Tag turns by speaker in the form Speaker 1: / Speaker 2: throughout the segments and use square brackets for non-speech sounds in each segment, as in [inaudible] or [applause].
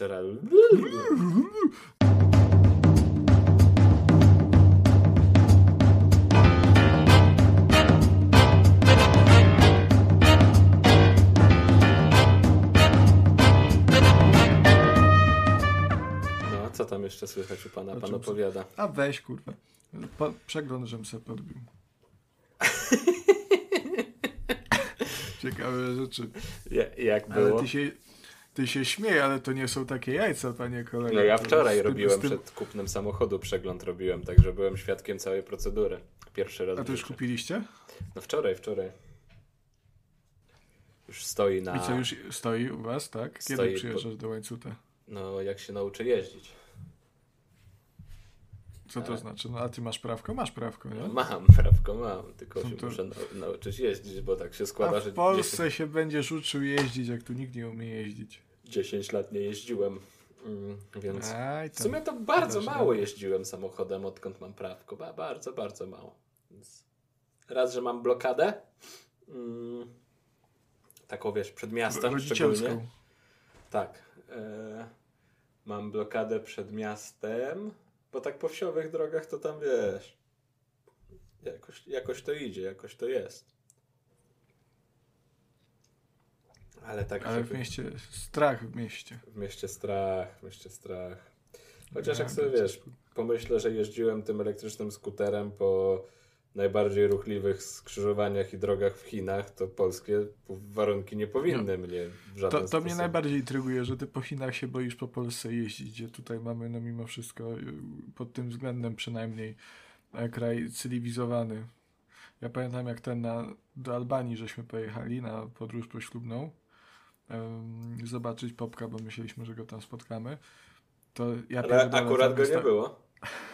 Speaker 1: Jeszcze raz. No, co tam jeszcze słychać u pana? Pan
Speaker 2: czym
Speaker 1: opowiada.
Speaker 2: A weź, kurwa. Po, przegląd, żem se podbił. [laughs] Ciekawe rzeczy.
Speaker 1: Ja, jak
Speaker 2: Ale
Speaker 1: było?
Speaker 2: ty się, ty się śmiej, ale to nie są takie jajca, panie kolego.
Speaker 1: No ja wczoraj
Speaker 2: tym-
Speaker 1: robiłem
Speaker 2: tym-
Speaker 1: przed kupnem samochodu przegląd robiłem, także byłem świadkiem całej procedury. Pierwszy raz
Speaker 2: A to już kupiliście?
Speaker 1: No wczoraj, wczoraj. Już stoi na...
Speaker 2: I co, już stoi u was, tak? Kiedy
Speaker 1: Stoi
Speaker 2: przyjeżdżasz do łańcuta?
Speaker 1: No jak się nauczy jeździć.
Speaker 2: Co to znaczy? No a ty masz prawko? Masz prawko, nie?
Speaker 1: mam, prawko mam, tylko
Speaker 2: No
Speaker 1: się
Speaker 2: to-
Speaker 1: muszę nau- nauczyć jeździć, bo tak się
Speaker 2: A
Speaker 1: składa, że
Speaker 2: w Polsce się będziesz uczył jeździć, jak tu nikt nie umie jeździć.
Speaker 1: 10, 10 lat nie jeździłem, mm, więc...
Speaker 2: Aj,
Speaker 1: W sumie to bardzo mało jeździłem samochodem, odkąd mam prawko. Ba, bardzo, bardzo mało. Więc raz, że mam blokadę. Mm, taką wiesz, przed miastem
Speaker 2: Rodzicielską.
Speaker 1: szczególnie. Tak. E, mam blokadę przed miastem, bo tak po wsiowych drogach to tam wiesz. Jakoś, jakoś to idzie, jakoś to jest. Ale tak
Speaker 2: Ale w mieście, strach w mieście.
Speaker 1: w mieście strach, w mieście strach. Chociaż
Speaker 2: Ja
Speaker 1: jak sobie wiesz, pomyślę, że jeździłem tym elektrycznym skuterem po najbardziej ruchliwych skrzyżowaniach i drogach w Chinach, to polskie warunki nie powinny mnie w żaden
Speaker 2: No. To, to
Speaker 1: sposób.
Speaker 2: mnie najbardziej intryguje, że ty po Chinach się boisz po Polsce jeździć, gdzie tutaj mamy no mimo wszystko y, pod tym względem przynajmniej e, kraj cywilizowany. Ja pamiętam jak ten na, do Albanii żeśmy pojechali na podróż poślubną em, zobaczyć Popka, bo myśleliśmy, że go tam spotkamy. To ja
Speaker 1: Ale akurat go nie było. [laughs]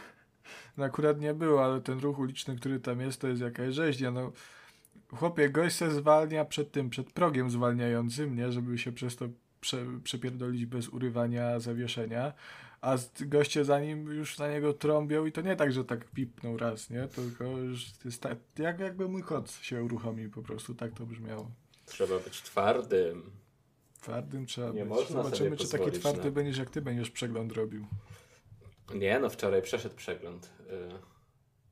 Speaker 2: No akurat nie było, ale ten ruch uliczny, który tam jest, to jest jakaś rzeźnia. No, chłopie, gość se zwalnia przed tym, przed progiem zwalniającym, nie? Żeby się przez to prze, przepierdolić bez urywania zawieszenia. A goście za nim już na niego trąbią i to nie tak, że tak pipnął raz, nie? Tylko już jest tak, jak, jakby mój kot się uruchomił po prostu, tak to brzmiało.
Speaker 1: Trzeba być twardym.
Speaker 2: Twardym trzeba
Speaker 1: Nie
Speaker 2: być.
Speaker 1: można
Speaker 2: Zobaczymy, czy taki twardy
Speaker 1: na-
Speaker 2: będziesz, jak ty będziesz przegląd robił.
Speaker 1: Nie, no wczoraj przeszedł przegląd, y,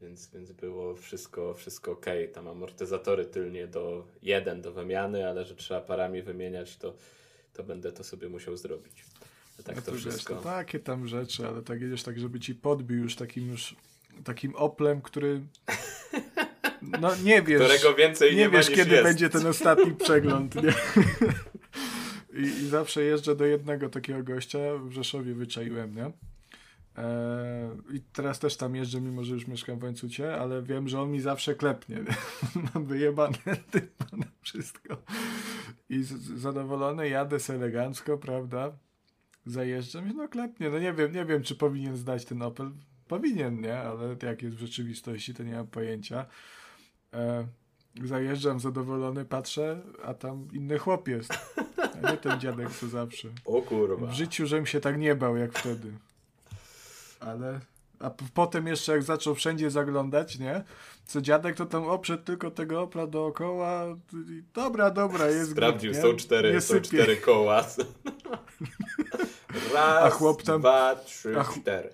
Speaker 1: więc, więc było wszystko, wszystko ok. Tam amortyzatory tylnie do jeden do wymiany, ale że trzeba parami wymieniać, to, to będę to sobie musiał zrobić. A tak
Speaker 2: no
Speaker 1: to
Speaker 2: wiesz,
Speaker 1: wszystko.
Speaker 2: to takie tam rzeczy, ale tak jedziesz tak, żeby ci podbił już takim już takim oplem, który no nie wiesz,
Speaker 1: Którego więcej nie,
Speaker 2: nie wiesz kiedy
Speaker 1: jest.
Speaker 2: będzie ten ostatni przegląd, nie? [laughs] I, I zawsze jeżdżę do jednego takiego gościa, w Rzeszowie wyczaiłem, nie? Eee, I teraz też tam jeżdżę, mimo że już mieszkam w Łańcucie, ale wiem, że on mi zawsze klepnie. [laughs] Mam wyjebane typa na wszystko. I zadowolony jadę z elegancko, prawda? Zajeżdżam i no klepnie. No nie wiem, nie wiem, czy powinien zdać ten Opel. Powinien, nie? Ale jak jest w rzeczywistości, to nie mam pojęcia. E, zajeżdżam zadowolony, patrzę, a tam inny chłop jest. A nie ten dziadek, co zawsze.
Speaker 1: O kurwa.
Speaker 2: W życiu, żem się tak nie bał, jak wtedy. Ale... A potem jeszcze jak zaczął wszędzie zaglądać, nie? Co dziadek to tam oprzedł tylko tego Opla dookoła. Dobra, dobra, jest
Speaker 1: Sprawdził,
Speaker 2: nie?
Speaker 1: są cztery, są cztery koła. [laughs] Raz,
Speaker 2: A chłop tam-
Speaker 1: dwa, trzy,
Speaker 2: a ch-
Speaker 1: cztery.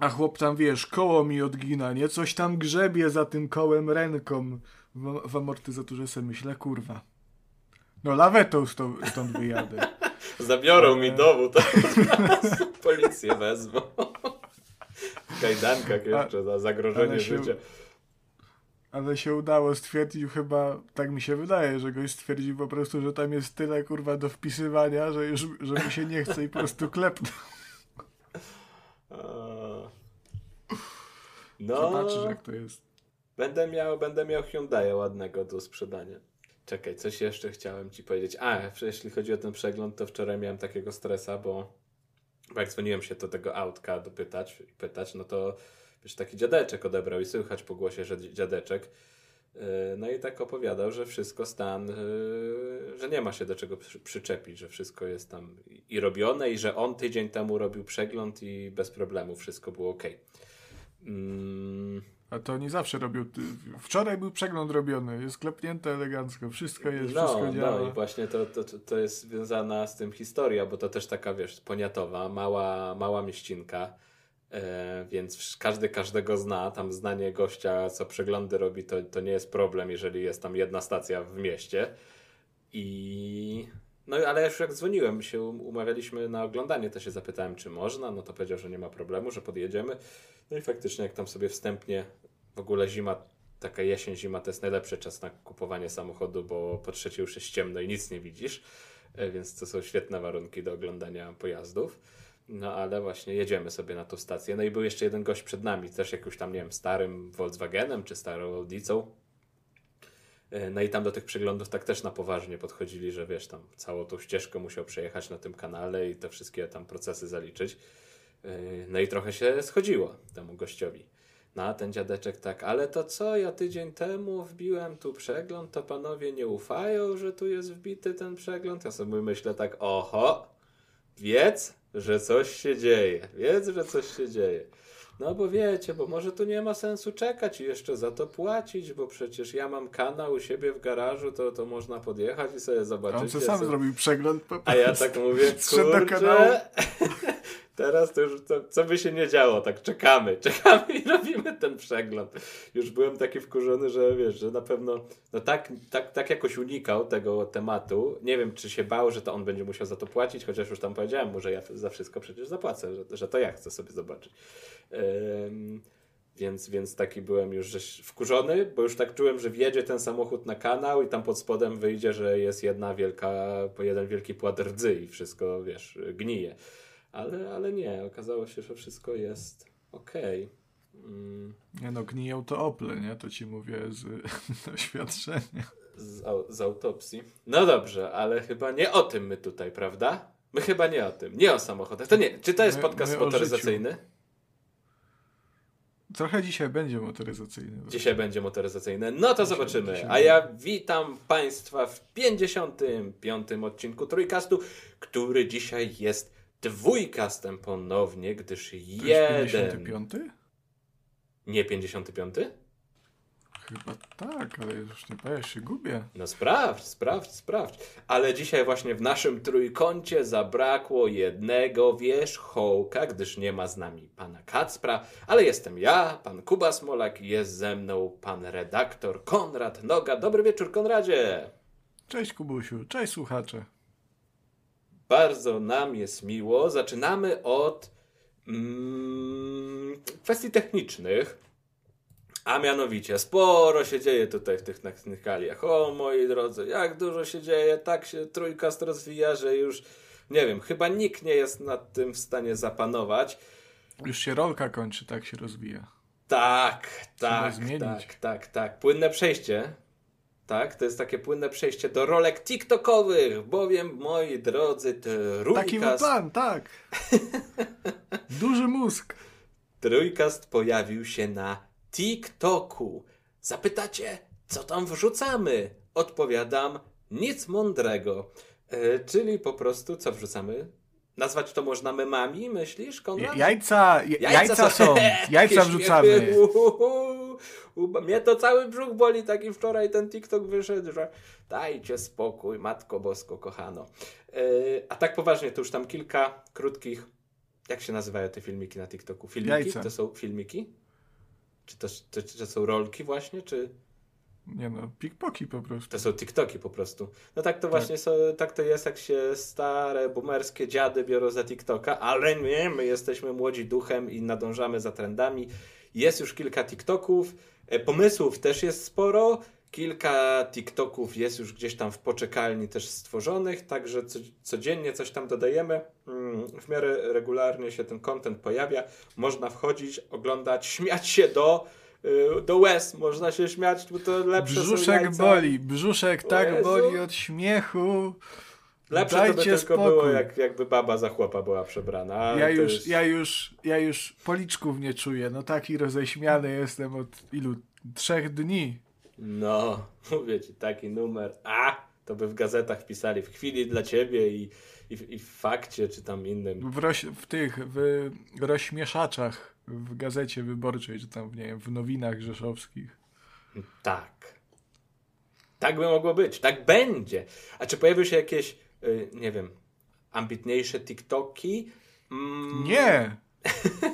Speaker 2: A chłop tam, wiesz, koło mi odgina, nie? Coś tam grzebie za tym kołem ręką w, w amortyzatorze se myślę, kurwa. No lawetą stąd, stąd wyjadę.
Speaker 1: Zabiorą mi dowód, [laughs] policję wezmą. W kajdankach jeszcze za zagrożenie
Speaker 2: się-
Speaker 1: życia.
Speaker 2: Ale się udało, stwierdził chyba, tak mi się wydaje, że goś stwierdził po prostu, że tam jest tyle kurwa do wpisywania, że już, że mu się nie chce i po prostu klepnął.
Speaker 1: No,
Speaker 2: Zobaczysz jak to jest.
Speaker 1: będę miał, będę miał Hyundai'a ładnego do sprzedania. Czekaj, coś jeszcze chciałem ci powiedzieć. A, jeśli chodzi o ten przegląd, to wczoraj miałem takiego stresa, bo, bo jak dzwoniłem się do tego autka dopytać, pytać, no to wiesz, taki dziadeczek odebrał i słychać po głosie, że dzi- dziadeczek. Yy, No i tak opowiadał, że wszystko stan, yy, że nie ma się do czego przy, przyczepić, że wszystko jest tam i- i robione i że on tydzień temu robił przegląd i bez problemu wszystko było ok. Mm,
Speaker 2: A to oni zawsze robią. Wczoraj był przegląd robiony, jest klepnięte elegancko, wszystko jest,
Speaker 1: no,
Speaker 2: wszystko działa.
Speaker 1: No i właśnie to, to, to jest związana z tym historia, bo to też taka, wiesz, poniatowa, mała, mała mieścinka, e, więc każdy każdego zna, tam znanie gościa, co przeglądy robi, to, to nie jest problem, jeżeli jest tam jedna stacja w mieście. I no ale już jak dzwoniłem, się umawialiśmy na oglądanie, to się zapytałem, czy można, no to powiedział, że nie ma problemu, że podjedziemy. No i faktycznie, jak tam sobie wstępnie, w ogóle zima, taka jesień, zima to jest najlepszy czas na kupowanie samochodu, bo po trzecie już jest ciemno i nic nie widzisz, e, więc to są świetne warunki do oglądania pojazdów. No ale właśnie jedziemy sobie na tą stację. No i był jeszcze jeden gość przed nami, też jakimś tam, nie wiem, starym Volkswagenem czy starą Audicą. E, no i tam do tych przeglądów tak też na poważnie podchodzili, że wiesz, tam całą tą ścieżkę musiał przejechać na tym kanale i te wszystkie tam procesy zaliczyć. E, no i trochę się schodziło temu gościowi. No a ten dziadeczek tak, ale to co, ja tydzień temu wbiłem tu przegląd, to panowie nie ufają, że tu jest wbity ten przegląd? Ja sobie myślę tak, oho, wiedz, że coś się dzieje, wiedz, że coś się dzieje. No bo wiecie, bo może tu nie ma sensu czekać i jeszcze za to płacić, bo przecież ja mam kanał u siebie w garażu, to, to można podjechać i sobie zobaczyć.
Speaker 2: On co sam zrobił przegląd.
Speaker 1: Po A ja tak mówię, kurczę, [laughs] teraz to już, to, co by się nie działo, tak czekamy, [laughs] czekamy i robimy ten przegląd. Już byłem taki wkurzony, że wiesz, że na pewno, no tak, tak, tak jakoś unikał tego tematu. Nie wiem, czy się bał, że to on będzie musiał za to płacić, chociaż już tam powiedziałem mu, że ja za wszystko przecież zapłacę, że, że to ja chcę sobie zobaczyć. Um, więc, więc taki byłem już że wkurzony, bo już tak czułem, że wjedzie ten samochód na kanał i tam pod spodem wyjdzie, że jest jedna wielka, jeden wielki płat rdzy i wszystko, wiesz, gnije. Ale, ale nie, okazało się, że wszystko jest okej. Okay.
Speaker 2: Mm. Nie no, gniją to Ople, nie? To ci mówię z [laughs] doświadczenia.
Speaker 1: Z, z autopsji. No dobrze, ale chyba nie o tym my tutaj, prawda? My chyba nie o tym, nie o samochodach. To nie, czy to jest my, podcast my motoryzacyjny?
Speaker 2: Trochę dzisiaj będzie motoryzacyjny.
Speaker 1: Dzisiaj będzie motoryzacyjny. No to zobaczymy. A ja witam Państwa w 55. odcinku Trójkastu, który dzisiaj jest dwójkastem ponownie, gdyż to jeden...
Speaker 2: 55?
Speaker 1: Nie 55?
Speaker 2: Chyba tak, ale już nie powiem, się gubię.
Speaker 1: No sprawdź, sprawdź, sprawdź. Ale dzisiaj właśnie w naszym trójkącie zabrakło jednego wierzchołka, gdyż nie ma z nami pana Kacpra, ale jestem ja, pan Kuba Smolak jest ze mną pan redaktor Konrad Noga. Dobry wieczór, Konradzie.
Speaker 2: Cześć Kubusiu, cześć słuchacze.
Speaker 1: Bardzo nam jest miło. Zaczynamy od mm, kwestii technicznych. A mianowicie, sporo się dzieje tutaj w tych technikaliach. O moi drodzy, jak dużo się dzieje, tak się trójkast rozwija, że już nie wiem, chyba nikt nie jest nad tym w stanie zapanować.
Speaker 2: Już się rolka kończy, tak się rozwija.
Speaker 1: Tak, tak, tak, tak, tak. Płynne przejście tak? To jest takie płynne przejście do rolek TikTokowych, bowiem, moi drodzy, trójkast...
Speaker 2: Taki był plan, tak. [laughs] Duży mózg.
Speaker 1: Trójkast pojawił się na TikToku. Zapytacie, co tam wrzucamy? Odpowiadam, nic mądrego. E, czyli po prostu, co wrzucamy? Nazwać to można memami, myślisz, Konrad?
Speaker 2: Jajca, jajca, jajca są, jajca wrzucamy.
Speaker 1: Mnie to cały brzuch boli, taki wczoraj ten TikTok wyszedł, że dajcie spokój, Matko Bosko, kochano. Yy, a tak poważnie, to już tam kilka krótkich, jak się nazywają te filmiki na TikToku? Filmiki? Jajce. To są filmiki? Czy to, to, to są rolki właśnie, czy...
Speaker 2: Nie no, pikpoki po prostu.
Speaker 1: To są TikToki po prostu. No tak to tak. właśnie są, tak to jest, jak się stare, boomerskie dziady biorą za TikToka, ale nie, my jesteśmy młodzi duchem i nadążamy za trendami. Jest już kilka TikToków, e, pomysłów też jest sporo, kilka TikToków jest już gdzieś tam w poczekalni też stworzonych, także codziennie coś tam dodajemy. Mm, w miarę regularnie się ten content pojawia. Można wchodzić, oglądać, śmiać się do do łez można się śmiać, bo to lepsze
Speaker 2: Brzuszek boli, brzuszek tak boli od śmiechu.
Speaker 1: Lepsze Dajcie to by tylko spokój. było, jak, jakby baba za chłopa była przebrana.
Speaker 2: Ja już, jest... ja, już, ja już policzków nie czuję. No taki roześmiany jestem od ilu? Trzech dni.
Speaker 1: No, [laughs] mówię ci, taki numer. A, to by w gazetach pisali w chwili dla ciebie i, i, i w fakcie, czy tam innym.
Speaker 2: W, roś, w tych, w rozśmieszaczach w gazecie wyborczej, czy tam, nie wiem, w nowinach rzeszowskich.
Speaker 1: Tak. Tak by mogło być. Tak będzie. A czy pojawiły się jakieś, y, nie wiem, ambitniejsze TikToki?
Speaker 2: Mm. Nie!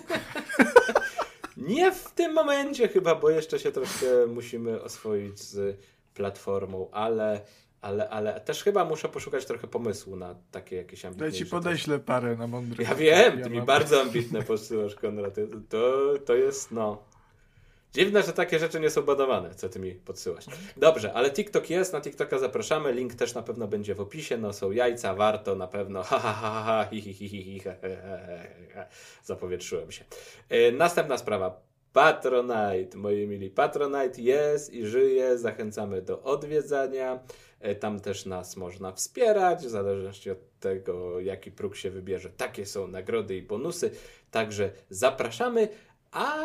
Speaker 2: [laughs]
Speaker 1: nie w tym momencie chyba, bo jeszcze się troszkę musimy oswoić z platformą, ale ale, ale też chyba muszę poszukać trochę pomysłu na takie jakieś ambitniejsze.
Speaker 2: Ja ci podeślę parę na mądre.
Speaker 1: Ja wiem, ty ja mi mam... bardzo ambitne posyłasz, Konrad. To, to jest, no... Dziwne, że takie rzeczy nie są badawane, co ty mi podsyłasz. Dobrze, ale TikTok jest, na TikToka zapraszamy, link też na pewno będzie w opisie, no są jajca, warto na pewno, ha ha ha ha, hi hi hi hi, zapowietrzyłem się. Następna sprawa, Patronite, moi mili. Patronite jest i żyje. Zachęcamy do odwiedzania. E, tam też nas można wspierać, w zależności od tego, jaki próg się wybierze. Takie są nagrody i bonusy. Także zapraszamy. A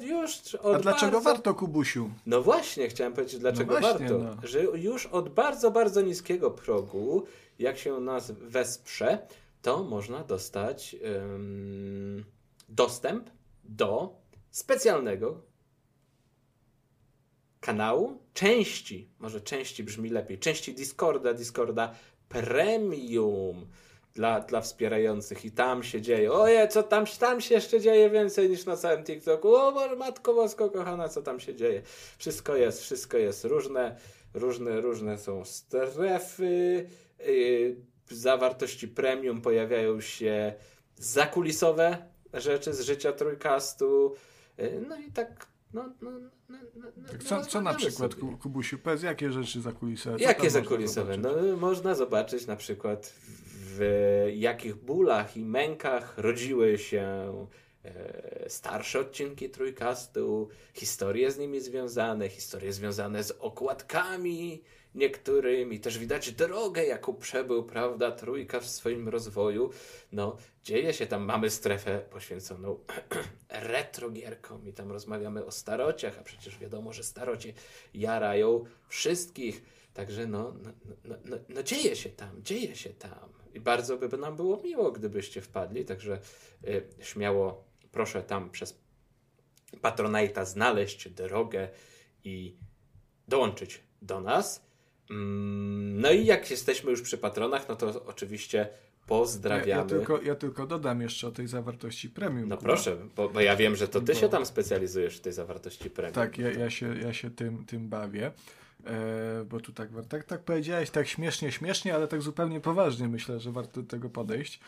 Speaker 1: już
Speaker 2: od A dlaczego bardzo... warto, Kubusiu?
Speaker 1: No właśnie, chciałem powiedzieć, dlaczego no właśnie, warto. No. Że już od bardzo, bardzo niskiego progu, jak się nas wesprze, to można dostać um, dostęp do specjalnego kanału, części, może części brzmi lepiej, części Discorda, Discorda Premium dla, dla wspierających i tam się dzieje. Oje, co tam, tam się jeszcze dzieje więcej niż na całym TikToku. O, matko bosko kochana, co tam się dzieje. Wszystko jest, wszystko jest różne, różne, różne są strefy. Yy, zawartości premium pojawiają się zakulisowe rzeczy z życia trójkastu. Yy, no i tak no, no, no,
Speaker 2: no, tak co, co na przykład, sobie. Kubusiu, powiedz, jakie rzeczy zakulisowe?
Speaker 1: Jakie zakulisowe? No, można zobaczyć na przykład w jakich bólach i mękach rodziły się e, starsze odcinki Trójkastu, historie z nimi związane, historie związane z okładkami niektórymi. Też widać drogę, jaką przebył, prawda, Trójka w swoim rozwoju. No, dzieje się tam, mamy strefę poświęconą [clears throat] retrogierkom i tam rozmawiamy o starociach, a przecież wiadomo, że starocie jarają wszystkich. Także no, no, no, no, no dzieje się tam, dzieje się tam. I bardzo by nam było miło, gdybyście wpadli, także y, śmiało proszę tam przez Patronite'a znaleźć drogę i dołączyć do nas. Mm, no i jak jesteśmy już przy patronach, no to oczywiście pozdrawiamy. Ja,
Speaker 2: ja, tylko, ja tylko dodam jeszcze o tej zawartości premium.
Speaker 1: No proszę, bo, bo ja wiem, że to ty bo... się tam specjalizujesz w tej zawartości premium.
Speaker 2: Tak, ja, ja, się, ja się tym, tym bawię. E, bo tu tak, tak, tak powiedziałeś, tak śmiesznie, śmiesznie, ale tak zupełnie poważnie myślę, że warto do tego podejść.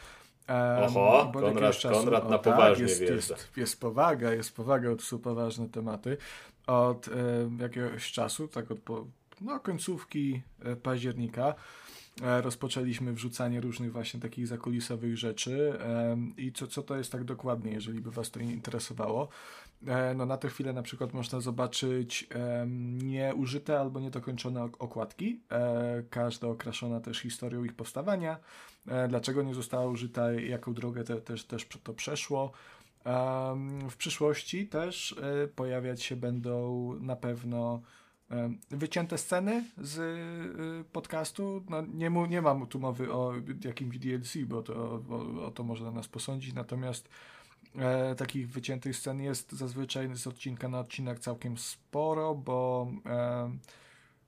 Speaker 1: Um, Oho, Konrad, czasu, Konrad na o, tak, poważnie
Speaker 2: tak, jest, jest, jest, powaga, jest powaga, to są poważne tematy. Od e, jakiegoś czasu, tak od po, no, końcówki e, października e, rozpoczęliśmy wrzucanie różnych właśnie takich zakulisowych rzeczy i co, co to jest tak dokładnie, jeżeli by Was to interesowało. E, no na tę chwilę na przykład można zobaczyć nieużyte albo niedokończone okładki, każda okraszona też historią ich powstawania, dlaczego nie została użyta, jaką drogę te, też, też to przeszło. W przyszłości też pojawiać się będą na pewno wycięte sceny z y, podcastu. No, nie, mu, nie mam tu mowy o jakimś DLC, bo to, o, o to można nas posądzić, natomiast e, takich wyciętych scen jest zazwyczaj z odcinka na odcinek całkiem sporo, bo e,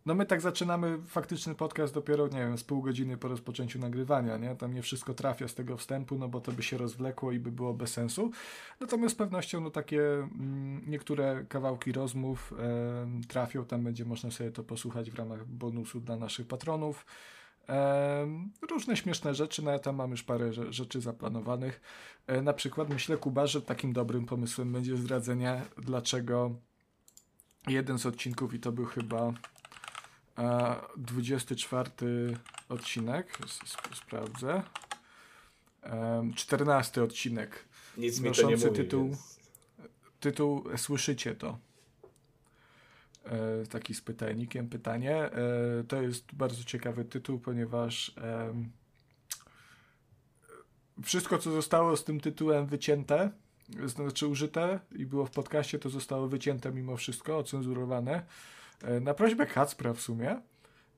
Speaker 2: no my tak zaczynamy faktyczny podcast dopiero, nie wiem, z pół godziny po rozpoczęciu nagrywania, nie? Tam nie wszystko trafia z tego wstępu, no bo to by się rozwlekło i by było bez sensu. Natomiast z pewnością, no takie mm, niektóre kawałki rozmów e, trafią, tam będzie można sobie to posłuchać w ramach bonusu dla naszych patronów. E, różne śmieszne rzeczy, no ja tam mam już parę rzeczy zaplanowanych. E, na przykład myślę, Kuba, że takim dobrym pomysłem będzie zdradzenie, dlaczego jeden z odcinków, i to był chyba 24 odcinek, sprawdzę. 14 odcinek.
Speaker 1: Nic mi to nie mówi,
Speaker 2: tytuł, więc... tytuł Słyszycie to. E, taki z pytajnikiem pytanie. E, to jest bardzo ciekawy tytuł, ponieważ wszystko, co zostało z tym tytułem wycięte, znaczy użyte i było w podcaście, to zostało wycięte mimo wszystko, ocenzurowane na prośbę Kacpra w sumie.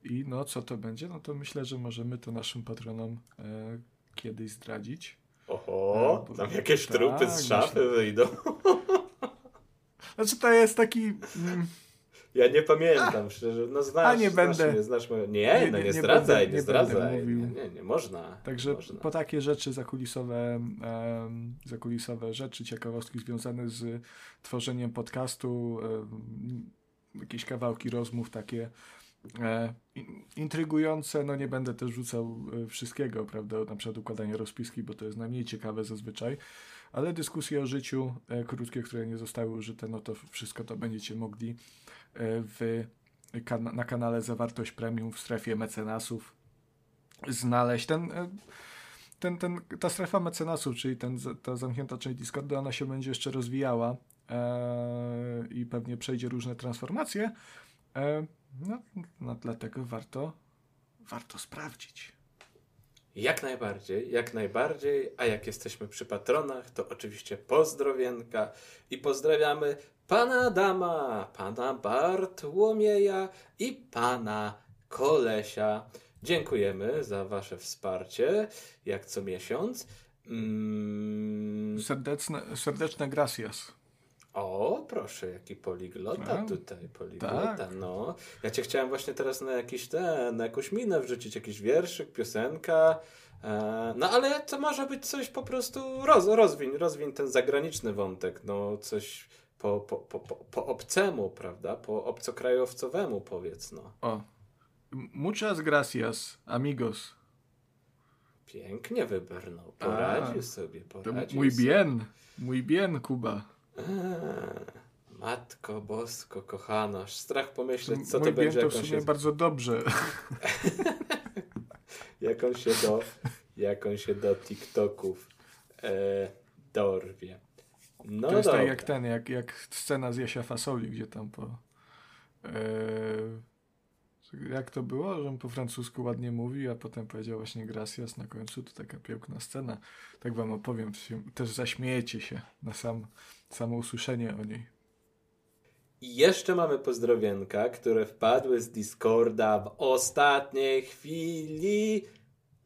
Speaker 2: I no, co to będzie? No to myślę, że możemy to naszym patronom e, kiedyś zdradzić.
Speaker 1: Oho,
Speaker 2: E,
Speaker 1: tam jakieś
Speaker 2: tak,
Speaker 1: trupy z szafy
Speaker 2: myślę.
Speaker 1: wyjdą. [laughs]
Speaker 2: Znaczy to jest taki... mm,
Speaker 1: Ja nie pamiętam, szczerze. No znasz,
Speaker 2: A nie
Speaker 1: znasz
Speaker 2: będę-
Speaker 1: mnie, znasz moje... Nie,
Speaker 2: Nie,
Speaker 1: no
Speaker 2: nie-
Speaker 1: nie,
Speaker 2: nie
Speaker 1: zdradzaj,
Speaker 2: będę-
Speaker 1: nie,
Speaker 2: nie
Speaker 1: zdradzaj. Nie, nie, nie można.
Speaker 2: Także
Speaker 1: nie można.
Speaker 2: po takie rzeczy zakulisowe, zakulisowe rzeczy, ciekawostki związane z tworzeniem podcastu, jakieś kawałki rozmów takie e, in- intrygujące, no nie będę też rzucał e, wszystkiego, prawda, na przykład układanie rozpiski, bo to jest najmniej ciekawe zazwyczaj, ale dyskusje o życiu e, krótkie, które nie zostały użyte, no to wszystko to będziecie mogli e, w, kan- na kanale Zawartość Premium w strefie mecenasów znaleźć. Ten, e, ten, ten, ta strefa mecenasów, czyli ten, ta zamknięta część Discordu, ona się będzie jeszcze rozwijała i pewnie przejdzie różne transformacje. E, no, no, dlatego warto, warto sprawdzić.
Speaker 1: Jak najbardziej, jak najbardziej. A jak jesteśmy przy patronach, to oczywiście pozdrowienka i pozdrawiamy pana Adama, pana Bartłomieja i pana Kolesia. Dziękujemy za wasze wsparcie, jak co miesiąc. Mm,
Speaker 2: Serdeczne, serdeczne gracias.
Speaker 1: O, proszę, jaki poliglota
Speaker 2: Tak.
Speaker 1: tutaj, poliglota,
Speaker 2: Tak.
Speaker 1: no. Ja cię chciałem właśnie teraz na jakiś ten, na jakąś minę wrzucić, jakiś wierszyk, piosenka, e, no ale to może być coś po prostu, roz, rozwiń, rozwiń ten zagraniczny wątek, no coś po, po, po, po, po obcemu, prawda, po obcokrajowcowemu powiedz, no.
Speaker 2: O. Muchas gracias, amigos.
Speaker 1: Pięknie wybrnął, poradził
Speaker 2: A,
Speaker 1: sobie, poradził
Speaker 2: mój
Speaker 1: sobie.
Speaker 2: bien, mój bien, Kuba.
Speaker 1: Eee, Matko Bosko, kochana, aż strach pomyśleć, co
Speaker 2: mój
Speaker 1: to będzie,
Speaker 2: to w sumie
Speaker 1: się,
Speaker 2: bardzo dobrze. [laughs]
Speaker 1: jak on się do, jak on się do TikToków e, dorwie. No
Speaker 2: to jest
Speaker 1: dobra.
Speaker 2: tak jak ten, jak, jak scena z Jasia Fasoli, gdzie tam po... E, jak to było, że on po francusku ładnie mówi, a potem powiedział właśnie gracias na końcu, to taka piękna scena. Tak wam opowiem, też zaśmiejecie się na sam, samo usłyszenie o niej.
Speaker 1: I jeszcze mamy pozdrowienka, które wpadły z Discorda w ostatniej chwili.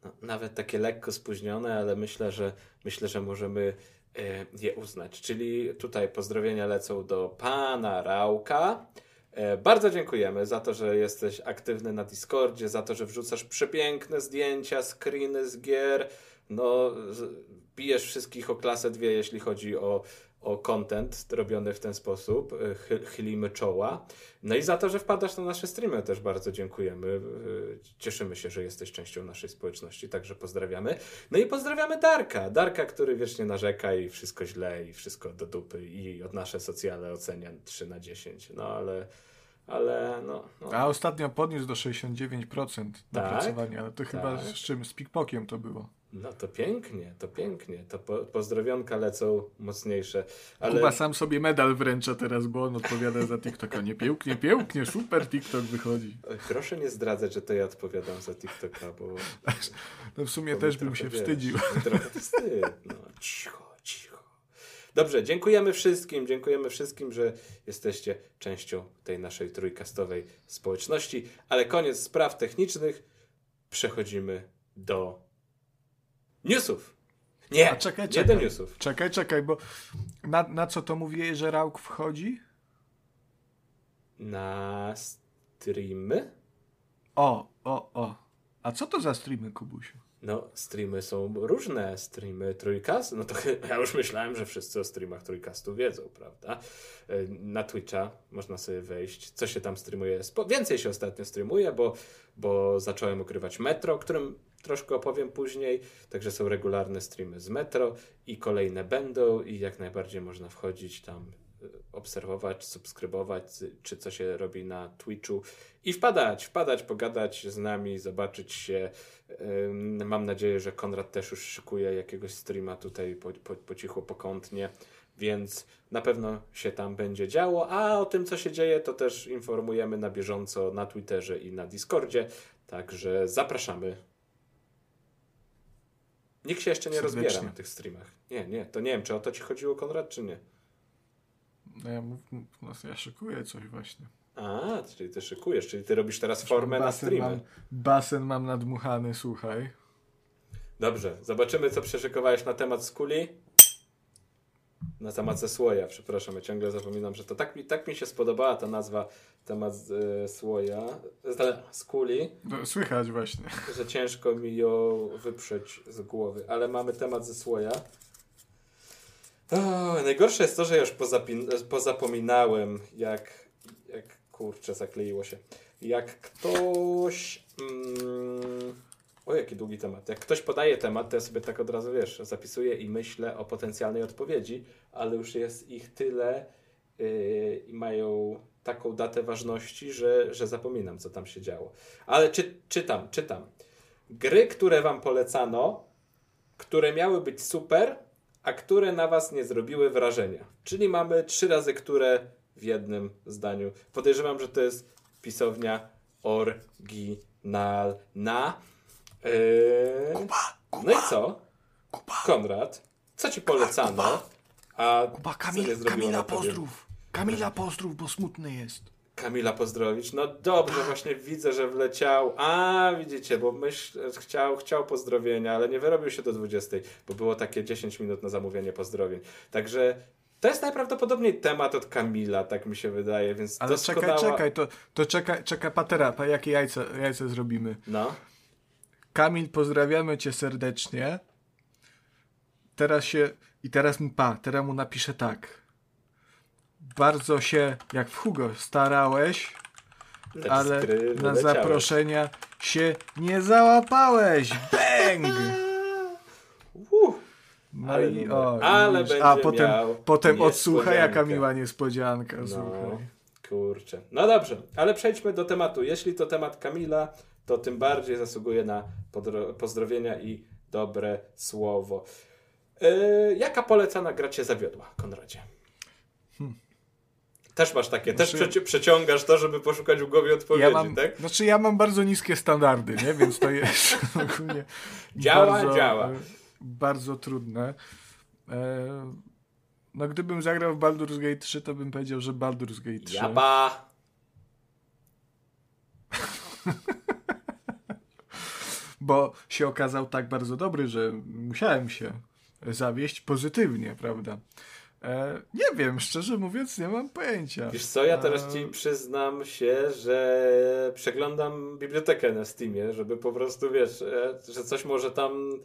Speaker 1: No, nawet takie lekko spóźnione, ale myślę, że myślę, że możemy e, je uznać. Czyli tutaj pozdrowienia lecą do pana Rauka. E, bardzo dziękujemy za to, że jesteś aktywny na Discordzie, za to, że wrzucasz przepiękne zdjęcia, screeny z gier. No, bijesz wszystkich o klasę dwie, jeśli chodzi o, o content robiony w ten sposób. E, chy- Chylimy czoła. No i za to, że wpadasz na nasze streamy też bardzo dziękujemy. E, Cieszymy się, że jesteś częścią naszej społeczności, także pozdrawiamy. No i pozdrawiamy Darka. Darka, który wiecznie narzeka i wszystko źle i wszystko do dupy i od nasze socjale ocenia 3 na 10. No ale, ale no. no.
Speaker 2: A ostatnio podniósł do 69% napracowania, ale to chyba
Speaker 1: tak.
Speaker 2: z czym? Z pikpokiem to było.
Speaker 1: No to pięknie, to pięknie. To po, pozdrowionka lecą mocniejsze. Ale
Speaker 2: Kuba sam sobie medal wręcza teraz, bo on odpowiada za TikToka. Nie pięknie, pięknie, super TikTok wychodzi.
Speaker 1: Oj, proszę nie zdradzać, że to ja odpowiadam za TikToka, bo.
Speaker 2: No w sumie też bym się
Speaker 1: wiesz,
Speaker 2: wstydził.
Speaker 1: Trochę wstyd. No, cicho, cicho. Dobrze, dziękujemy wszystkim, dziękujemy wszystkim, że jesteście częścią tej naszej trójkastowej społeczności. Ale koniec spraw technicznych. Przechodzimy do newsów. Nie,
Speaker 2: A czekaj,
Speaker 1: nie
Speaker 2: czekaj.
Speaker 1: do newsów.
Speaker 2: Czekaj, czekaj, bo na, na co to mówiłeś, że Rauk wchodzi?
Speaker 1: Na streamy?
Speaker 2: O, o, o. A co to za streamy, Kubusiu?
Speaker 1: No, streamy są różne. Streamy trójkast. No to [laughs] ja już myślałem, że wszyscy o streamach trójkastu wiedzą, prawda? E, Na Twitcha można sobie wejść. Co się tam streamuje? Więcej się ostatnio streamuje, bo, bo zacząłem ukrywać Metro, którym troszkę opowiem później. Także są regularne streamy z Metro i kolejne będą i jak najbardziej można wchodzić tam e, obserwować, subskrybować, czy co się robi na Twitchu i wpadać, wpadać, pogadać z nami, zobaczyć się. Mam nadzieję, że Konrad też już szykuje jakiegoś streama tutaj po, po, po cichu, pokątnie, więc na pewno się tam będzie działo, a o tym, co się dzieje, to też informujemy na bieżąco na Twitterze i na Discordzie, także zapraszamy. Nikt się jeszcze nie
Speaker 2: Serdecznie.
Speaker 1: rozbiera na tych streamach. Nie, nie, to nie wiem, czy o to ci chodziło, Konrad, czy nie?
Speaker 2: No ja, mów, no, ja szykuję coś właśnie.
Speaker 1: A, czyli ty szykujesz, czyli ty robisz teraz formę na streamy.
Speaker 2: mam, basen mam nadmuchany, słuchaj.
Speaker 1: Dobrze, zobaczymy, co przeszykowałeś na temat skuli. Na temat ze słoja, przepraszam, ja ciągle zapominam, że to tak mi, tak mi się spodobała ta nazwa, temat e, słoja, e, skuli,
Speaker 2: No, słychać właśnie.
Speaker 1: że ciężko mi ją wyprzeć z głowy, ale mamy temat ze słoja. O, najgorsze jest to, że już pozapin- pozapominałem, jak, jak kurczę, zakleiło się. Jak ktoś. Mm, o, jaki długi temat. Jak ktoś podaje temat, to ja sobie tak od razu wiesz, zapisuję i myślę o potencjalnej odpowiedzi, ale już jest ich tyle yy, i mają taką datę ważności, że, że zapominam, co tam się działo. Ale czy, czytam, czytam. Gry, które wam polecano, które miały być super, a które na was nie zrobiły wrażenia. Czyli mamy trzy razy które w jednym zdaniu. Podejrzewam, że to jest pisownia oryginalna. Yy...
Speaker 2: Kuba,
Speaker 1: No i co?
Speaker 2: Kuba,
Speaker 1: Konrad, co ci polecano? A
Speaker 2: Kuba, Kamil, Kamila pozdrów. Kamila pozdrów, bo smutny jest.
Speaker 1: Kamila pozdrowić. No dobrze, właśnie widzę, że wleciał. A, widzicie, bo myśl, chciał, chciał pozdrowienia, ale nie wyrobił się do 20, bo było takie 10 minut na zamówienie pozdrowień. Także to jest najprawdopodobniej temat od Kamila, tak mi się wydaje, więc
Speaker 2: Ale
Speaker 1: doskonała...
Speaker 2: czekaj, czekaj, to, to czekaj, czekaj, patera, pa, jakie jajce, jajce zrobimy.
Speaker 1: No,
Speaker 2: Kamil, pozdrawiamy cię serdecznie. Teraz się, i teraz mu pa, teraz mu napiszę tak. Bardzo się, jak w Hugo, starałeś, ale
Speaker 1: skry
Speaker 2: na zaproszenia się nie załapałeś. Bang! No
Speaker 1: Ale
Speaker 2: i o,
Speaker 1: Ale będzie
Speaker 2: a potem, potem odsłucha jaka miła niespodzianka,
Speaker 1: No,
Speaker 2: słuchaj.
Speaker 1: kurczę. No dobrze, ale przejdźmy do tematu. Jeśli to temat Kamila, to tym bardziej zasługuje na pozdrowienia i dobre słowo. Yy, jaka polecana gra cię zawiodła, Konradzie? Też masz takie, też
Speaker 2: Hmm. Znaczy-
Speaker 1: przeci- przeciągasz to, żeby poszukać u głowie odpowiedzi,
Speaker 2: Ja mam,
Speaker 1: tak?
Speaker 2: Znaczy ja mam bardzo niskie standardy, nie? Więc to jest [laughs] ogólnie
Speaker 1: Działa,
Speaker 2: bardzo,
Speaker 1: działa.
Speaker 2: Bardzo trudne. E, No gdybym zagrał w Baldur's Gate 3, to bym powiedział, że Baldur's Gate 3.
Speaker 1: Jaba! [laughs]
Speaker 2: Bo się okazał tak bardzo dobry, że musiałem się zawieść pozytywnie, prawda? E, nie wiem, szczerze mówiąc, nie mam pojęcia.
Speaker 1: Wiesz co, ja teraz ci
Speaker 2: E,
Speaker 1: przyznam się, że przeglądam bibliotekę na Steamie, żeby po prostu, wiesz, e, że coś może tam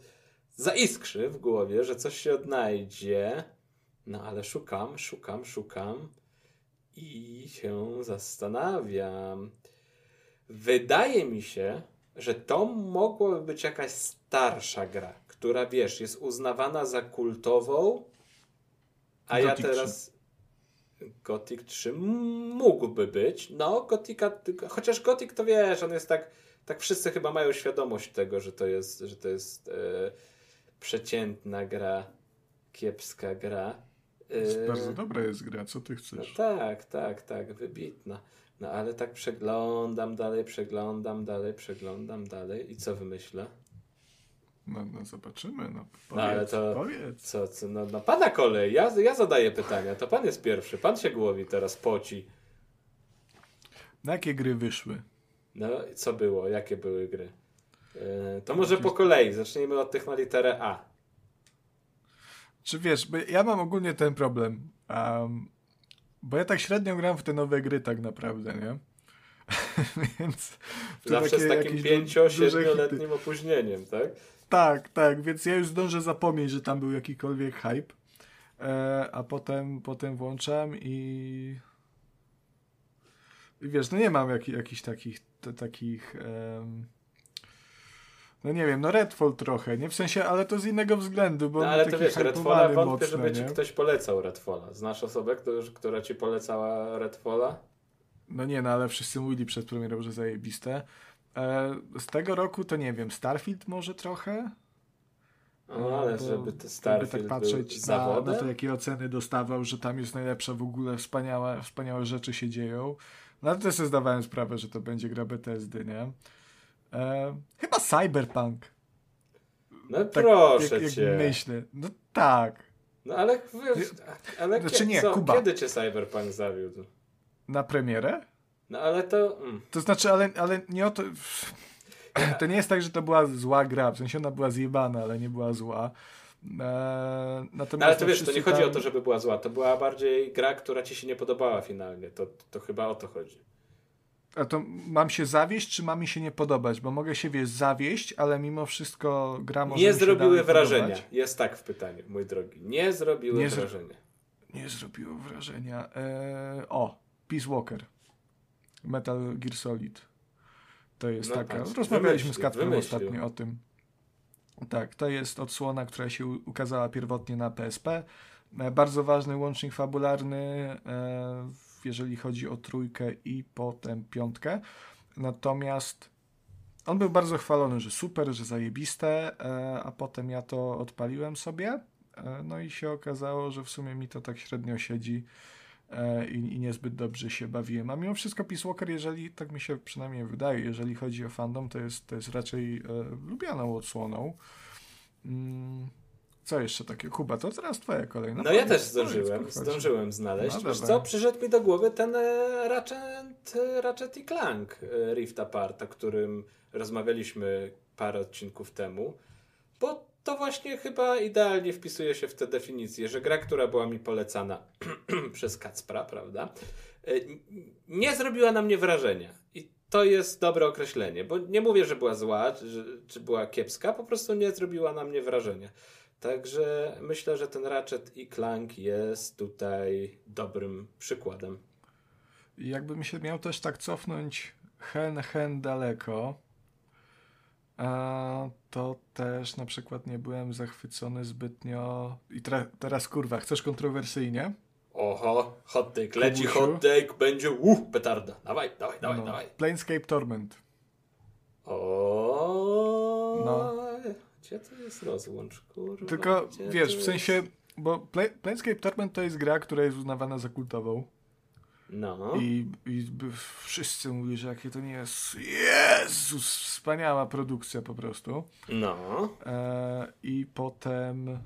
Speaker 1: zaiskrzy w głowie, że coś się odnajdzie. No ale szukam, szukam, szukam i się zastanawiam. Wydaje mi się, że to mogłaby być jakaś starsza gra, która, wiesz, jest uznawana za kultową, a ja
Speaker 2: Gothic 3.
Speaker 1: teraz... Gothic 3 mógłby być. No, Gothica, chociaż Gothic to wiesz, on jest tak, tak wszyscy chyba mają świadomość tego, że to jest, że to jest e, przeciętna gra, kiepska gra. E,
Speaker 2: Bardzo dobra jest gra, co ty
Speaker 1: no
Speaker 2: chcesz?
Speaker 1: tak, tak, tak, wybitna. No ale tak przeglądam dalej, przeglądam dalej, przeglądam dalej i co wymyślę?
Speaker 2: No, no zobaczymy, no powiedz,
Speaker 1: No, ale to-
Speaker 2: powiedz.
Speaker 1: Co, co no, no pana kolej, ja, ja zadaję pytania, to pan jest pierwszy, pan się głowi teraz poci.
Speaker 2: Na jakie gry wyszły?
Speaker 1: No, co było? Jakie były gry? Yy, to może po kolei. Zacznijmy od tych na literę A.
Speaker 2: Czy wiesz, bo ja mam ogólnie ten problem, um, bo ja tak średnio gram w te nowe gry tak naprawdę, nie? [laughs] Więc to
Speaker 1: Zawsze z takim
Speaker 2: jakieś du- duże hity.
Speaker 1: 5-7-letnim opóźnieniem, tak?
Speaker 2: Tak, tak, więc ja już zdążę zapomnieć, że tam był jakikolwiek hype, e, a potem, potem włączam i... i wiesz, no nie mam jak, jakichś takich, t, takich no nie wiem, no Redfall trochę, nie? W sensie, ale to z innego względu, bo
Speaker 1: No ale to wiesz, Redfalla wątpię,
Speaker 2: mocno,
Speaker 1: żeby ci
Speaker 2: nie?
Speaker 1: ktoś polecał Redfalla. Znasz osobę, która, ci polecała Redfalla?
Speaker 2: No nie, no ale wszyscy mówili przed premierą, że zajebiste. E, z tego roku to nie wiem, Starfield może trochę?
Speaker 1: No ale
Speaker 2: Bo
Speaker 1: żeby te Starfield
Speaker 2: tak
Speaker 1: był
Speaker 2: patrzeć na,
Speaker 1: zawodem?
Speaker 2: na to, jakie oceny dostawał, że tam jest najlepsza w ogóle, wspaniałe, wspaniałe rzeczy się dzieją. No ale też sobie zdawałem sprawę, że to będzie gra Bethesdy, nie? E, chyba Cyberpunk.
Speaker 1: No
Speaker 2: Tak,
Speaker 1: proszę
Speaker 2: jak, jak
Speaker 1: cię.
Speaker 2: myślę. No tak.
Speaker 1: No ale, ale
Speaker 2: Znaczy
Speaker 1: kie-
Speaker 2: nie,
Speaker 1: co,
Speaker 2: Kuba.
Speaker 1: kiedy cię Cyberpunk zawiódł?
Speaker 2: Na premierę?
Speaker 1: No ale to... Mm.
Speaker 2: To znaczy, ale, ale nie o to... To nie jest tak, że to była zła gra, w sensie ona była zjebana, ale nie była zła.
Speaker 1: Eee, natomiast no, ale to wiesz, to nie chodzi tam... o to, żeby była zła, to była bardziej gra, która ci się nie podobała finalnie, to, to chyba o to chodzi.
Speaker 2: A to mam się zawieść, czy mam mi się nie podobać? Bo mogę się, wiesz, zawieść, ale mimo wszystko gra może
Speaker 1: Nie zrobiły wrażenia. Podobać. Jest tak w pytaniu, mój drogi. Nie zrobiły nie wrażenia.
Speaker 2: Nie zrobiło wrażenia. Eee, o, Peace Walker. Metal Gear Solid. To jest no taka. Patrz, Rozmawialiśmy z Katką ostatnio o tym. Tak, to jest odsłona, która się ukazała pierwotnie na PSP. E, bardzo ważny łącznik fabularny, e, jeżeli chodzi o trójkę i potem piątkę. Natomiast on był bardzo chwalony, że super, że zajebiste, e, a potem ja to odpaliłem sobie. No i się okazało, że w sumie mi to tak średnio siedzi i, i niezbyt dobrze się bawiłem. A mimo wszystko Peace Walker, jeżeli, tak mi się przynajmniej wydaje, jeżeli chodzi o fandom, to jest, to jest raczej e, lubianą odsłoną. Mm. Co jeszcze takiego? Kuba, to teraz twoja kolejna.
Speaker 1: No ja też zdążyłem, zdążyłem znaleźć. No, Wiesz co, przyszedł mi do głowy ten e, Ratchet, Ratchet i Clank e, Rift Apart, o którym rozmawialiśmy parę odcinków temu, bo to właśnie chyba idealnie wpisuje się w tę definicję, że gra, która była mi polecana [clears throat] przez Kacpra, prawda, e, nie zrobiła na mnie wrażenia. I to jest dobre określenie, bo nie mówię, że była zła, czy, czy była kiepska, po prostu nie zrobiła na mnie wrażenia. Także myślę, że ten Ratchet i Clank jest tutaj dobrym przykładem.
Speaker 2: Jakbym się miał też tak cofnąć hen, hen daleko, a to też na przykład nie byłem zachwycony zbytnio. I teraz kurwa, chcesz kontrowersyjnie?
Speaker 1: Oho, hot take, leci hot take, będzie uh, petarda. Dawaj, dawaj, dawaj, no. dawaj.
Speaker 2: Planescape Torment.
Speaker 1: O. No. Gdzie to jest rozłącz, kurwa?
Speaker 2: Tylko, wiesz, w sensie, bo Planescape Torment to jest gra, która jest uznawana za kultową.
Speaker 1: No.
Speaker 2: I, I wszyscy mówili, że jakie to nie jest. Jezus! Wspaniała produkcja po prostu.
Speaker 1: No.
Speaker 2: E, I potem.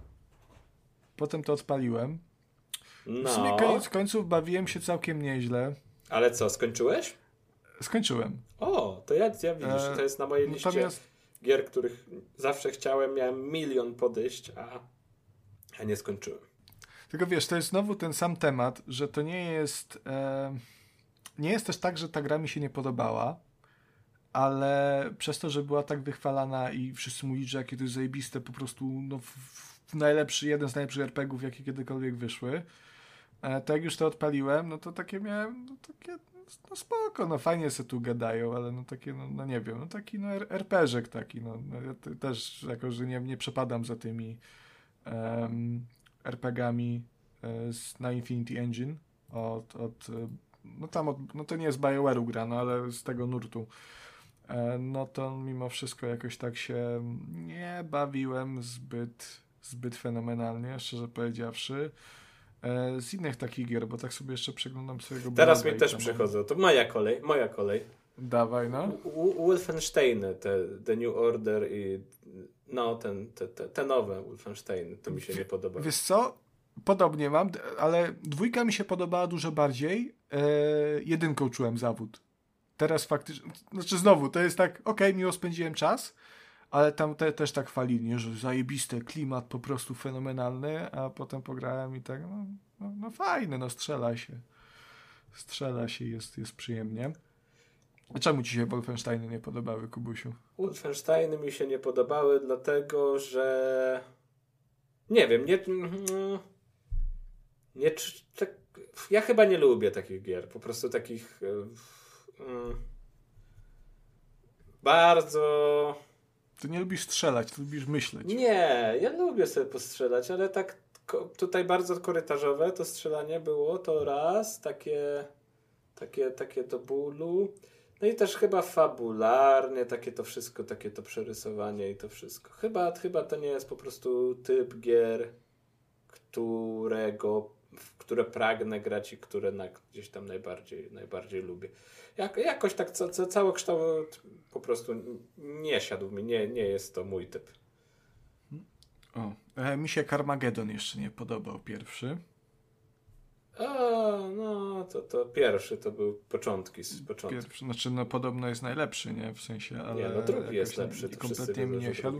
Speaker 2: Potem to odpaliłem.
Speaker 1: No.
Speaker 2: W sumie koniec końców bawiłem się całkiem nieźle.
Speaker 1: Ale co, skończyłeś?
Speaker 2: Skończyłem.
Speaker 1: O, to ja, ja widzisz, e, to jest na mojej liście natomiast... gier, których zawsze chciałem, miałem milion podejść, a, a nie skończyłem.
Speaker 2: Tylko wiesz, to jest znowu ten sam temat, że to nie jest. E, nie jest też tak, że ta gra mi się nie podobała, ale przez to, że była tak wychwalana i wszyscy mówili, że jakie to jest zajebiste, po prostu no, najlepszy, jeden z najlepszych RPGów, jakie kiedykolwiek wyszły, e, to jak już to odpaliłem, no to takie miałem, no takie, no spoko, no fajnie se tu gadają, ale no takie, no, no nie wiem, no taki no RPGek taki, no, no ja też jako, że nie, nie przepadam za tymi um, RPGami e, z, na Infinity Engine od, od e, no tam od, no to nie jest BioWare'u gra, no ale z tego nurtu e, no to mimo wszystko jakoś tak się nie bawiłem zbyt, zbyt fenomenalnie, szczerze powiedziawszy. Z innych takich gier, bo tak sobie jeszcze przeglądam swojego
Speaker 1: Teraz mi też tam... przychodzą. To moja kolej, moja kolej.
Speaker 2: Dawaj, no.
Speaker 1: Wolfensteiny, te The New Order i no, ten, te, te, te nowe Wolfenstein, to mi się nie podoba.
Speaker 2: Wiesz co? Podobnie mam, ale dwójka mi się podobała dużo bardziej. E, jedynką czułem zawód. Teraz faktycznie, znaczy znowu, to jest tak, okej, okay, miło spędziłem czas, ale tam te, też tak chwalili, że zajebiste, klimat po prostu fenomenalny, a potem pograłem i tak, no, no, no fajne, no strzela się. Strzela się, jest, jest przyjemnie. A czemu ci się Wolfensteiny nie podobały, Kubusiu?
Speaker 1: Wolfensteiny mi się nie podobały, dlatego że nie wiem, nie. nie tak, ja chyba nie lubię takich gier. Po prostu takich. Um, bardzo.
Speaker 2: Ty nie lubisz strzelać, ty lubisz myśleć.
Speaker 1: Nie, ja lubię sobie postrzelać, ale tak tutaj bardzo korytarzowe to strzelanie było to raz, takie, takie, takie do bólu. No i też chyba fabularnie takie to wszystko, takie to przerysowanie i to wszystko. Chyba, chyba to nie jest po prostu typ gier, którego, w które pragnę grać i które na, gdzieś tam najbardziej, najbardziej lubię. Jak, jakoś tak ca, ca, cały kształt po prostu nie siadł mi, nie, nie jest to mój typ.
Speaker 2: O, e, mi się Carmageddon jeszcze nie podobał pierwszy.
Speaker 1: A, no, to, to pierwszy to był początki z początku.
Speaker 2: Pierwszy, znaczy, no podobno jest najlepszy, nie? W sensie, ale...
Speaker 1: Nie, no drugi jest lepszy. To
Speaker 2: kompletnie mi nie siadł.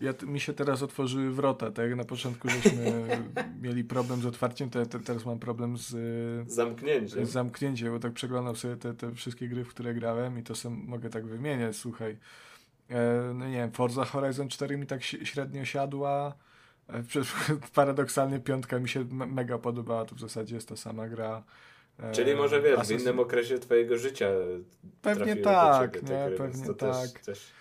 Speaker 2: Ja, mi się teraz otworzyły wrota, tak jak na początku żeśmy [laughs] mieli problem z otwarciem, to ja te, teraz mam problem z,
Speaker 1: Zamknięcie.
Speaker 2: z zamknięciem, bo tak przeglądam sobie te, te wszystkie gry, w które grałem i to sam mogę tak wymieniać, słuchaj. E, no nie wiem, Forza Horizon 4 mi tak średnio siadła. E, [laughs] paradoksalnie piątka mi się me- mega podobała, to w zasadzie jest ta sama gra. E,
Speaker 1: Czyli może wiesz, w innym okresie twojego życia
Speaker 2: Pewnie tak, nie? Pewnie tak.
Speaker 1: Też, też...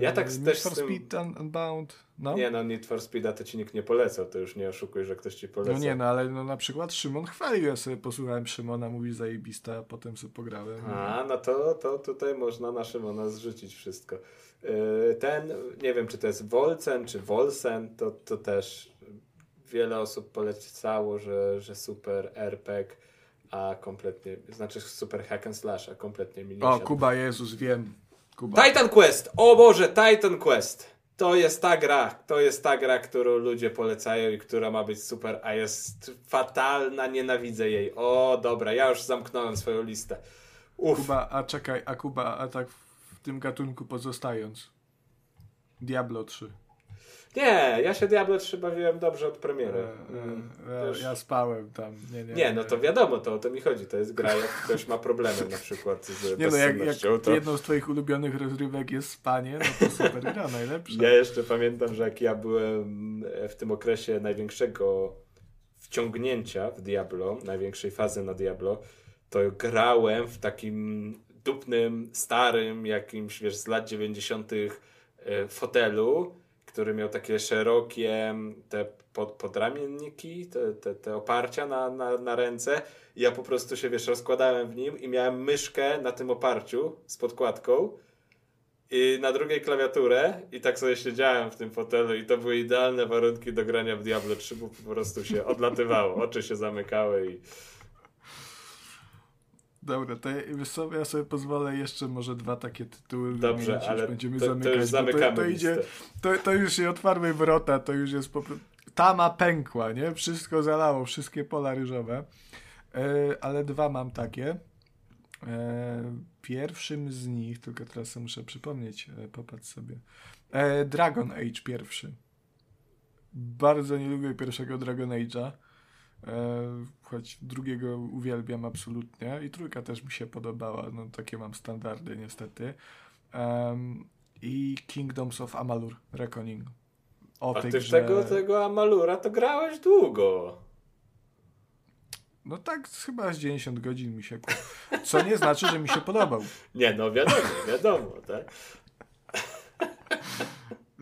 Speaker 1: Ja tak
Speaker 2: Need
Speaker 1: też
Speaker 2: for
Speaker 1: tym-
Speaker 2: Speed Un- Unbound, no.
Speaker 1: Nie no, Need for Speeda to ci nikt nie polecał, to już nie oszukuj, że ktoś ci poleca.
Speaker 2: No nie, no ale no, na przykład Szymon chwalił, ja sobie posłuchałem Szymona, mówi zajebista, a potem sobie pograłem.
Speaker 1: A, no to, to tutaj można na Szymona zrzucić wszystko. Yy, Ten, nie wiem czy to jest Wolcen czy Wolsen, to, to też wiele osób polecało, że, że super RPG, a kompletnie, znaczy super hack and slash, a kompletnie mi nie
Speaker 2: O. Kuba, Jezus, wiem. Kuba.
Speaker 1: Titan Quest! O Boże, Titan Quest! To jest ta gra, to jest ta gra, którą ludzie polecają i która ma być super, a jest fatalna, nienawidzę jej. O, dobra, ja już zamknąłem swoją listę. Uff.
Speaker 2: Kuba, a czekaj, a Kuba, a tak w tym gatunku pozostając. Diablo 3.
Speaker 1: Nie, ja się Diablo 3 bawiłem dobrze od
Speaker 2: E,
Speaker 1: premiery.
Speaker 2: e,
Speaker 1: Mm,
Speaker 2: ja,
Speaker 1: też-
Speaker 2: ja spałem tam. Nie, nie,
Speaker 1: Nie, no to wiadomo, to o to mi chodzi. To jest gra, jak ktoś ma problemy na przykład z [laughs]
Speaker 2: Nie no, jak, jak
Speaker 1: to...
Speaker 2: jedną z twoich ulubionych rozrywek jest spanie, no to super gra, [laughs] najlepsza.
Speaker 1: Ja jeszcze pamiętam, że jak ja byłem w tym okresie największego wciągnięcia w Diablo, największej fazy na Diablo, to grałem w takim dupnym, starym, jakimś, wiesz, z lat 90. e, fotelu, który miał takie szerokie te pod, podramienniki, te, te, te oparcia na, na, na ręce. I ja po prostu się, wiesz, rozkładałem w nim i miałem myszkę na tym oparciu z podkładką i na drugiej klawiaturę i tak sobie siedziałem w tym fotelu i to były idealne warunki do grania w Diablo 3, bo po prostu się odlatywało, oczy się zamykały i
Speaker 2: Dobra, to ja, co, ja sobie pozwolę jeszcze może dwa takie tytuły
Speaker 1: dobrze,
Speaker 2: wymienić, już
Speaker 1: ale
Speaker 2: będziemy
Speaker 1: to, to
Speaker 2: zamykać,
Speaker 1: już
Speaker 2: bo
Speaker 1: zamykamy
Speaker 2: to, to idzie, to, to już się otwarły wrota, to już jest po prostu... Tama pękła, nie? Wszystko zalało, wszystkie pola ryżowe. E, ale dwa mam takie. E, pierwszym z nich, tylko teraz sobie muszę przypomnieć, e, popatrz sobie. Dragon Age pierwszy. Bardzo nie lubię pierwszego Dragon Age'a. E, choć drugiego uwielbiam absolutnie i trójka też mi się podobała, no takie mam standardy niestety. Em, I Kingdoms of Amalur Reckoning. O
Speaker 1: A
Speaker 2: tej
Speaker 1: ty
Speaker 2: grze-
Speaker 1: tego, tego Amalura to grałeś długo.
Speaker 2: No tak, chyba z 90 godzin mi się... Co nie znaczy, że mi się podobał. [laughs]
Speaker 1: Nie, no wiadomo, wiadomo, tak?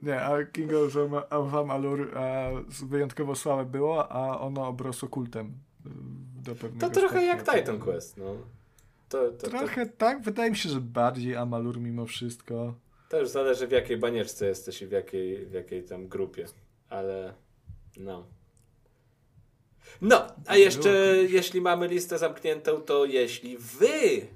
Speaker 2: Nie, a Kingdoms of Amalur a, wyjątkowo słabe było, a ono obrosło kultem. y, Do pewnego
Speaker 1: To trochę jak. Titan Quest, no. To, to, to,
Speaker 2: Trochę tak, wydaje mi się, że bardziej Amalur mimo wszystko.
Speaker 1: to już zależy w jakiej banieczce jesteś i w jakiej, w jakiej tam grupie, ale no. No, a jeszcze jeśli mamy listę zamkniętą, to jeśli wy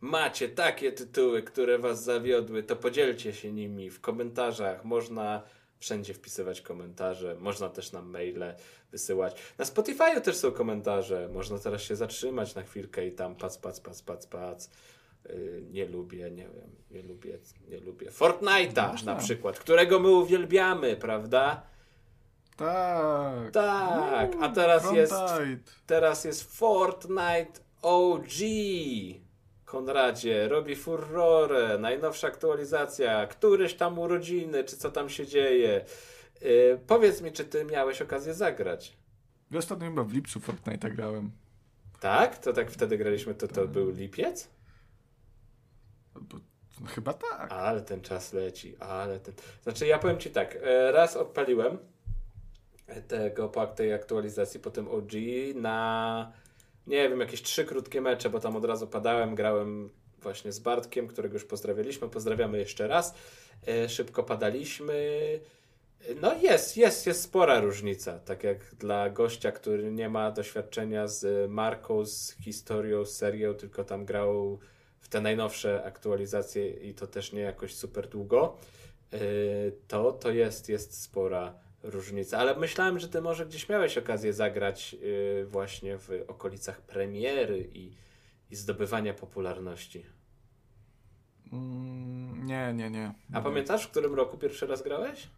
Speaker 1: macie takie tytuły, które was zawiodły, to podzielcie się nimi w komentarzach. Można wszędzie wpisywać komentarze, można też nam maile wysyłać. Na Spotify'u też są komentarze. Można teraz się zatrzymać na chwilkę i tam pac, pac, pac, pac, pac. Yy, nie lubię, nie wiem, nie lubię, nie lubię. Fortnite'a na przykład, którego my uwielbiamy, prawda?
Speaker 2: Tak.
Speaker 1: Tak, a teraz jest
Speaker 2: Frontite.
Speaker 1: Teraz jest Fortnite OG. Konradzie, robi furorę, najnowsza aktualizacja, któreś tam urodziny, czy co tam się dzieje. Yy, powiedz mi, czy ty miałeś okazję zagrać?
Speaker 2: Ja ostatnio chyba w lipcu Fortnite'a grałem.
Speaker 1: Tak? To tak wtedy graliśmy, to to był lipiec?
Speaker 2: Bo, no, chyba tak.
Speaker 1: Ale ten czas leci, ale ten... Znaczy ja powiem ci tak, e, raz odpaliłem tego po tej aktualizacji, potem OG na nie wiem, jakieś trzy krótkie mecze, bo tam od razu padałem, grałem właśnie z Bartkiem, którego już pozdrawialiśmy, pozdrawiamy jeszcze raz. E, Szybko padaliśmy. No jest, jest, jest spora różnica. Tak jak dla gościa, który nie ma doświadczenia z marką, z historią, z serią, tylko tam grał w te najnowsze aktualizacje i to też nie jakoś super długo, yy, to, to jest, jest spora różnica. Ale myślałem, że ty może gdzieś miałeś okazję zagrać yy, właśnie w okolicach premiery i, i zdobywania popularności.
Speaker 2: Mm, nie, nie, nie.
Speaker 1: A pamiętasz, w którym roku pierwszy raz grałeś?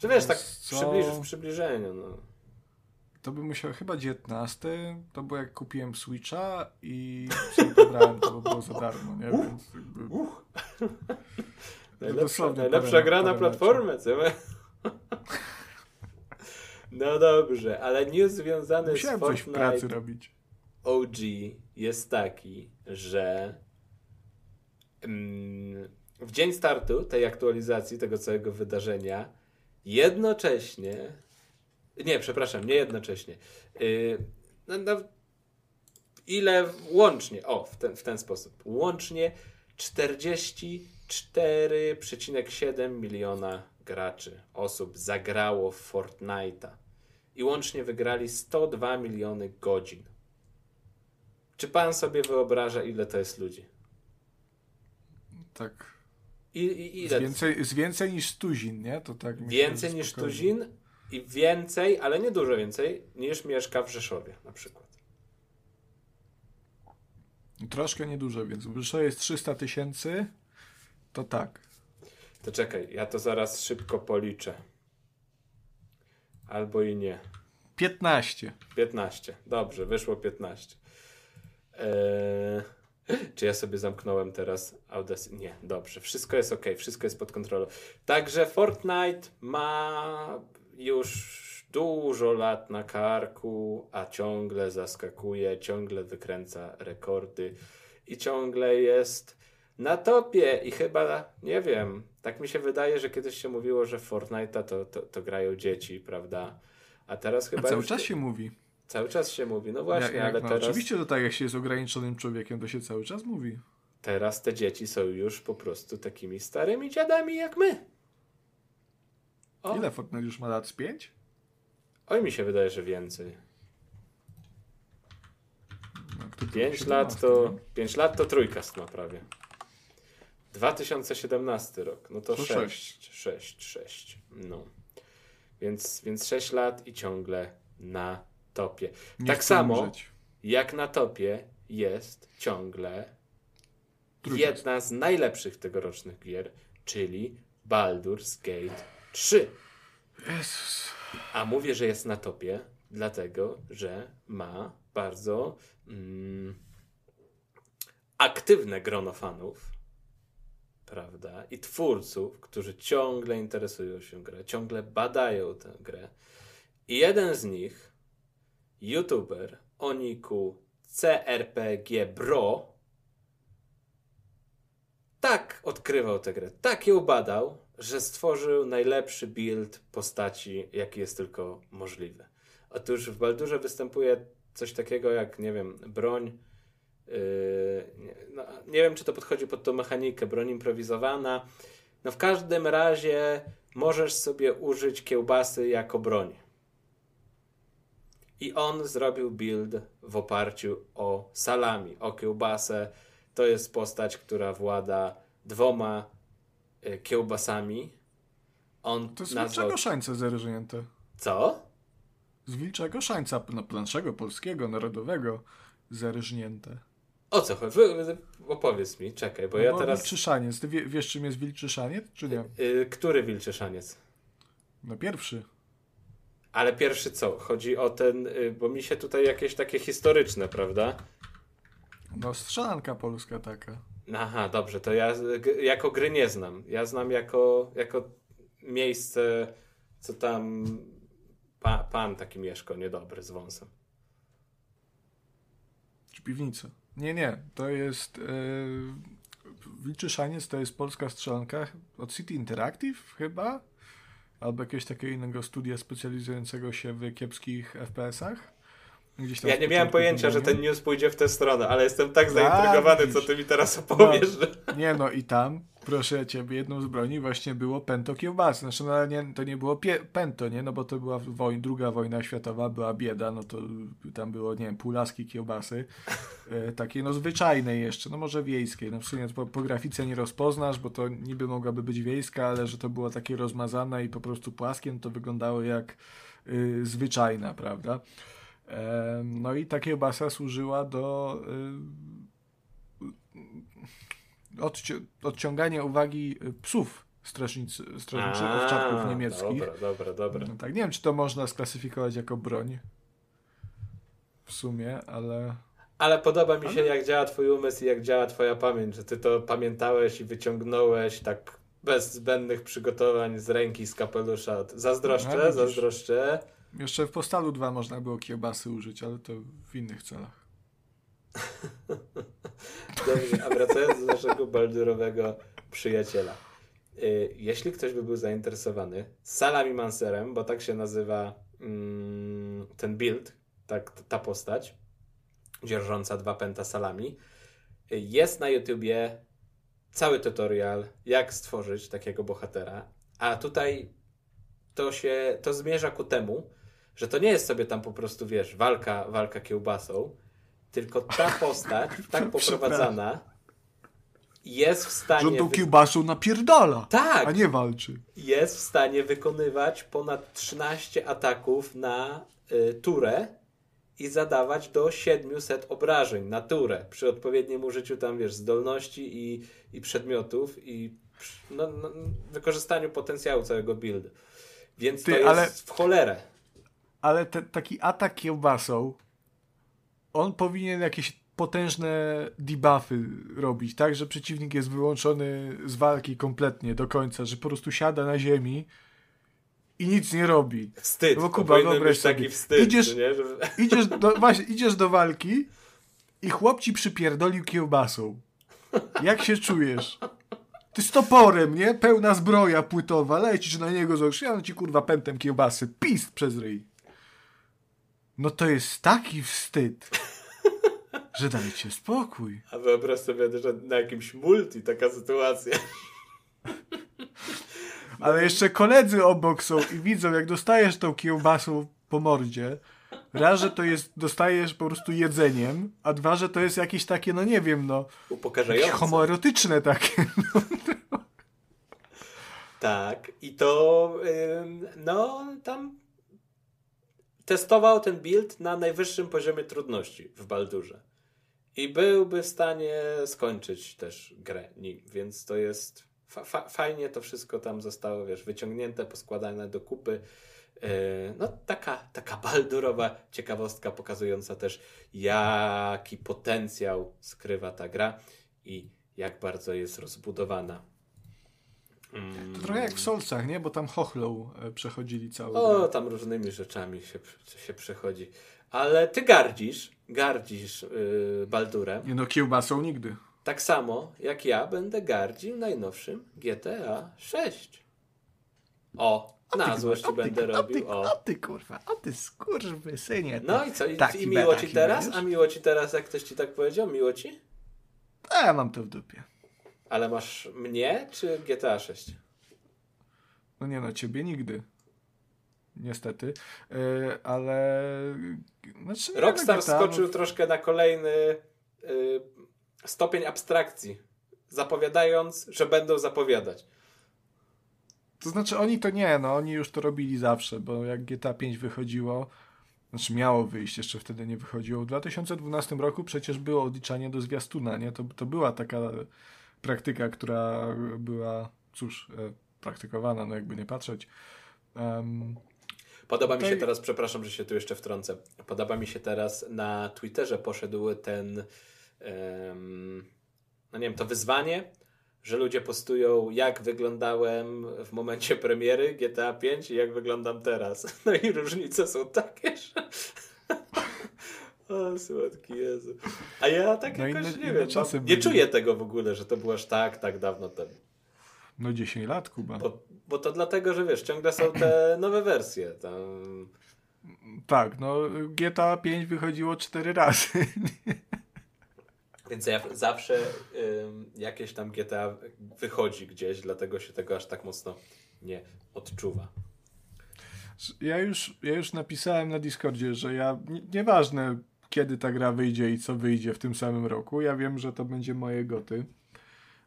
Speaker 1: Że wiesz, tak
Speaker 2: Co?
Speaker 1: przybliż, w przybliżeniu. No.
Speaker 2: To by musiał chyba 19. To było jak kupiłem Switcha i sobie pobrałem, to było za darmo, nie? Więc jakby...
Speaker 1: Najlepsza, najlepsza gra na platformę, co? No dobrze, ale news związany
Speaker 2: Musiałem
Speaker 1: z
Speaker 2: coś w pracy
Speaker 1: Fortnite
Speaker 2: robić.
Speaker 1: OG jest taki, że mm, w dzień startu tej aktualizacji, tego całego wydarzenia, jednocześnie, nie, przepraszam, nie jednocześnie, yy, no, no, ile łącznie, o, w ten, w ten sposób, łącznie 44,7 miliona graczy, osób zagrało w Fortnite'a i łącznie wygrali 102 miliony godzin. Czy pan sobie wyobraża, ile to jest ludzi?
Speaker 2: Tak.
Speaker 1: I, i,
Speaker 2: Z
Speaker 1: ile?
Speaker 2: więcej, z więcej niż tuzin, nie? To tak
Speaker 1: Więcej niż tuzin i więcej, ale nie dużo więcej, niż mieszka w Rzeszowie na przykład.
Speaker 2: Troszkę niedużo, więc w Rzeszowie jest 300 tysięcy, to tak.
Speaker 1: To czekaj, ja to zaraz szybko policzę. Albo i nie.
Speaker 2: 15.
Speaker 1: 15. Dobrze, wyszło 15. Eee, czy ja sobie zamknąłem teraz Audacity? Nie, dobrze. Wszystko jest ok, wszystko jest pod kontrolą. Także Fortnite ma już dużo lat na karku, a ciągle zaskakuje, ciągle wykręca rekordy i ciągle jest na topie i chyba, nie wiem, tak mi się wydaje, że kiedyś się mówiło, że Fortnite'a to, to, to grają dzieci, prawda? A teraz
Speaker 2: A
Speaker 1: chyba
Speaker 2: cały
Speaker 1: już
Speaker 2: czas się mówi.
Speaker 1: Cały czas się mówi, no właśnie,
Speaker 2: Jak- jak-
Speaker 1: ale
Speaker 2: no,
Speaker 1: teraz,
Speaker 2: Oczywiście to tak, jak się jest ograniczonym człowiekiem, to się cały czas mówi.
Speaker 1: teraz te dzieci są już po prostu takimi starymi dziadami jak my. O,
Speaker 2: Ile Fortnite już ma lat? Z 5?
Speaker 1: Oj, mi się wydaje, że więcej.
Speaker 2: No, kto tu
Speaker 1: 5
Speaker 2: 17,
Speaker 1: lat to
Speaker 2: nie?
Speaker 1: 5 lat to trójkast ma prawie. 2017 rok, no to
Speaker 2: To
Speaker 1: 6, 6, 6. No. Więc, więc 6 lat i ciągle na topie.
Speaker 2: Nie
Speaker 1: tak samo
Speaker 2: umrzeć.
Speaker 1: jak na topie jest ciągle
Speaker 2: Trójkast.
Speaker 1: jedna z najlepszych tegorocznych gier, czyli Baldur's Gate 3.
Speaker 2: Jezus.
Speaker 1: A mówię, że jest na topie, dlatego, że ma bardzo mm, aktywne grono fanów, prawda? I twórców, którzy ciągle interesują się grą, ciągle badają tę grę. I jeden z nich, youtuber o niku CRPG Bro, tak odkrywał tę grę, tak ją badał, że stworzył najlepszy build postaci, jaki jest tylko możliwy. Otóż w Baldurze występuje coś takiego jak, nie wiem, broń. Yy, nie, no, nie wiem, czy to podchodzi pod tą mechanikę, broń improwizowana. No w każdym razie możesz sobie użyć kiełbasy jako broń. I on zrobił build w oparciu o salami, o kiełbasę. To jest postać, która włada dwoma y, kiełbasami. On
Speaker 2: To z
Speaker 1: nazwał...
Speaker 2: wilczego szańca zerżnięte.
Speaker 1: Co?
Speaker 2: Z wilczego szańca, no, naszego, polskiego, narodowego, zerżnięte.
Speaker 1: O co chodzi? Opowiedz mi, czekaj, bo
Speaker 2: No
Speaker 1: ja
Speaker 2: bo
Speaker 1: teraz...
Speaker 2: Wilczy szaniec. Ty wie, wiesz, czym jest wilczy szaniec, czy nie?
Speaker 1: Y, który wilczy szaniec?
Speaker 2: No pierwszy.
Speaker 1: Ale pierwszy co? Chodzi o ten, y, bo mi się tutaj jakieś takie historyczne, prawda?
Speaker 2: No strzelanka polska taka.
Speaker 1: Aha, dobrze, to ja jako gry nie znam. Ja znam jako, jako miejsce, co tam pa, pan taki mieszkał, niedobry, z wąsem.
Speaker 2: Czy piwnica? Nie, nie. To jest... Yy, wilczy szaniec to jest polska strzelanka od City Interactive chyba? Albo jakiegoś takiego innego studia specjalizującego się w kiepskich FPS-ach. Gdzieś tam
Speaker 1: Ja nie miałem pojęcia, że ten news pójdzie w tę stronę, ale jestem tak
Speaker 2: A,
Speaker 1: zaintrygowany, co ty mi teraz opowiesz, że...
Speaker 2: Nie no i tam proszę ciebie, jedną z broni właśnie było pento kiełbasy. Znaczy, no, nie, to nie było pie, pento, nie? No bo to była wojna, druga wojna światowa, była bieda, no to tam było, nie wiem, półlaski kiełbasy. E, takiej, no zwyczajnej jeszcze, no może wiejskiej. No w sumie po, po grafice nie rozpoznasz, bo to niby mogłaby być wiejska, ale że to było takie rozmazane i po prostu płaskie, no to wyglądało jak y, zwyczajna, prawda? No i ta kiełbasa służyła do... Y, odci- odciąganie uwagi y, psów strażnicy, strażniczych
Speaker 1: A,
Speaker 2: owczaków niemieckich.
Speaker 1: Dobra, dobra, dobra.
Speaker 2: No tak, nie wiem, czy to można sklasyfikować jako broń. W sumie, ale.
Speaker 1: Ale podoba mi się, jak działa twój umysł i jak działa twoja pamięć, że ty to pamiętałeś i wyciągnąłeś tak bez zbędnych przygotowań z ręki, z kapelusza. Zazdroszczę,
Speaker 2: No, widzisz.
Speaker 1: zazdroszczę.
Speaker 2: Jeszcze w Postalu 2 można było kiełbasy użyć, ale to w innych celach. [laughs]
Speaker 1: Dobrze, a wracając do naszego baldurowego przyjaciela. Y, Jeśli ktoś by był zainteresowany Salami Manserem, bo tak się nazywa mm, ten build, tak, ta postać, dzierżąca dwa pęta salami, y, jest na YouTubie cały tutorial, jak stworzyć takiego bohatera. A tutaj to się, to zmierza ku temu, że to nie jest sobie tam po prostu, wiesz, walka, walka kiełbasą, tylko ta postać, [laughs] tak poprowadzana, jest w
Speaker 2: Że
Speaker 1: stanie.
Speaker 2: tą
Speaker 1: wy-
Speaker 2: kiełbasą napierdala,
Speaker 1: Tak,
Speaker 2: a nie walczy.
Speaker 1: jest w stanie wykonywać ponad 13 ataków na y, turę i zadawać do 700 obrażeń na turę przy odpowiednim użyciu tam, wiesz, zdolności i, i przedmiotów i przy- no, no, wykorzystaniu potencjału całego buildu. Więc
Speaker 2: Ty,
Speaker 1: to jest
Speaker 2: ale-
Speaker 1: w cholerę.
Speaker 2: Ale te, taki atak kiełbasą, on powinien jakieś potężne debuffy robić, tak, że przeciwnik jest wyłączony z walki kompletnie do końca, że po prostu siada na ziemi i nic nie robi.
Speaker 1: Wstyd.
Speaker 2: No bo
Speaker 1: to
Speaker 2: Kuba, wyobraź
Speaker 1: taki wstyd,
Speaker 2: idziesz-
Speaker 1: nie? Że...
Speaker 2: Idziesz do, właśnie, idziesz do walki i chłop ci przypierdolił kiełbasą. Jak się czujesz? Ty z toporem, nie? Pełna zbroja płytowa, lecisz na niego z oczy, ja ci kurwa pętem kiełbasy, pist przez ryj. No to jest taki wstyd, że dajcie spokój.
Speaker 1: A wyobraź sobie, że na jakimś multi taka sytuacja.
Speaker 2: Ale jeszcze koledzy obok są i widzą, jak dostajesz tą kiełbasą po mordzie. Raz, że to jest, dostajesz po prostu jedzeniem, a dwa, że to jest jakieś takie, no nie wiem, no,
Speaker 1: Upokarzające.
Speaker 2: homoerotyczne takie.
Speaker 1: Tak, i to no tam testował ten build na najwyższym poziomie trudności w Baldurze. I byłby w stanie skończyć też grę nim, więc to jest fa- fa- fajnie to wszystko tam zostało, wiesz, wyciągnięte, poskładane do kupy. Yy, no taka, taka baldurowa ciekawostka pokazująca też jaki potencjał skrywa ta gra i jak bardzo jest rozbudowana. Mm.
Speaker 2: To trochę jak w Solcach, nie? Bo tam chochlą e, przechodzili cały.
Speaker 1: O, tam różnymi rzeczami się, się przechodzi. Ale ty gardzisz, gardzisz yy, Baldurem.
Speaker 2: Nie no, kiełbasą nigdy.
Speaker 1: Tak samo jak ja będę gardził najnowszym GTA 6. O, na złość ci będę robił. O.
Speaker 2: ty kurwa, o ty skurwysynie.
Speaker 1: No i co? I,
Speaker 2: Taki
Speaker 1: i miło ci teraz?
Speaker 2: będziesz?
Speaker 1: A miło ci teraz, jak ktoś ci tak powiedział? Miło ci?
Speaker 2: A ja mam to w dupie.
Speaker 1: Ale masz mnie czy GTA 6?
Speaker 2: No nie no, ciebie nigdy. Niestety. E, ale... Znaczy, nie,
Speaker 1: Rockstar
Speaker 2: GTA,
Speaker 1: skoczył
Speaker 2: no,
Speaker 1: troszkę na kolejny y, stopień abstrakcji, zapowiadając, że będą zapowiadać.
Speaker 2: To znaczy oni to nie, no oni już to robili zawsze, bo jak GTA 5 wychodziło, znaczy miało wyjść, jeszcze wtedy nie wychodziło. W 2012 roku przecież było odliczanie do zwiastuna, nie? To, to była taka praktyka, która była, cóż, e, praktykowana, no jakby nie patrzeć. Em,
Speaker 1: Podoba mi się teraz, przepraszam, że się tu jeszcze wtrącę. Podoba mi się teraz na Twitterze poszedł ten, em, no nie wiem, to wyzwanie, że ludzie postują, jak wyglądałem w momencie premiery GTA 5 i jak wyglądam teraz. [laughs] No i różnice są takie, że. [laughs] O, słodki Jezu. A ja tak
Speaker 2: No
Speaker 1: jakoś
Speaker 2: inne-
Speaker 1: nie wiem,
Speaker 2: czasy
Speaker 1: no, nie czuję tego w ogóle, że to było aż tak, tak dawno temu.
Speaker 2: no 10 lat, Kuba.
Speaker 1: Bo, bo to dlatego, że wiesz, ciągle są te [clears throat] nowe wersje. Tam
Speaker 2: Tak, no GTA 5 wychodziło 4 razy.
Speaker 1: Więc ja zawsze jakieś tam GTA wychodzi gdzieś, dlatego się tego aż tak mocno nie odczuwa.
Speaker 2: Ja już, ja już napisałem na Discordzie, że ja, nieważne kiedy ta gra wyjdzie i co wyjdzie w tym samym roku, ja wiem, że to będzie moje goty.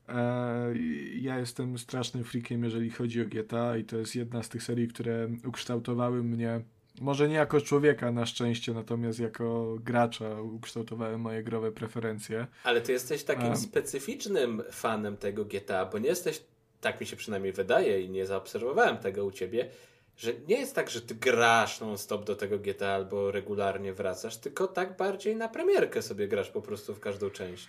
Speaker 2: E, ja jestem strasznym freakiem, jeżeli chodzi o GTA i to jest jedna z tych serii, które ukształtowały mnie może nie jako człowieka na szczęście, natomiast jako gracza ukształtowały moje growe preferencje.
Speaker 1: Ale ty jesteś takim specyficznym fanem tego GTA, bo nie jesteś, tak mi się przynajmniej wydaje i nie zaobserwowałem tego u ciebie, że nie jest tak, że ty grasz non-stop do tego GTA albo regularnie wracasz, tylko tak bardziej na premierkę sobie grasz po prostu w każdą część.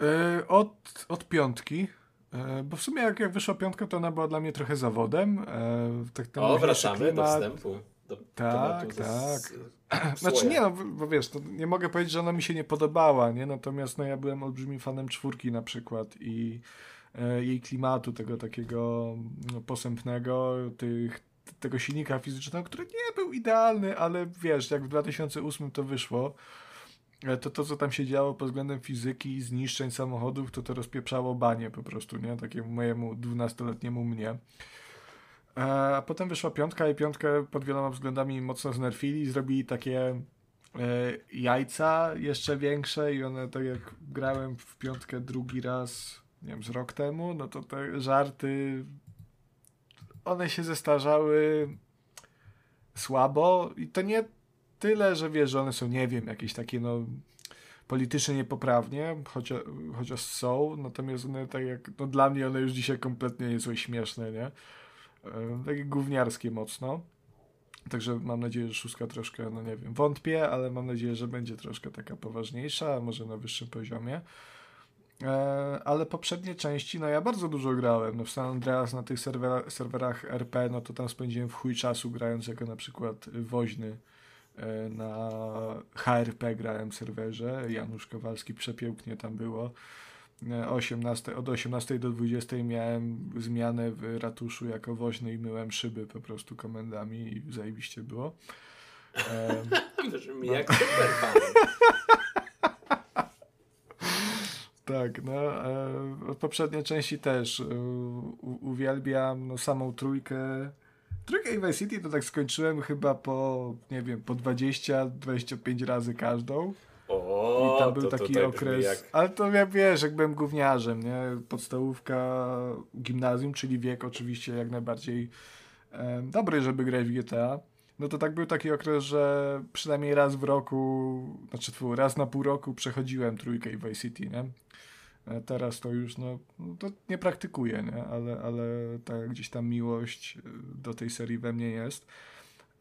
Speaker 2: Yy, od, od piątki. Yy, bo w sumie jak, jak wyszła piątka, to ona była dla mnie trochę zawodem. Yy,
Speaker 1: tak o, wracamy do wstępu. Do
Speaker 2: tak, tak. Z, [clears throat] znaczy nie, no, bo wiesz, nie mogę powiedzieć, że ona mi się nie podobała, nie? Natomiast no, ja byłem olbrzymim fanem czwórki na przykład i e, jej klimatu, tego takiego no, posępnego, tych, tego silnika fizycznego, który nie był idealny, ale wiesz, jak w 2008 to wyszło, e, to to, co tam się działo pod względem fizyki i zniszczeń samochodów, to to rozpieprzało banie po prostu, nie? Takiemu mojemu 12-letniemu mnie. E, a potem wyszła piątka i piątkę pod wieloma względami mocno znerfili, zrobili takie e, jajca jeszcze większe i one tak jak grałem w piątkę drugi raz, nie wiem, z rok temu, no to te żarty one się zestarzały słabo i to nie tyle, że wiesz, że one są, nie wiem, jakieś takie no politycznie niepoprawnie, chociaż, chociaż są, natomiast one tak jak, no dla mnie one już dzisiaj kompletnie nie są śmieszne, nie? E, takie gówniarskie mocno. Także mam nadzieję, że szóstka troszkę, no nie wiem, wątpię, ale mam nadzieję, że będzie troszkę taka poważniejsza, może na wyższym poziomie. E, ale poprzednie części, no ja bardzo dużo grałem. No w San Andreas na tych serwera, serwerach RP, no to tam spędziłem w chuj czasu grając jako na przykład woźny e, na HRP grałem serwerze. Janusz Kowalski przepięknie tam było. 18, od 18 do 20 miałem zmianę w ratuszu jako woźny i myłem szyby po prostu komendami i zajebiście było. [laughs]
Speaker 1: Brzmi no. jak super fan.
Speaker 2: Tak, no e, poprzednie części też e, uwielbiam no, samą trójkę. Trójkę i Vice City to tak skończyłem chyba po, nie wiem, po 20-25 razy każdą.
Speaker 1: O,
Speaker 2: I tam był taki okres. Jak... Ale to ja wiesz, jak byłem gówniarzem, nie? Podstawówka, gimnazjum, czyli wiek oczywiście jak najbardziej e, dobry, żeby grać w GTA. No to tak był taki okres, że przynajmniej raz w roku, znaczy raz na pół roku przechodziłem trójkę i Vice City, nie? E, teraz to już, no, to nie praktykuję, nie? Ale, ale ta gdzieś tam miłość e, do tej serii we mnie jest.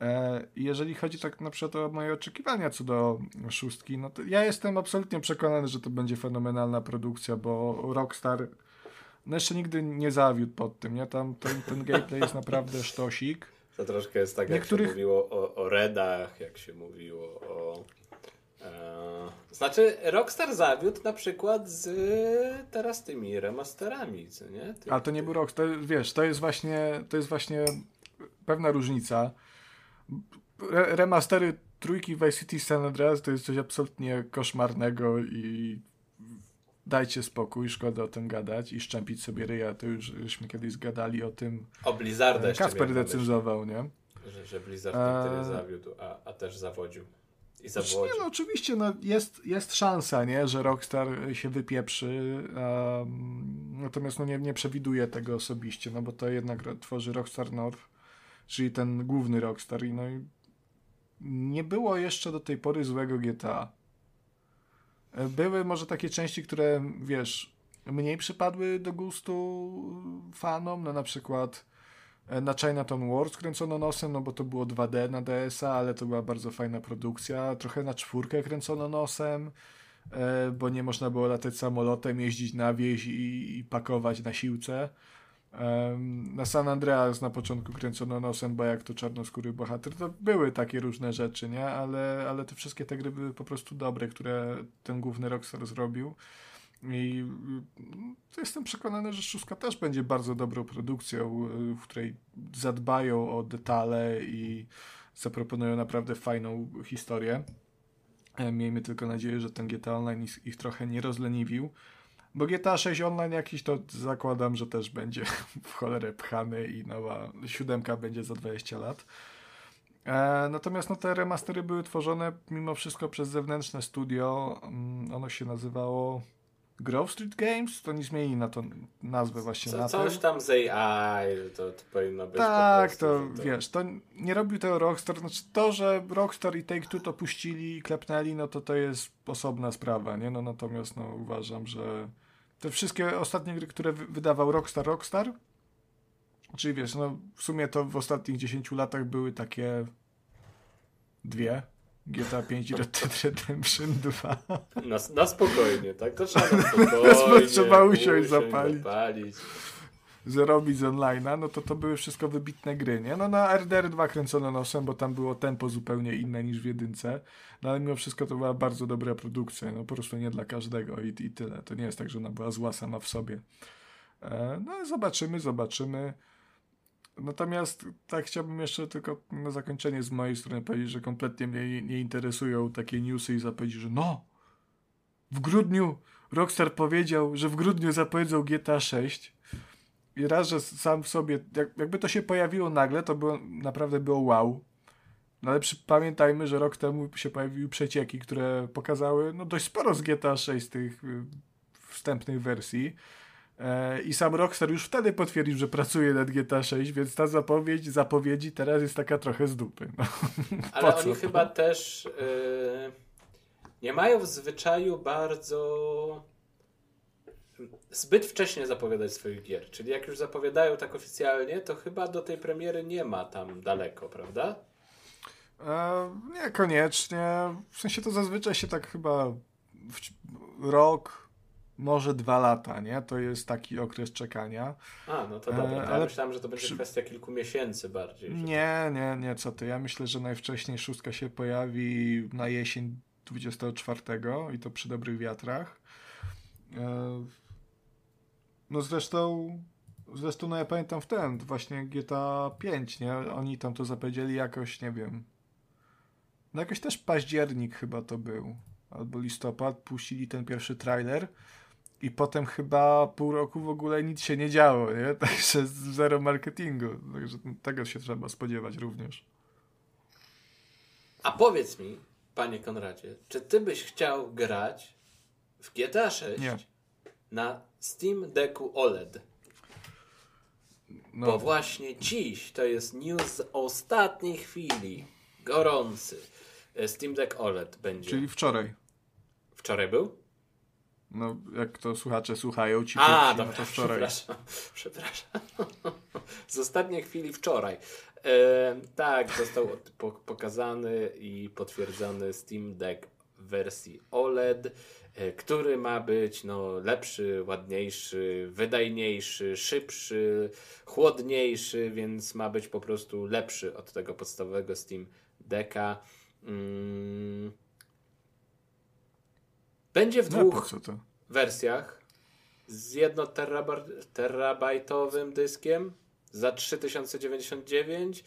Speaker 2: E, jeżeli chodzi tak na przykład o moje oczekiwania co do szóstki, no to ja jestem absolutnie przekonany, że to będzie fenomenalna produkcja, bo Rockstar no jeszcze nigdy nie zawiódł pod tym, nie? Tam ten, ten gameplay jest naprawdę sztosik.
Speaker 1: To troszkę jest tak, Niektórych... jak się mówiło o, o Redach, jak się mówiło o... E... Znaczy, Rockstar zawiódł na przykład z teraz tymi remasterami, co nie?
Speaker 2: Ty, A to nie był Rockstar, wiesz, to jest właśnie, to jest właśnie pewna różnica remastery trójki Vice City San Andreas to jest coś absolutnie koszmarnego i dajcie spokój, szkoda o tym gadać i szczępić sobie ryja, to już żeśmy kiedyś zgadali o tym.
Speaker 1: O Blizzarda
Speaker 2: Kasper decyzował, nie?
Speaker 1: Że, że Blizzard a... tyle zawiódł, a, a też zawodził. I znaczy, zawodził.
Speaker 2: Nie, no oczywiście no, jest, jest szansa, nie, że Rockstar się wypieprzy, um, natomiast no, nie, nie przewiduję tego osobiście, no bo to jednak tworzy Rockstar North, czyli ten główny Rockstar i no i nie było jeszcze do tej pory złego GTA. Były może takie części, które wiesz, mniej przypadły do gustu fanom, no na przykład e, na Chinatown Wars kręcono nosem, no bo to było 2D na DS-a, ale to była bardzo fajna produkcja. Trochę na czwórkę kręcono nosem, e, bo nie można było latać samolotem, jeździć na wieś i, i pakować na siłce. Na San Andreas na początku kręcono nosem, bo jak to czarnoskóry bohater, to były takie różne rzeczy, nie? Ale, ale te wszystkie te gry były po prostu dobre, które ten główny Rockstar zrobił. I y, jestem przekonany, że Szóstka też będzie bardzo dobrą produkcją, y, w której zadbają o detale i zaproponują naprawdę fajną historię. E, miejmy tylko nadzieję, że ten GTA Online ich, trochę nie rozleniwił. Bo GTA 6 Online jakiś to zakładam, że też będzie [laughs] w cholerę pchany i nowa siódemka będzie za 20 lat. E, natomiast no, te remastery były tworzone mimo wszystko przez zewnętrzne studio. Mm, ono się nazywało Grove Street Games, to nie zmieni na to nazwę właśnie
Speaker 1: Co,
Speaker 2: na
Speaker 1: Coś tam z AI, to, to powinno być
Speaker 2: Tak,
Speaker 1: prostu,
Speaker 2: to, to, wiesz, to nie robił tego Rockstar, znaczy to, że Rockstar i Take-Two to puścili i klepnęli, no to to jest osobna sprawa, nie? No natomiast no uważam, że te wszystkie ostatnie gry, które wydawał Rockstar, Rockstar, czyli wiesz, no w sumie to w ostatnich 10 latach były takie dwie, GTA 5 i Red Dead Redemption 2.
Speaker 1: Na, na spokojnie, tak? To trzeba na [laughs] spokojnie.
Speaker 2: trzeba usiąść, zapalić.
Speaker 1: zapalić.
Speaker 2: Zrobić z online'a, no to to były wszystko wybitne gry, nie? No na RDR 2 kręcono nosem, bo tam było tempo zupełnie inne niż w jedynce, no ale mimo wszystko to była bardzo dobra produkcja, no po prostu nie dla każdego i, i tyle. To nie jest tak, że ona była zła sama w sobie. E, no zobaczymy, zobaczymy. Natomiast tak chciałbym jeszcze tylko na zakończenie z mojej strony powiedzieć, że kompletnie mnie nie interesują takie newsy i zapowiedzi, że no, w grudniu Rockstar powiedział, że w grudniu zapowiedzą GTA 6 i raz, że sam w sobie, jak, jakby to się pojawiło nagle, to było, naprawdę było wow. No ale przy, pamiętajmy, że rok temu się pojawiły przecieki, które pokazały no dość sporo z GTA 6 z tych y, wstępnych wersji. E, I sam Rockstar już wtedy potwierdził, że pracuje nad GTA 6, więc ta zapowiedź, zapowiedzi teraz jest taka trochę z dupy. No. [laughs]
Speaker 1: Ale oni chyba też yy, nie mają w zwyczaju bardzo zbyt wcześnie zapowiadać swoich gier. Czyli jak już zapowiadają tak oficjalnie, to chyba do tej premiery nie ma tam daleko, prawda?
Speaker 2: E, niekoniecznie. W sensie to zazwyczaj się tak chyba rok, może dwa lata, nie? To jest taki okres czekania.
Speaker 1: A, no to dobra. E, ale myślałem, że to będzie przy... kwestia kilku miesięcy bardziej.
Speaker 2: Nie, to... nie, nie, co ty. Ja myślę, że najwcześniej szóstka się pojawi na jesień 24 i to przy dobrych wiatrach. E, no zresztą zresztą no ja pamiętam w ten, właśnie GTA 5, nie? Oni tam to zapowiedzieli jakoś, nie wiem. No jakoś też październik chyba to był. Albo listopad, puścili ten pierwszy trailer i potem chyba pół roku w ogóle nic się nie działo, nie? [laughs] Także zero marketingu. Także tego się trzeba spodziewać również.
Speaker 1: A powiedz mi, panie Konradzie, czy ty byś chciał grać w GTA 6 nie. na Steam Decku OLED? No. Bo właśnie dziś to jest news z ostatniej chwili. Gorący. Steam Deck OLED będzie.
Speaker 2: Czyli wczoraj.
Speaker 1: Wczoraj był?
Speaker 2: No, jak to słuchacze słuchają, ci
Speaker 1: A, pierwsi, no to [laughs] wczoraj. Przepraszam, [laughs] przepraszam. [laughs] Z ostatniej chwili wczoraj. E, tak, został po, pokazany i potwierdzony Steam Deck w wersji OLED, e, który ma być no, lepszy, ładniejszy, wydajniejszy, szybszy, chłodniejszy, więc ma być po prostu lepszy od tego podstawowego Steam Decka. Mm będzie w no, dwóch wersjach z jednoterabajtowym dyskiem za 3099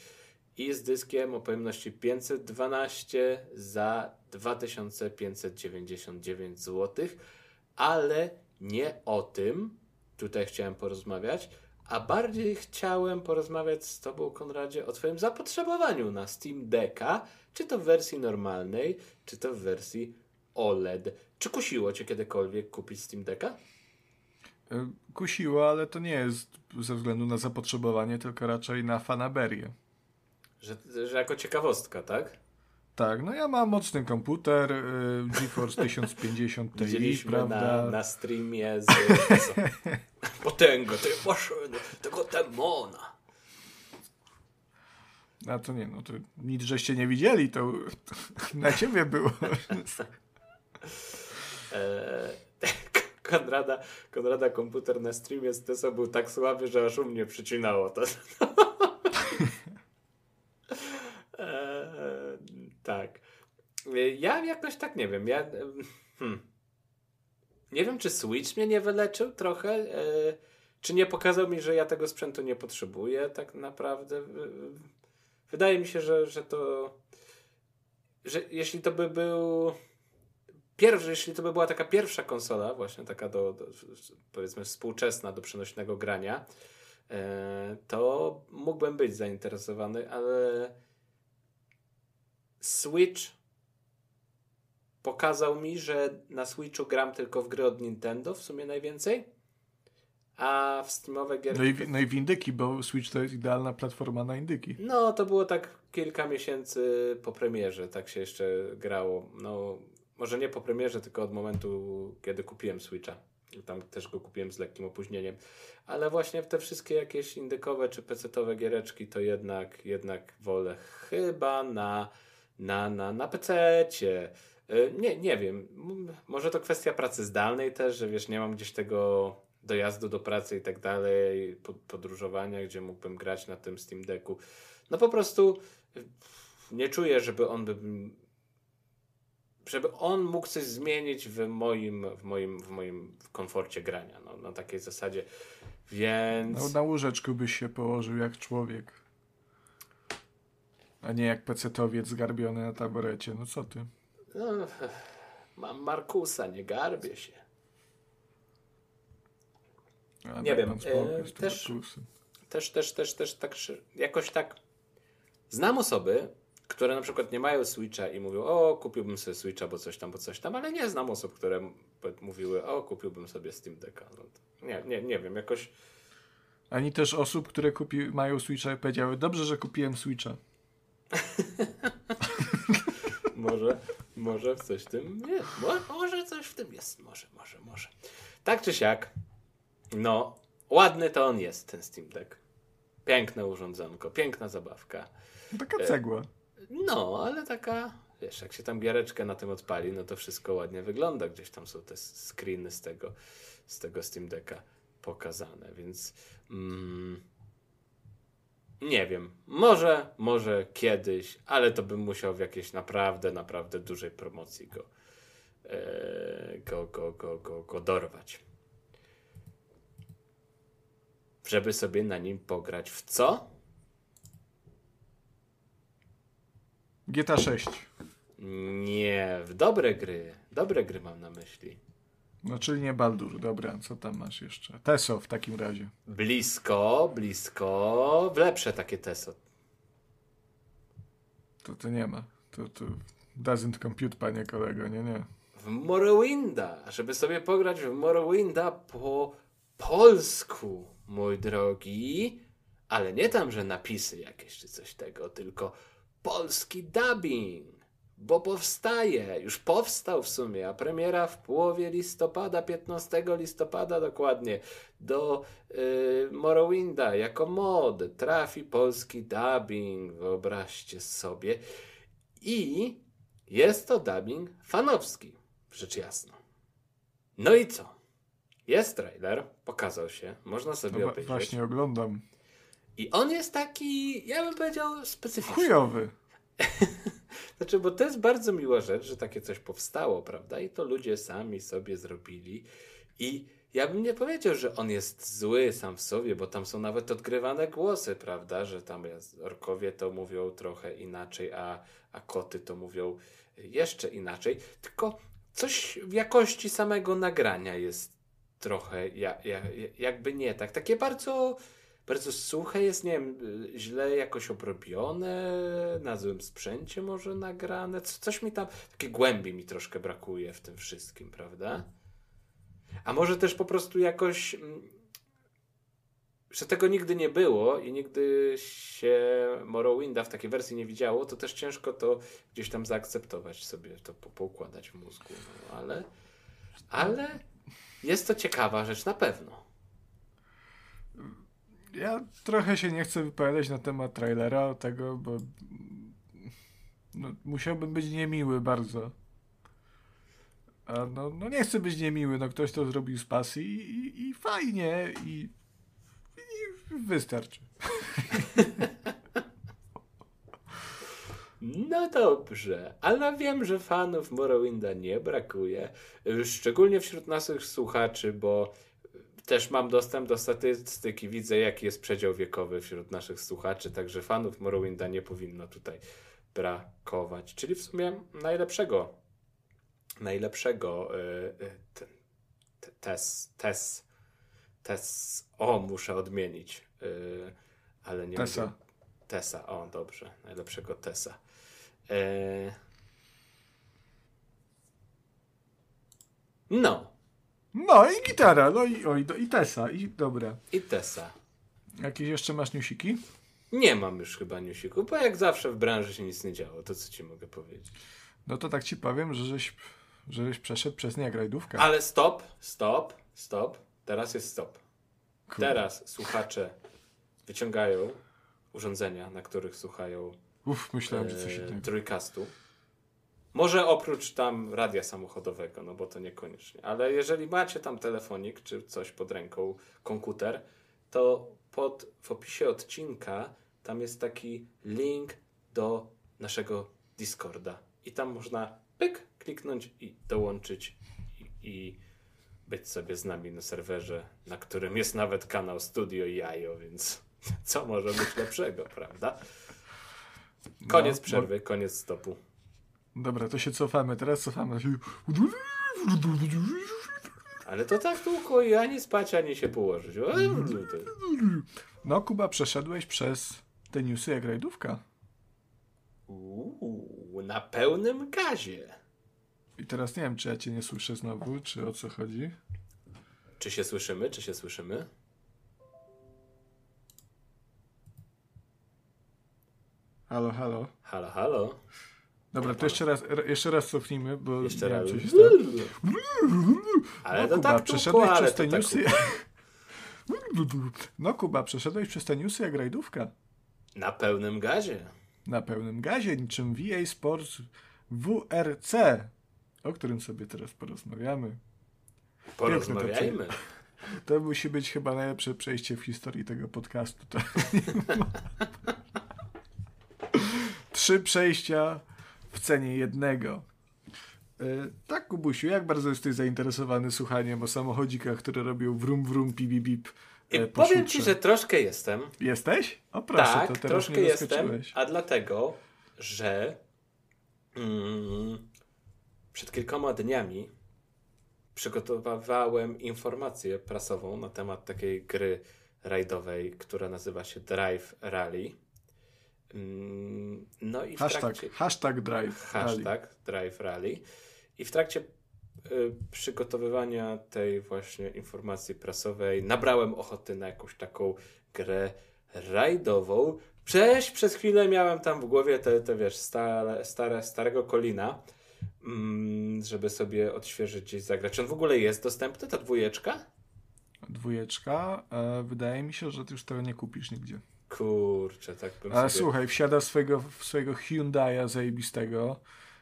Speaker 1: i z dyskiem o pojemności 512 za 2599 zł, ale nie o tym tutaj chciałem porozmawiać, a bardziej chciałem porozmawiać z Tobą, Konradzie, o Twoim zapotrzebowaniu na Steam Decka, czy to w wersji normalnej, czy to w wersji OLED. Czy kusiło cię kiedykolwiek kupić Steam Decka?
Speaker 2: E, kusiło, ale to nie jest ze względu na zapotrzebowanie, tylko raczej na fanaberię.
Speaker 1: Że, że jako ciekawostka, tak?
Speaker 2: Tak, no ja mam mocny komputer, y, GeForce [laughs] 1050 Ti,
Speaker 1: Widzieliśmy
Speaker 2: prawda?
Speaker 1: Na, na streamie z potęgą tej maszyny, tego demona.
Speaker 2: A to nie, no to nic żeście nie widzieli, to [laughs] na ciebie było. [laughs]
Speaker 1: E, [laughs] Konrada, Konrada komputer na streamie z TESO był tak słaby, że aż u mnie przycinało to. [laughs] e, tak. Ja jakoś tak nie wiem. Ja, hmm. Nie wiem, czy Switch mnie nie wyleczył trochę. E, czy nie pokazał mi, że ja tego sprzętu nie potrzebuję tak naprawdę. Wydaje mi się, że, że to. Że jeśli to by był pierwszy, jeśli to by była taka pierwsza konsola, właśnie taka do, do powiedzmy współczesna do przenośnego grania, e, to mógłbym być zainteresowany, ale Switch pokazał mi, że na Switchu gram tylko w gry od Nintendo w sumie najwięcej, a w Steamowe gierki...
Speaker 2: No i, no i w indyki, bo Switch to jest idealna platforma na indyki.
Speaker 1: No, to było tak kilka miesięcy po premierze, tak się jeszcze grało. No, może nie po premierze, tylko od momentu, kiedy kupiłem Switcha. Tam też go kupiłem z lekkim opóźnieniem. Ale właśnie te wszystkie jakieś indykowe czy pecetowe giereczki, to jednak, jednak wolę chyba na, na, na, na pececie. Y, nie, nie wiem. Może to kwestia pracy zdalnej też, że wiesz, nie mam gdzieś tego dojazdu do pracy i tak dalej, podróżowania, gdzie mógłbym grać na tym Steam Decku. No po prostu y, nie czuję, żeby on by żeby on mógł coś zmienić w moim, w moim, w moim komforcie grania, no, na takiej zasadzie. Więc.
Speaker 2: No, na łóżeczku byś się położył jak człowiek. A nie jak pecetowiec zgarbiony na taborecie. No co ty? No,
Speaker 1: mam Markusa, nie garbię się.
Speaker 2: A nie wiem. E,
Speaker 1: też, też, też, też, też tak jakoś tak znam osoby, które na przykład nie mają Switcha i mówią, o, kupiłbym sobie Switcha, bo coś tam, bo coś tam, ale nie znam osób, które mówiły, o, kupiłbym sobie Steam Decka. No nie, nie, nie wiem, jakoś...
Speaker 2: Ani też osób, które kupi, mają Switcha i powiedziały, dobrze, że kupiłem Switcha. [laughs]
Speaker 1: może, może coś w tym jest. Może, może coś w tym jest. Może, może, może. Tak czy siak, no, ładny to on jest, ten Steam Deck. Piękne urządzonko, piękna zabawka.
Speaker 2: Taka cegła.
Speaker 1: No, ale taka, wiesz, jak się tam giereczkę na tym odpali, no to wszystko ładnie wygląda. Gdzieś tam są te screeny z tego, z tego Steam Decka pokazane, więc mm, nie wiem. Może, może kiedyś, ale to bym musiał w jakiejś naprawdę, naprawdę dużej promocji go, e, go, go, go, go, go dorwać. Żeby sobie na nim pograć w co?
Speaker 2: GTA 6.
Speaker 1: Nie, w dobre gry. Dobre gry mam na myśli.
Speaker 2: No, czyli nie Baldur. Dobra, co tam masz jeszcze? Teso w takim razie.
Speaker 1: Blisko, blisko. W lepsze takie Teso.
Speaker 2: To to nie ma. To, to doesn't compute, panie kolego, nie, nie.
Speaker 1: W Morrowinda, żeby sobie pograć w Morrowinda po polsku, mój drogi. Ale nie tam, że napisy jakieś czy coś tego, tylko polski dubbing, bo powstaje, już powstał w sumie, a premiera w połowie listopada, 15 listopada dokładnie, do y, Morrowinda jako mod trafi polski dubbing, wyobraźcie sobie. I jest to dubbing fanowski, rzecz jasna. No i co? Jest trailer, pokazał się, można sobie no, obejrzeć.
Speaker 2: Właśnie oglądam.
Speaker 1: I on jest taki, ja bym powiedział, specyficzny.
Speaker 2: Chujowy. [laughs]
Speaker 1: znaczy, bo to jest bardzo miła rzecz, że takie coś powstało, prawda? I to ludzie sami sobie zrobili. I ja bym nie powiedział, że on jest zły sam w sobie, bo tam są nawet odgrywane głosy, prawda? Że tam orkowie to mówią trochę inaczej, a, a koty to mówią jeszcze inaczej. Tylko coś w jakości samego nagrania jest trochę ja, ja, jakby nie tak. Takie bardzo bardzo suche jest, nie wiem, źle jakoś obrobione, na złym sprzęcie może nagrane. coś mi tam, takiej głębi mi troszkę brakuje w tym wszystkim, prawda? A może też po prostu jakoś, mm, że tego nigdy nie było i nigdy się Morrowinda w takiej wersji nie widziało, to też ciężko to gdzieś tam zaakceptować sobie, to poukładać w mózgu. No, ale, ale jest to ciekawa rzecz na pewno
Speaker 2: ja trochę się nie chcę wypowiadać na temat trailera tego, bo no, musiałbym być niemiły bardzo. A no, no nie chcę być niemiły, no ktoś to zrobił z pasji i, i, fajnie i, i wystarczy. [laughs]
Speaker 1: No dobrze, ale wiem, że fanów Morrowinda nie brakuje, szczególnie wśród naszych słuchaczy, bo też mam dostęp do statystyki, widzę jaki jest przedział wiekowy wśród naszych słuchaczy, także fanów Morrowinda nie powinno tutaj brakować. Czyli w sumie najlepszego najlepszego y, y, te- te- tes, tes, tes, o, muszę odmienić, y, ale nie
Speaker 2: Tesa.
Speaker 1: mogę- Tesa, o, dobrze, najlepszego Tesa. E... No,
Speaker 2: No i gitara, no i, oj, do- i Tesa, i dobra.
Speaker 1: i Tesa.
Speaker 2: Jakieś jeszcze masz newsiki?
Speaker 1: Nie mam już chyba newsiku, bo jak zawsze w branży się nic nie działo, to co ci mogę powiedzieć.
Speaker 2: No to tak ci powiem, że żeś, że żeś przeszedł przez nie grajdówkę.
Speaker 1: Ale stop, stop, stop, teraz jest stop.
Speaker 2: Kurde.
Speaker 1: Teraz słuchacze wyciągają urządzenia, na których słuchają
Speaker 2: Uff, myślałem, że coś
Speaker 1: e,
Speaker 2: innego.
Speaker 1: trójkastu. Może oprócz tam radia samochodowego, no bo to niekoniecznie. Ale jeżeli macie tam telefonik czy coś pod ręką, komputer, to pod, w opisie odcinka tam jest taki link do naszego Discorda. I tam można pyk, kliknąć i dołączyć i, i być sobie z nami na serwerze, na którym jest nawet kanał Studio Jajo, więc [laughs] co może być lepszego, prawda? Koniec
Speaker 2: No,
Speaker 1: przerwy, koniec stopu.
Speaker 2: Dobra, to się cofamy. Teraz cofamy.
Speaker 1: Ale to tak długo i ani spać, ani się położyć.
Speaker 2: No, Kuba, przeszedłeś przez te newsy jak rajdówka.
Speaker 1: Uuu, na pełnym gazie.
Speaker 2: I teraz nie wiem, czy ja cię nie słyszę znowu, czy o co chodzi.
Speaker 1: Czy się słyszymy? Czy się słyszymy?
Speaker 2: Halo, halo.
Speaker 1: Halo, halo.
Speaker 2: Dobra, to jeszcze raz, jeszcze raz cofnijmy, bo
Speaker 1: Jeszcze
Speaker 2: nie
Speaker 1: raz.
Speaker 2: wiem, się.
Speaker 1: Ale
Speaker 2: No,
Speaker 1: to
Speaker 2: Kuba,
Speaker 1: tak
Speaker 2: przeszedłeś
Speaker 1: ale
Speaker 2: przez
Speaker 1: to
Speaker 2: te
Speaker 1: tak
Speaker 2: newsy. [laughs] No, Kuba, przeszedłeś przez te newsy jak rajdówka.
Speaker 1: Na pełnym gazie.
Speaker 2: Na pełnym gazie, niczym VA Sports WRC, o którym sobie teraz porozmawiamy.
Speaker 1: Porozmawiajmy.
Speaker 2: To musi być chyba najlepsze przejście w historii tego podcastu. To... [laughs] Trzy przejścia w cenie jednego. E, Tak, Kubusiu, jak bardzo jesteś zainteresowany słuchaniem o samochodzikach, które robią wrum wrum pibi bip e, po
Speaker 1: powiem ci, że troszkę jestem.
Speaker 2: Jesteś? O proszę,
Speaker 1: tak,
Speaker 2: to teraz
Speaker 1: troszkę jestem, a dlatego, że mm, przed kilkoma dniami przygotowywałem informację prasową na temat takiej gry rajdowej, która nazywa się Drive Rally. Mm, No i
Speaker 2: Hashtag,
Speaker 1: trakcie,
Speaker 2: hashtag drive. rally.
Speaker 1: hashtag Drive Rally. I w trakcie y, przygotowywania tej właśnie informacji prasowej nabrałem ochoty na jakąś taką grę rajdową. Przecież przez chwilę miałem tam w głowie te, te wiesz, stare, stare, starego Kolina, mm, żeby sobie odświeżyć gdzieś zagrać. Czy on w ogóle jest dostępny, ta dwójeczka?
Speaker 2: Dwójeczka. E, wydaje mi się, że ty już tego nie kupisz nigdzie.
Speaker 1: Kurczę, tak bym
Speaker 2: Ale
Speaker 1: sobie...
Speaker 2: słuchaj, wsiada swojego, swojego Hyundai'a zajebistego,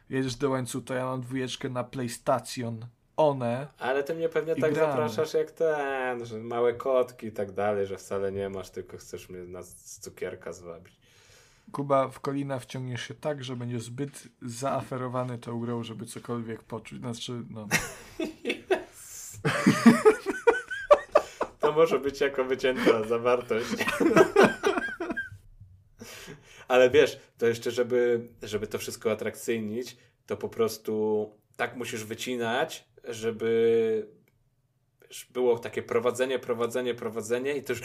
Speaker 2: jedziesz do łańcucha, ja mam dwójeczkę na PlayStation, one,
Speaker 1: Ale ty mnie pewnie tak
Speaker 2: gramy.
Speaker 1: zapraszasz jak ten, że małe kotki i tak dalej, że wcale nie masz, tylko chcesz mnie na z cukierka zwabić.
Speaker 2: Kuba w Kolina wciągniesz się tak, że będziesz zbyt zaaferowany tą grą, żeby cokolwiek poczuć. Znaczy, no. [laughs]
Speaker 1: To może być jako wycięta zawartość. [laughs] Ale wiesz, to jeszcze, żeby, żeby to wszystko atrakcyjnić, to po prostu tak musisz wycinać, żeby było takie prowadzenie, prowadzenie, prowadzenie i to już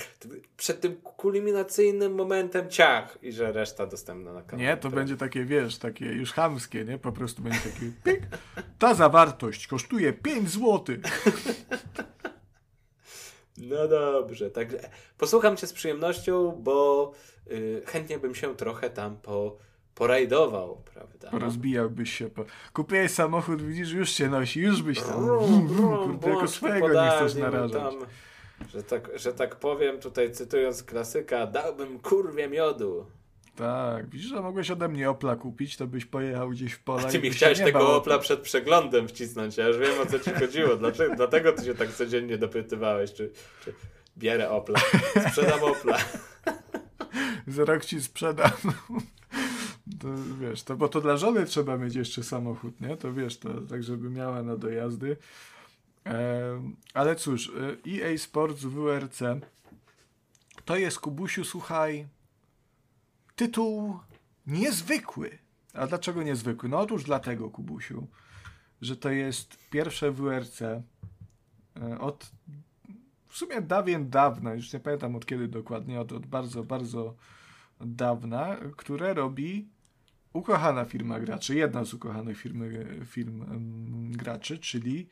Speaker 1: przed tym kulminacyjnym momentem ciach i że reszta dostępna na kanale.
Speaker 2: Nie, to będzie takie, wiesz, takie już chamskie, nie? Po prostu będzie takie pik. Ta zawartość kosztuje 5 zł.
Speaker 1: No dobrze, także posłucham cię z przyjemnością, bo chętnie bym się trochę tam po, porajdował, prawda?
Speaker 2: Porozbijałbyś się. Po... Kupiłeś samochód, widzisz, już się nosi, już byś tam.
Speaker 1: Brum, brum,
Speaker 2: Kurde, jako swojego nie chcesz
Speaker 1: bo
Speaker 2: narażać.
Speaker 1: Tam, że, tak, że tak powiem, tutaj cytując klasyka, dałbym kurwie miodu.
Speaker 2: Tak, widzisz, że mogłeś ode mnie Opla kupić, to byś pojechał gdzieś w pola
Speaker 1: A ty mi chciałeś tego Opla przed przeglądem wcisnąć, ja już wiem o co ci chodziło. Dlaczego, dlatego ty się tak codziennie dopytywałeś, czy, czy bierę Opla, sprzedam Opla.
Speaker 2: Za rok ci sprzedam. [laughs] To wiesz, to bo to dla żony trzeba mieć jeszcze samochód, nie? To wiesz, to tak, żeby miała na dojazdy. Em, ale cóż, e, EA Sports WRC to jest, Kubusiu, słuchaj, tytuł niezwykły. A dlaczego niezwykły? No otóż dlatego, Kubusiu, że to jest pierwsze WRC e, od w sumie dawien dawna, już nie pamiętam od kiedy dokładnie, od, od bardzo, bardzo dawna, które robi ukochana firma graczy, jedna z ukochanych firmy, firm um, graczy, czyli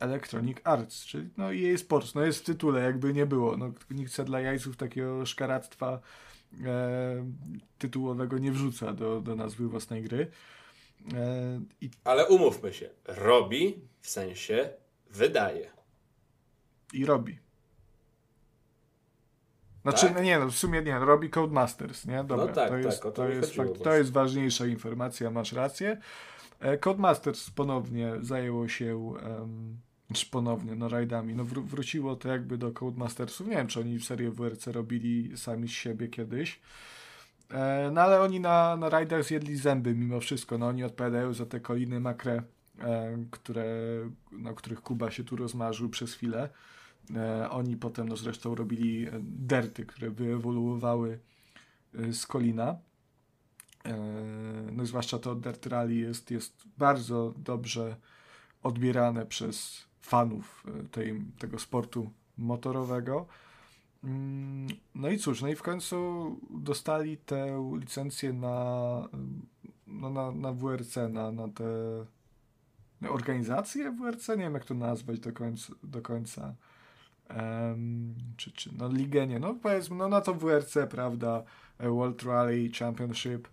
Speaker 2: Electronic Arts, czyli no EA Sports, no jest w tytule, jakby nie było, no nikt chce dla jajców takiego szkaractwa e, tytułowego nie wrzuca do, do nazwy własnej gry.
Speaker 1: E, i... Ale umówmy się, robi w sensie wydaje.
Speaker 2: I robi. Znaczy, tak? nie, no w sumie nie, robi Codemasters, nie? Dobra,
Speaker 1: no tak,
Speaker 2: to jest,
Speaker 1: tak,
Speaker 2: to, jest, to jest ważniejsza informacja, masz rację. E, Codemasters ponownie zajęło się, um, czy ponownie, no rajdami, no wró wróciło to jakby do Codemastersów, nie wiem, czy oni serię WRC robili sami z siebie kiedyś, e, no ale oni na, na rajdach zjedli zęby mimo wszystko, no oni odpowiadają za te koliny makre, e, które, na których Kuba się tu rozmarzył przez chwilę, oni potem no zresztą robili derty, które wyewoluowały e, z Kolina. E, no zwłaszcza to Dirt Rally jest, jest bardzo dobrze odbierane przez fanów tej, tego sportu motorowego. Mm, no i cóż, no i w końcu dostali tę licencję na, no na, na WRC, na, na te organizacje WRC, nie wiem jak to nazwać do końca, do końca um, czy, czy no ligę nie, no powiedzmy, no na to WRC, prawda, World Rally Championship,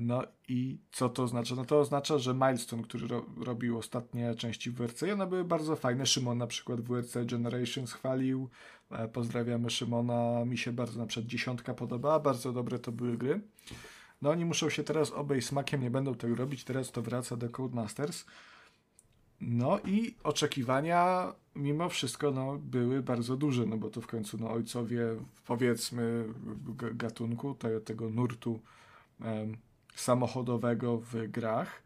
Speaker 2: no i co to oznacza? No to oznacza, że Milestone, który ro, robił ostatnie części WRC, one były bardzo fajne. Szymon na przykład WRC Generations chwalił. E, pozdrawiamy Szymona. Mi się bardzo na przykład dziesiątka podobała. Bardzo dobre to były gry. No oni muszą się teraz obejść smakiem, nie będą tego robić. Teraz to wraca do Codemasters. No i oczekiwania mimo wszystko no, były bardzo duże, no bo to w końcu no, ojcowie powiedzmy gatunku, te, tego nurtu um, samochodowego w grach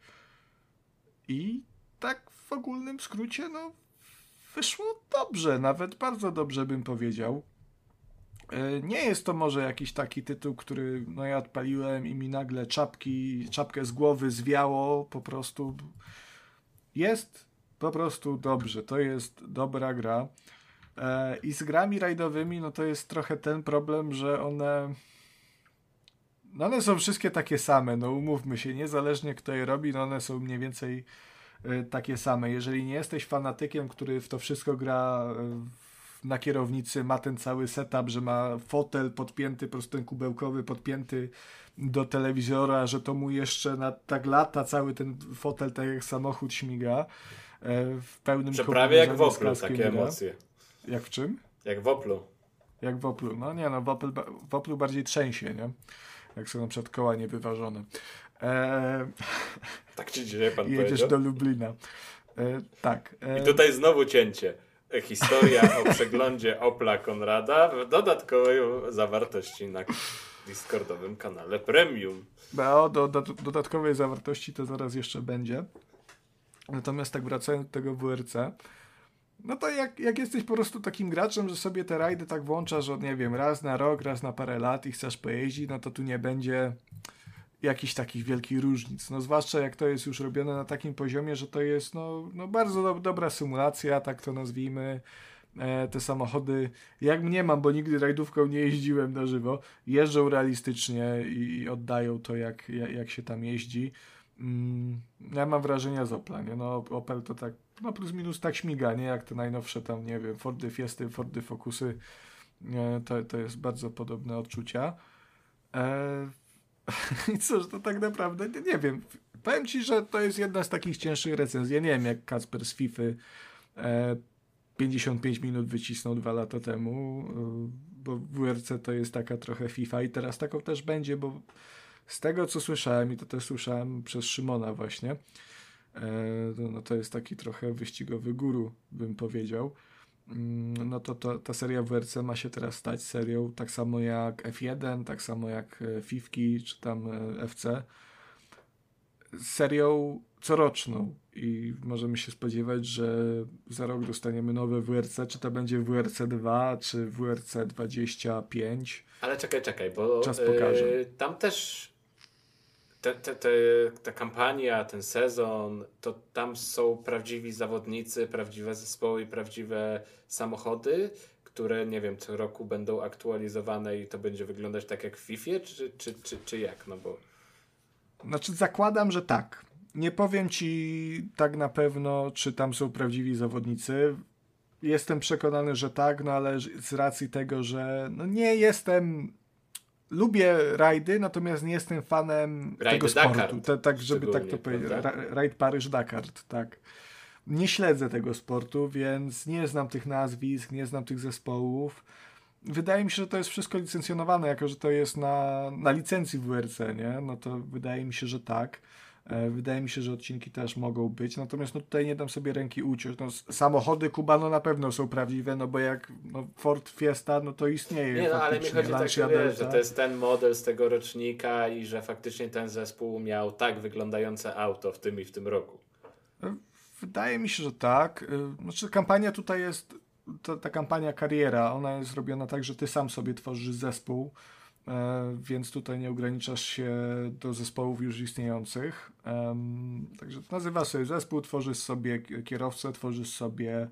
Speaker 2: i tak w ogólnym skrócie no wyszło dobrze, nawet bardzo dobrze bym powiedział. E, nie jest to może jakiś taki tytuł, który no ja odpaliłem i mi nagle czapki, czapkę z głowy zwiało po prostu jest po prostu dobrze. To jest dobra gra. E, I z grami rajdowymi, no to jest trochę ten problem, że one. No one są wszystkie takie same, no umówmy się, niezależnie kto je robi, no one są mniej więcej e, takie same. Jeżeli nie jesteś fanatykiem, który w to wszystko gra e, na kierownicy, ma ten cały setup, że ma fotel podpięty, po prostu ten kubełkowy podpięty do telewizora, że to mu jeszcze na tak lata cały ten fotel, tak jak samochód śmiga e, w pełnym
Speaker 1: Prawie jak w Oplu takie emocje.
Speaker 2: Jak w czym?
Speaker 1: Jak w Oplu.
Speaker 2: Jak w Oplu. No nie no, w Oplu, w Oplu bardziej trzęsie, nie? Jak są na przykład koła niewyważone. E...
Speaker 1: Tak ci dzieje pan
Speaker 2: Jedziesz
Speaker 1: powiedział?
Speaker 2: do Lublina. E, tak.
Speaker 1: I tutaj znowu cięcie. Historia o przeglądzie Opla Konrada w dodatkowej zawartości na Discordowym kanale Premium.
Speaker 2: No, do, do, dodatkowej zawartości to zaraz jeszcze będzie. Natomiast tak wracając do tego WRC, no to jak, jak jesteś po prostu takim graczem, że sobie te rajdy tak włączasz, że nie wiem, raz na rok, raz na parę lat i chcesz pojeździć, no to tu nie będzie jakichś takich wielkich różnic. No zwłaszcza jak to jest już robione na takim poziomie, że to jest no, no bardzo do, dobra symulacja, tak to nazwijmy. E, te samochody, jak mnie mam, bo nigdy rajdówką nie jeździłem na żywo, jeżdżą realistycznie i, oddają to, jak, jak, jak, się tam jeździ. Mm, ja mam wrażenia z Opla, nie? No Opel to tak, no plus minus tak śmiga, nie? Jak te najnowsze tam, nie wiem, Fordy Fiesty, Fordy Focusy, to, to jest bardzo podobne odczucia. E, [laughs] I cóż, to tak naprawdę, nie, nie, wiem. Powiem Ci, że to jest jedna z takich cięższych recenzji. Ja nie wiem, jak Kasper z FIFA e, 55 minut wycisnął dwa lata temu, e, bo WRC to jest taka trochę FIFA i teraz taką też będzie, bo z tego, co słyszałem i to też słyszałem przez Szymona właśnie, e, no to jest taki trochę wyścigowy guru, bym powiedział. Mm, no to, to ta seria WRC ma się teraz stać serią tak samo jak F1, tak samo jak e, Fifki czy tam e, FC. Serią coroczną i możemy się spodziewać, że za rok dostaniemy nowe WRC, czy to będzie WRC 2, czy WRC 25.
Speaker 1: Ale czekaj, czekaj, bo Czas pokaże. Yy, tam też te, te, te, ta kampania, ten sezon, to tam są prawdziwi zawodnicy, prawdziwe zespoły prawdziwe samochody, które nie wiem, co roku będą aktualizowane i to będzie wyglądać tak jak w FIFA, czy, czy, czy, czy jak? No bo...
Speaker 2: Znaczy zakładam, że tak. Nie powiem ci tak na pewno, czy tam są prawdziwi zawodnicy. Jestem przekonany, że tak, no ale z racji tego, że no nie jestem lubię rajdy, natomiast nie jestem fanem
Speaker 1: Rajdy
Speaker 2: tego sportu.
Speaker 1: Dakar,
Speaker 2: Te, tak, żeby tak to powiedzieć. Rajd Paryż-Dakar, tak. Nie śledzę tego sportu, więc nie znam tych nazwisk, nie znam tych zespołów. Wydaje mi się, że to jest wszystko licencjonowane, jako że to jest na, na licencji WRC, nie? No to wydaje mi się, że tak. E, wydaje mi się, że odcinki też mogą być, natomiast no tutaj nie dam sobie ręki uciąć. No, samochody Kubano na pewno są prawdziwe, no bo jak no, Ford Fiesta, no to istnieje.
Speaker 1: Nie, no ale mi chodzi tak, że, wiesz, że to jest ten model z tego rocznika i że faktycznie ten zespół miał tak wyglądające auto w tym i w tym roku.
Speaker 2: E, wydaje mi się, że tak. E, znaczy kampania tutaj jest, ta, ta kampania kariera, ona jest robiona tak, że ty sam sobie tworzysz zespół, więc tutaj nie ograniczasz się do zespołów już istniejących. Także nazywasz sobie zespół, tworzysz sobie kierowcę, tworzysz sobie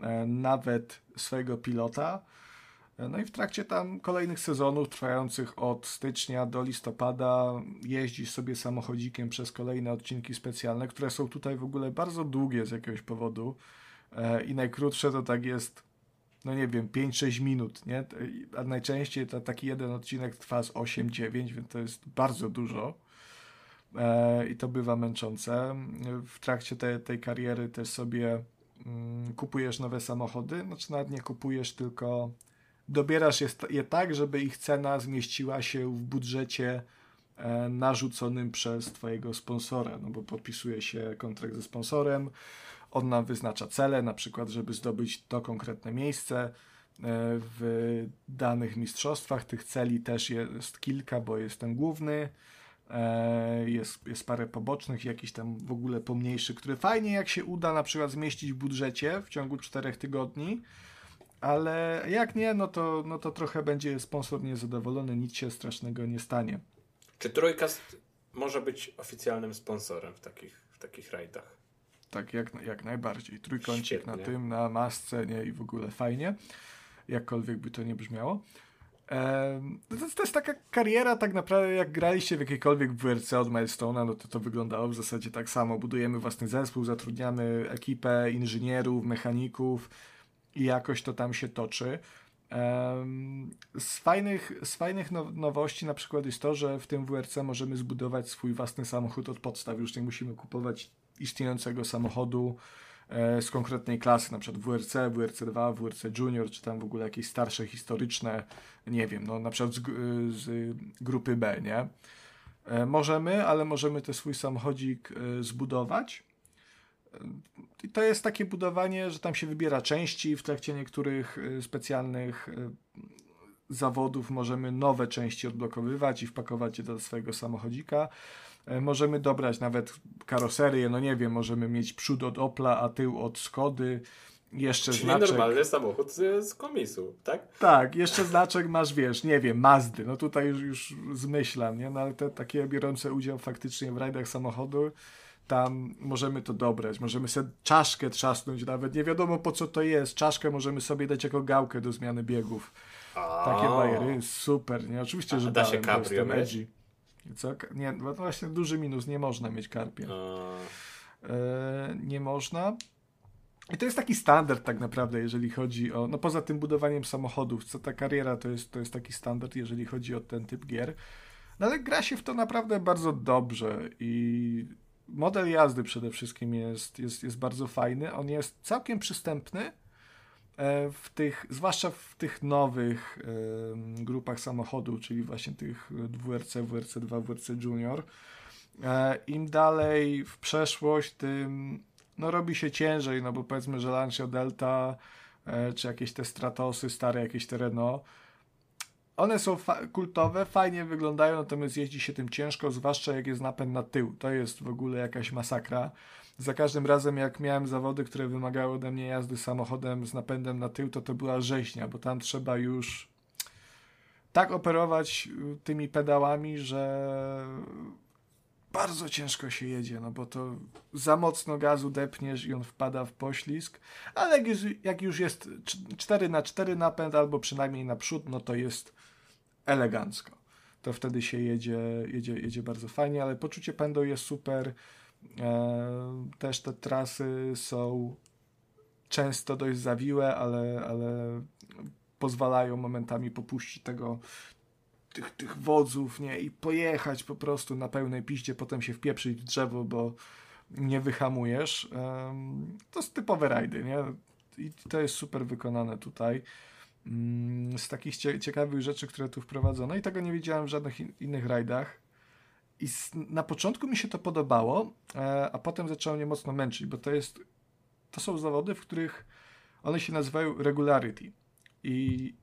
Speaker 2: e, nawet swojego pilota. E, no i w trakcie tam kolejnych sezonów, trwających od stycznia do listopada, jeździsz sobie samochodzikiem przez kolejne odcinki specjalne, które są tutaj w ogóle bardzo długie z jakiegoś powodu. I najkrótsze to tak jest no nie wiem, 5-6 minut, nie? A najczęściej to taki jeden odcinek trwa z 8-9, więc to jest bardzo dużo. E, I to bywa męczące. W trakcie te, tej kariery też sobie mm, kupujesz nowe samochody. Znaczy nawet nie kupujesz, tylko dobierasz je, tak, żeby ich cena zmieściła się w budżecie e, narzuconym przez twojego sponsora, no bo podpisuje się kontrakt ze sponsorem, on nam wyznacza cele, na przykład, żeby zdobyć to konkretne miejsce e, w danych mistrzostwach. Tych celi też jest kilka, bo jest ten główny, e, jest, jest parę pobocznych, jakiś tam w ogóle pomniejszy, który fajnie jak się uda na przykład zmieścić w budżecie w ciągu czterech tygodni, ale jak nie, no to, no to trochę będzie sponsor niezadowolony, nic się strasznego nie stanie.
Speaker 1: Czy Trójkast może być oficjalnym sponsorem w takich, w takich rajdach?
Speaker 2: Tak jak, jak najbardziej. Trójkącik Świetnie. na tym, na masce, nie i w ogóle fajnie, jakkolwiek by to nie brzmiało. to, to, jest taka kariera tak naprawdę, jak graliście w jakiejkolwiek WRC od Milestone'a, no to to wyglądało w zasadzie tak samo. Budujemy własny zespół, zatrudniamy ekipę inżynierów, mechaników i jakoś to tam się toczy. z fajnych, z fajnych nowości na przykład jest to, że w tym WRC możemy zbudować swój własny samochód od podstaw. Już nie musimy kupować istniejącego samochodu e, z konkretnej klasy, na przykład WRC, WRC2, WRC Junior, czy tam w ogóle jakieś starsze, historyczne, nie wiem, no na przykład z, z grupy B, nie? E, możemy, ale możemy ten swój samochodzik e, zbudować. I to jest takie budowanie, że tam się wybiera części, w trakcie niektórych specjalnych zawodów możemy nowe części odblokowywać i wpakować je do swojego samochodzika. E, możemy dobrać nawet karoserię, no nie wiem, możemy mieć przód od Opla, a tył od Skody. Jeszcze
Speaker 1: Czyli
Speaker 2: znaczek.
Speaker 1: normalny samochód z, z komisu, tak?
Speaker 2: Tak, jeszcze znaczek masz, wiesz, nie wiem, Mazdy. No tutaj już, już zmyślam, nie? No ale te takie biorące udział faktycznie w rajdach samochodu, tam możemy to dobrać. Możemy sobie czaszkę trzasnąć nawet. Nie wiadomo po co to jest. Czaszkę możemy sobie dać jako gałkę do zmiany biegów. Takie bajery, super, nie? Oczywiście, że
Speaker 1: da się cabrio.
Speaker 2: Co? Nie, no właśnie duży minus, nie można mieć karpia. E, nie można. I to jest taki standard tak naprawdę, jeżeli chodzi o, no poza tym budowaniem samochodów, co ta kariera to jest, to jest taki standard, jeżeli chodzi o ten typ gier. No ale gra się w to naprawdę bardzo dobrze i model jazdy przede wszystkim jest, jest, jest bardzo fajny. On jest całkiem przystępny, w tych, zwłaszcza w tych nowych grupach samochodu, czyli właśnie tych WRC, WRC2, WRC Junior. E, Im dalej w przeszłość, tym no, robi się ciężej, no bo powiedzmy, że Lancia Delta e, czy jakieś te Stratosy, stare jakieś te Renault, one są fa kultowe, fajnie wyglądają, natomiast jeździ się tym ciężko, zwłaszcza jak jest napęd na tył. To jest w ogóle jakaś masakra za każdym razem jak miałem zawody, które wymagały ode mnie jazdy samochodem z napędem na tył, to to była rzeźnia, bo tam trzeba już tak operować y, tymi pedałami, że bardzo ciężko się jedzie, no bo to za mocno gazu depniesz i on wpada w poślizg, ale jak już, jak już jest 4 na 4 napęd albo przynajmniej naprzód, no to jest elegancko. To wtedy się jedzie, jedzie, jedzie bardzo fajnie, ale poczucie pędu jest super. E, też te trasy są często dość zawiłe, ale, ale pozwalają momentami popuścić tego, tych, tych wodzów, nie, i pojechać po prostu na pełnej piście, potem się wpieprzyć w drzewo, bo nie wyhamujesz. To jest typowe rajdy, nie? I to jest super wykonane tutaj. Um, z takich cie ciekawych rzeczy, które tu wprowadzono i tego nie widziałem w żadnych in innych rajdach. I na początku mi się to podobało, e, a potem zaczęło mnie mocno męczyć, bo to jest to są zawody, w których one się nazywają regularity. I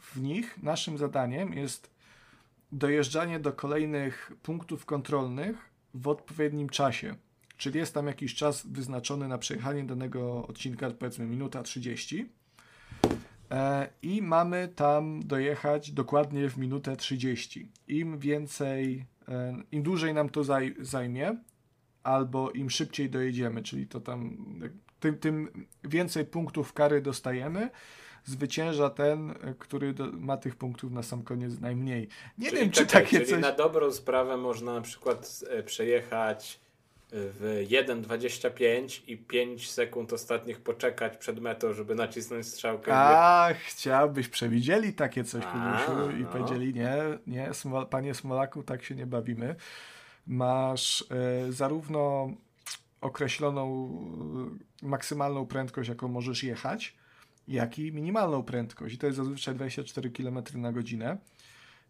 Speaker 2: w nich naszym zadaniem jest dojeżdżanie do kolejnych punktów kontrolnych w odpowiednim czasie. Czyli jest tam jakiś czas wyznaczony na przejechanie danego odcinka, powiedzmy minuta 30. E, I mamy tam dojechać dokładnie w minutę 30. Im więcej, im dłużej nam to zaj zajmie, albo im szybciej dojedziemy, czyli to tam tym, tym więcej punktów kary dostajemy, zwycięża ten, który do, ma tych punktów na sam koniec najmniej. Nie czyli wiem, czy czekaj, takie
Speaker 1: czyli coś... na dobrą sprawę można na przykład e, przejechać w 1.25 i 5 sekund ostatnich poczekać przed metą, żeby nacisnąć strzałkę.
Speaker 2: A, chciałbyś, przewidzieli takie coś, A, i no. powiedzieli, nie, nie, Smol panie Smolaku, tak się nie bawimy. Masz e, zarówno określoną e, maksymalną prędkość, jaką możesz jechać, jak i minimalną prędkość. I to jest zazwyczaj 24 km na godzinę.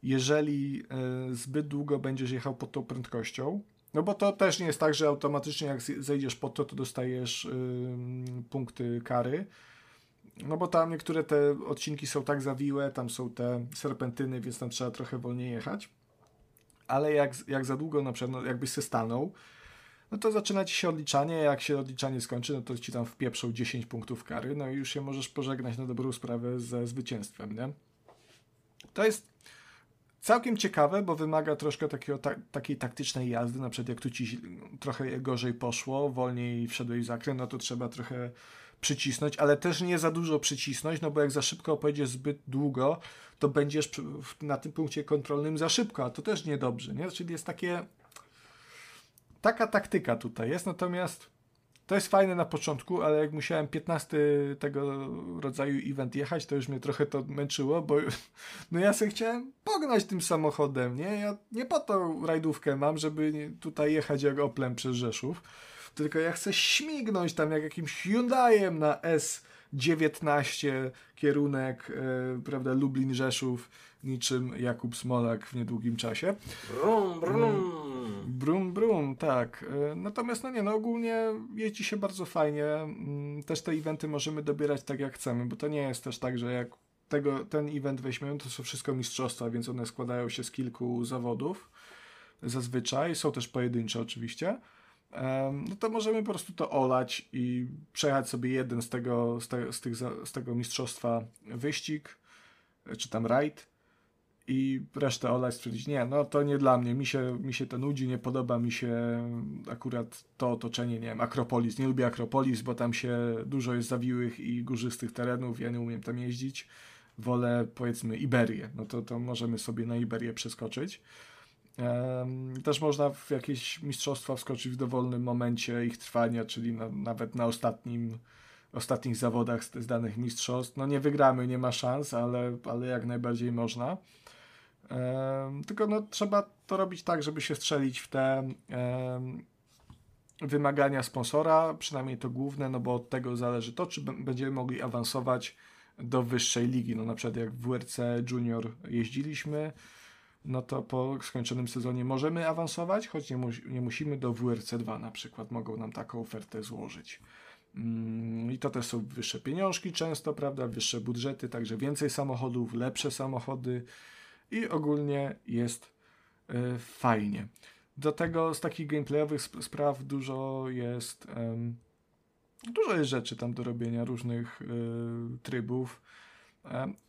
Speaker 2: Jeżeli e, zbyt długo będziesz jechał pod tą prędkością, no bo to też nie jest tak, że automatycznie jak zejdziesz pod to, to dostajesz y, punkty kary. No bo tam niektóre te odcinki są tak zawiłe, tam są te serpentyny, więc tam trzeba trochę wolniej jechać. Ale jak, jak za długo na przykład, no jakbyś się stanął, no to zaczyna ci się odliczanie, jak się odliczanie skończy, no to ci tam wpieprzą 10 punktów kary, no i już się możesz pożegnać na dobrą sprawę ze zwycięstwem, nie? To jest całkiem ciekawe, bo wymaga troszkę takiego, ta, takiej taktycznej jazdy, na przykład jak tu ci trochę gorzej poszło, wolniej wszedłeś w zakręt, no to trzeba trochę przycisnąć, ale też nie za dużo przycisnąć, no bo jak za szybko pojedziesz zbyt długo, to będziesz na tym punkcie kontrolnym za szybko, a to też niedobrze, nie? Czyli jest takie taka taktyka tutaj jest, natomiast to jest fajne na początku, ale jak musiałem 15 tego rodzaju event jechać, to już mnie trochę to męczyło, bo [laughs] no ja sobie chciałem pognać tym samochodem, nie? Ja nie po to rajdówkę mam, żeby tutaj jechać jak Oplem przez Rzeszów, tylko ja chcę śmignąć tam jak jakimś Hyundaiem na S19 kierunek, yy, prawda, Lublin-Rzeszów, niczym Jakub Smolak w niedługim czasie.
Speaker 1: Brum, brum.
Speaker 2: Brum, brum, tak. E, natomiast no nie, no ogólnie jeździ się bardzo fajnie. Mm, też te eventy możemy dobierać tak jak chcemy, bo to nie jest też tak, że jak tego, ten event weźmiemy, to są wszystko mistrzostwa, więc one składają się z kilku zawodów zazwyczaj. Są też pojedyncze oczywiście. No to możemy po prostu to olać i przejechać sobie jeden z tego, z, te, z, tych, z tego mistrzostwa wyścig, czy tam rajd i resztę olać, stwierdzić, nie, no to nie dla mnie, mi się, mi się to nudzi, nie podoba mi się akurat to otoczenie, nie wiem, Akropolis, nie lubię Akropolis, bo tam się dużo jest zawiłych i górzystych terenów, ja nie umiem tam jeździć, wolę powiedzmy Iberię, no to, to możemy sobie na Iberię przeskoczyć. Też można w jakieś mistrzostwa wskoczyć w dowolnym momencie ich trwania, czyli na, nawet na ostatnim ostatnich zawodach z, z danych mistrzostw. No nie wygramy, nie ma szans, ale, ale jak najbardziej można. Tylko no, trzeba to robić tak, żeby się strzelić w te wymagania sponsora, przynajmniej to główne, no bo od tego zależy to, czy będziemy mogli awansować do wyższej ligi. No na przykład jak w WRC Junior jeździliśmy, no to po skończonym sezonie możemy awansować, choć nie, mu nie musimy do WRC 2 na przykład, mogą nam taką ofertę złożyć. Mm, I to też są wyższe pieniążki często, prawda, wyższe budżety, także więcej samochodów, lepsze samochody, i ogólnie jest y, fajnie. Do tego z takich gameplayowych sp spraw dużo jest dużo jest rzeczy tam do robienia, różnych y, trybów.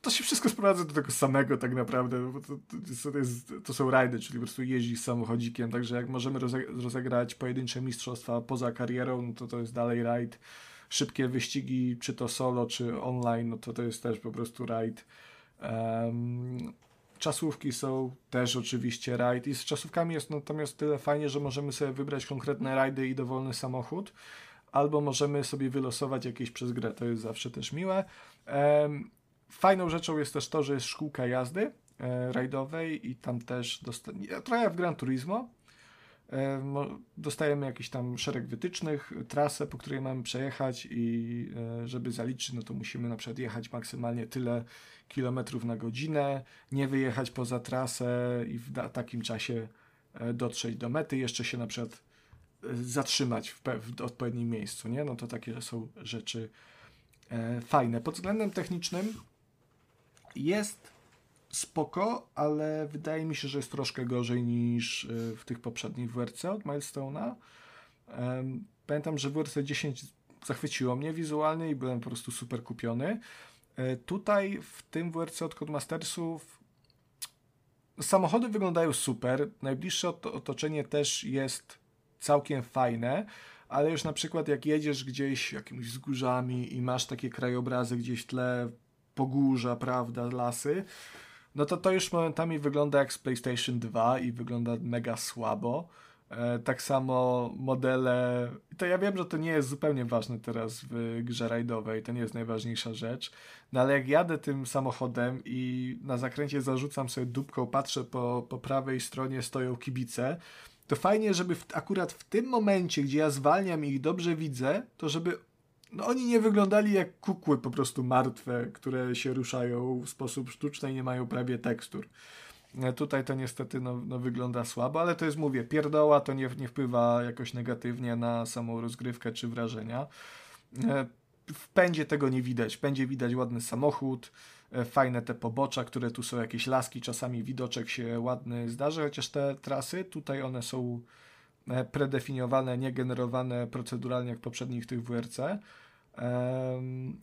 Speaker 2: To się wszystko sprowadza do tego samego tak naprawdę, bo to, to, to, jest, to są rajdy, czyli po prostu jeździć samochodzikiem, także jak możemy rozegrać pojedyncze mistrzostwa poza karierą, no to to jest dalej rajd. Szybkie wyścigi, czy to solo, czy online, no to to jest też po prostu rajd. Um, czasówki są też oczywiście rajd i z czasówkami jest natomiast tyle fajnie, że możemy sobie wybrać konkretne rajdy i dowolny samochód, albo możemy sobie wylosować jakieś przez grę, to jest zawsze też miłe. Fajną rzeczą jest też to, że jest szkółka jazdy e, rajdowej i tam też dosta- trochę w Gran Turismo. E, dostajemy jakiś tam szereg wytycznych, trasę, po której mamy przejechać i e, żeby zaliczyć, no to musimy na przykład jechać maksymalnie tyle kilometrów na godzinę, nie wyjechać poza trasę i w takim czasie e, dotrzeć do mety, jeszcze się na przykład zatrzymać w, w odpowiednim miejscu, nie? No to takie są rzeczy fajne. Pod względem technicznym jest spoko, ale wydaje mi się, że jest troszkę gorzej niż e, w tych poprzednich WRC od Milestone'a. Pamiętam, że WRC 10 zachwyciło mnie wizualnie i byłem po prostu super kupiony. E, tutaj w tym WRC od Codemastersów samochody wyglądają super, najbliższe otoczenie też jest całkiem fajne, ale już na przykład jak jedziesz gdzieś jakimiś wzgórzami i masz takie krajobrazy gdzieś w tle, pogórza, prawda, lasy, no to to już momentami wygląda jak z PlayStation 2 i wygląda mega słabo. E, tak samo modele. To ja wiem, że to nie jest zupełnie ważne teraz w grze rajdowej, to nie jest najważniejsza rzecz. No ale jak jadę tym samochodem i na zakręcie zarzucam sobie dupką, patrzę po, po prawej stronie stoją kibice, to fajnie, żeby w, akurat w tym momencie, gdzie ja zwalniam i ich dobrze widzę, to żeby no oni nie wyglądali jak kukły po prostu martwe, które się ruszają w sposób sztuczny i nie mają prawie tekstur. E, tutaj to niestety no, no wygląda słabo, ale to jest, mówię, pierdoła to nie, nie wpływa jakoś negatywnie na samą rozgrywkę czy wrażenia. E, w pędzie tego nie widać. W pędzie widać ładny samochód, e, fajne te pobocza, które tu są jakieś laski, czasami widoczek się ładny zdarzy, chociaż te trasy tutaj one są predefiniowane, nie generowane proceduralnie jak poprzednich tych WRC.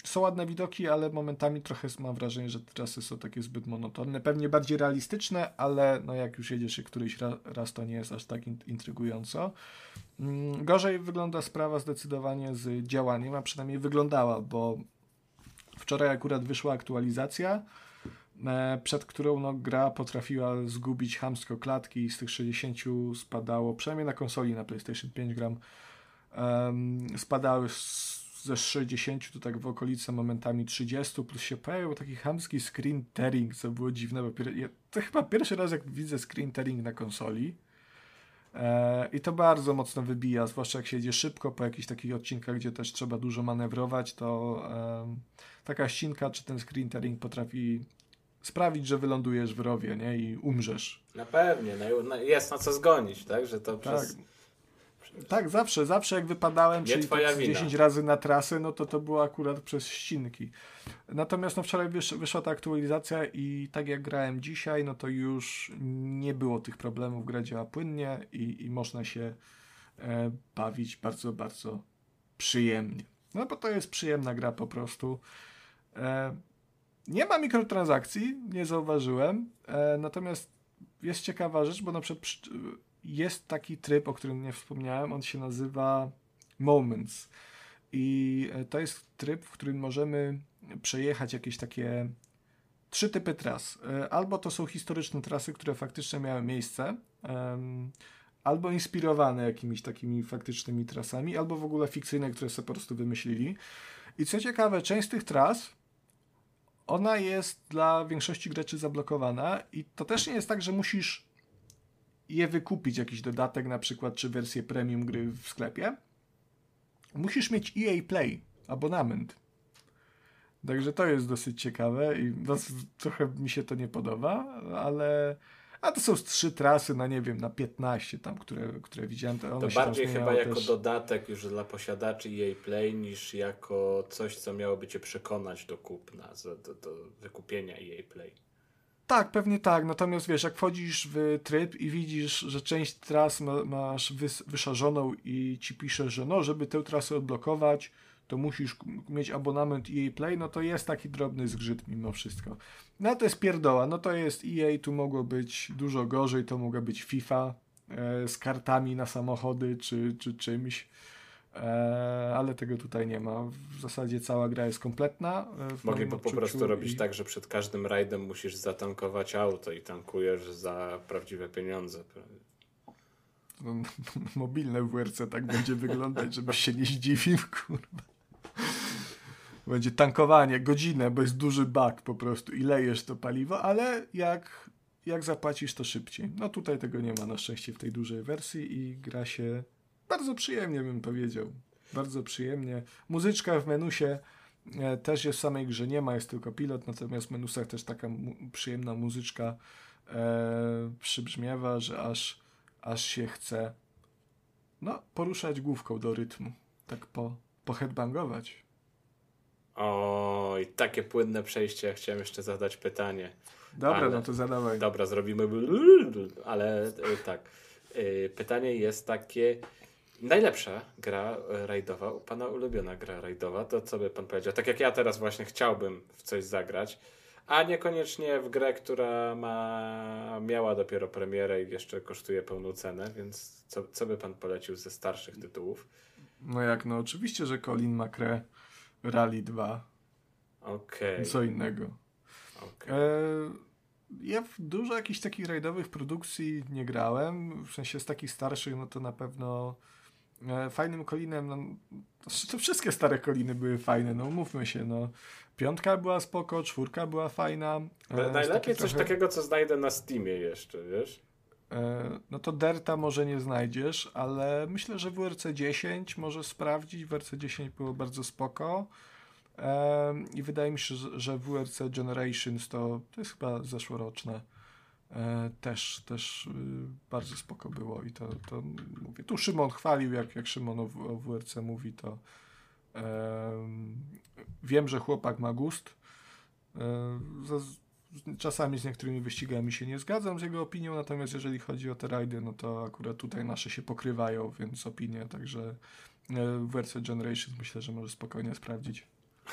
Speaker 2: Są ładne widoki, ale momentami trochę mam wrażenie, że trasy są takie zbyt monotonne. Pewnie bardziej realistyczne, ale no jak już jedziesz któryś raz, to nie jest aż tak intrygująco. Mm, gorzej wygląda sprawa zdecydowanie z działaniem, a przynajmniej wyglądała, bo wczoraj akurat wyszła aktualizacja, E, przed którą no, gra potrafiła zgubić hamsko klatki i z tych 60 spadało, przynajmniej na konsoli na PlayStation 5 gram, um, spadały ze 60 to tak w okolicy momentami 30, plus się pojawił taki hamski screen tearing, co było dziwne, bo pier- to chyba pierwszy raz jak widzę screen tearing na konsoli. E, I to bardzo mocno wybija, zwłaszcza jak się jedzie szybko po jakichś takich odcinkach, gdzie też trzeba dużo manewrować, to taka ścinka czy ten screen tearing potrafi sprawić, że wylądujesz w rowie, nie? I umrzesz.
Speaker 1: Na pewnie, no, jest na co zgonić, tak? Że to
Speaker 2: tak.
Speaker 1: przez...
Speaker 2: Tak, zawsze, zawsze jak wypadałem, nie czyli tak 10 razy na trasę, no to to było akurat przez ścinki. Natomiast no wczoraj wysz, wyszła ta aktualizacja i tak jak grałem dzisiaj, no to już nie było tych problemów, gra działa płynnie i, i można się e, bawić bardzo, bardzo przyjemnie. No bo to jest przyjemna gra po prostu. E, nie ma mikrotransakcji, nie zauważyłem. E, natomiast jest ciekawa rzecz, bo na przykład jest taki tryb, o którym nie wspomniałem, on się nazywa Moments. I e, to jest tryb, w którym możemy przejechać jakieś takie trzy typy tras. E, albo to są historyczne trasy, które faktycznie miały miejsce, albo inspirowane jakimiś takimi faktycznymi trasami, albo w ogóle fikcyjne, które sobie po prostu wymyślili. I co ciekawe, część z tych tras ona jest dla większości graczy zablokowana i to też nie jest tak, że musisz je wykupić, jakiś dodatek na przykład, czy wersję premium gry w sklepie. Musisz mieć EA Play, abonament. Także to jest dosyć ciekawe i trochę mi się to nie podoba, ale a to są trzy trasy na nie wiem, na 15 tam, które, które widziałem.
Speaker 1: To, to bardziej chyba jako też... dodatek już dla posiadaczy EA Play niż jako coś, co miałoby cię przekonać do kupna, do, do wykupienia EA Play.
Speaker 2: Tak, pewnie tak. Natomiast wiesz, jak wchodzisz w tryb i widzisz, że część tras ma, masz wys, wyszarzoną i ci pisze, że no, żeby tę trasę odblokować, to musisz mieć abonament EA Play, no to jest taki drobny zgrzyt mimo wszystko. No to jest pierdoła, no to jest EA, tu mogło być dużo gorzej, to mogła być FIFA e, z kartami na samochody czy, czy czymś. E, ale tego tutaj nie ma. W zasadzie cała gra jest kompletna.
Speaker 1: E, Mogliby po prostu robić i... tak, że przed każdym rajdem musisz zatankować auto i tankujesz za prawdziwe pieniądze.
Speaker 2: No, [laughs] mobilne WRC tak będzie wyglądać, żebyś się nie zdziwił, kurwa. Będzie tankowanie, godzinę, bo jest duży bak po prostu i lejesz to paliwo, ale jak, jak zapłacisz, to szybciej. No tutaj tego nie ma na szczęście w tej dużej wersji i gra się bardzo przyjemnie, bym powiedział. Bardzo przyjemnie. Muzyczka w menusie e, też jest w samej grze nie ma, jest tylko pilot, natomiast w menusach też taka mu przyjemna muzyczka e, przybrzmiewa, że aż, aż się chce no, poruszać główką do rytmu. Tak po, poheadbangować.
Speaker 1: Oj, takie płynne przejście. Chciałem jeszcze zadać pytanie.
Speaker 2: Dobra, ale, no to zadawaj.
Speaker 1: Dobra, zrobimy. Ale e, tak. E, pytanie jest takie. Najlepsza gra rajdowa, pana ulubiona gra rajdowa, to co by pan powiedział? Tak jak ja teraz właśnie chciałbym w coś zagrać, a niekoniecznie w grę, która ma, miała dopiero premierę i jeszcze kosztuje pełną cenę, więc co, co by pan polecił ze starszych tytułów?
Speaker 2: No jak, no oczywiście, że Colin McRae Rally 2.
Speaker 1: Okej. Okay.
Speaker 2: Co innego. Okay. E, ja w dużo jakichś takich rajdowych produkcji nie grałem, w sensie z takich starszych, no to na pewno E, fajnym kolinem, no, to wszystkie stare koliny były fajne, no mówmy się, no. Piątka była spoko, czwórka była fajna.
Speaker 1: Ale najlepiej coś trochę... takiego, co znajdę na Steamie jeszcze, wiesz?
Speaker 2: E, no to Derta może nie znajdziesz, ale myślę, że WRC 10 może sprawdzić. WRC 10 było bardzo spoko. E, I wydaje mi się, że WRC Generations to, to jest chyba zeszłoroczne. E, też, też y, bardzo spoko było i to, to mówię, tu Szymon chwalił, jak, jak Szymon o, WRC mówi, to wiem, że chłopak ma gust. Czasami z niektórymi wyścigami się nie zgadzam z jego opinią, natomiast jeżeli chodzi o te rajdy, no to akurat tutaj nasze się pokrywają, więc opinie, także WRC Generations myślę, że może spokojnie sprawdzić.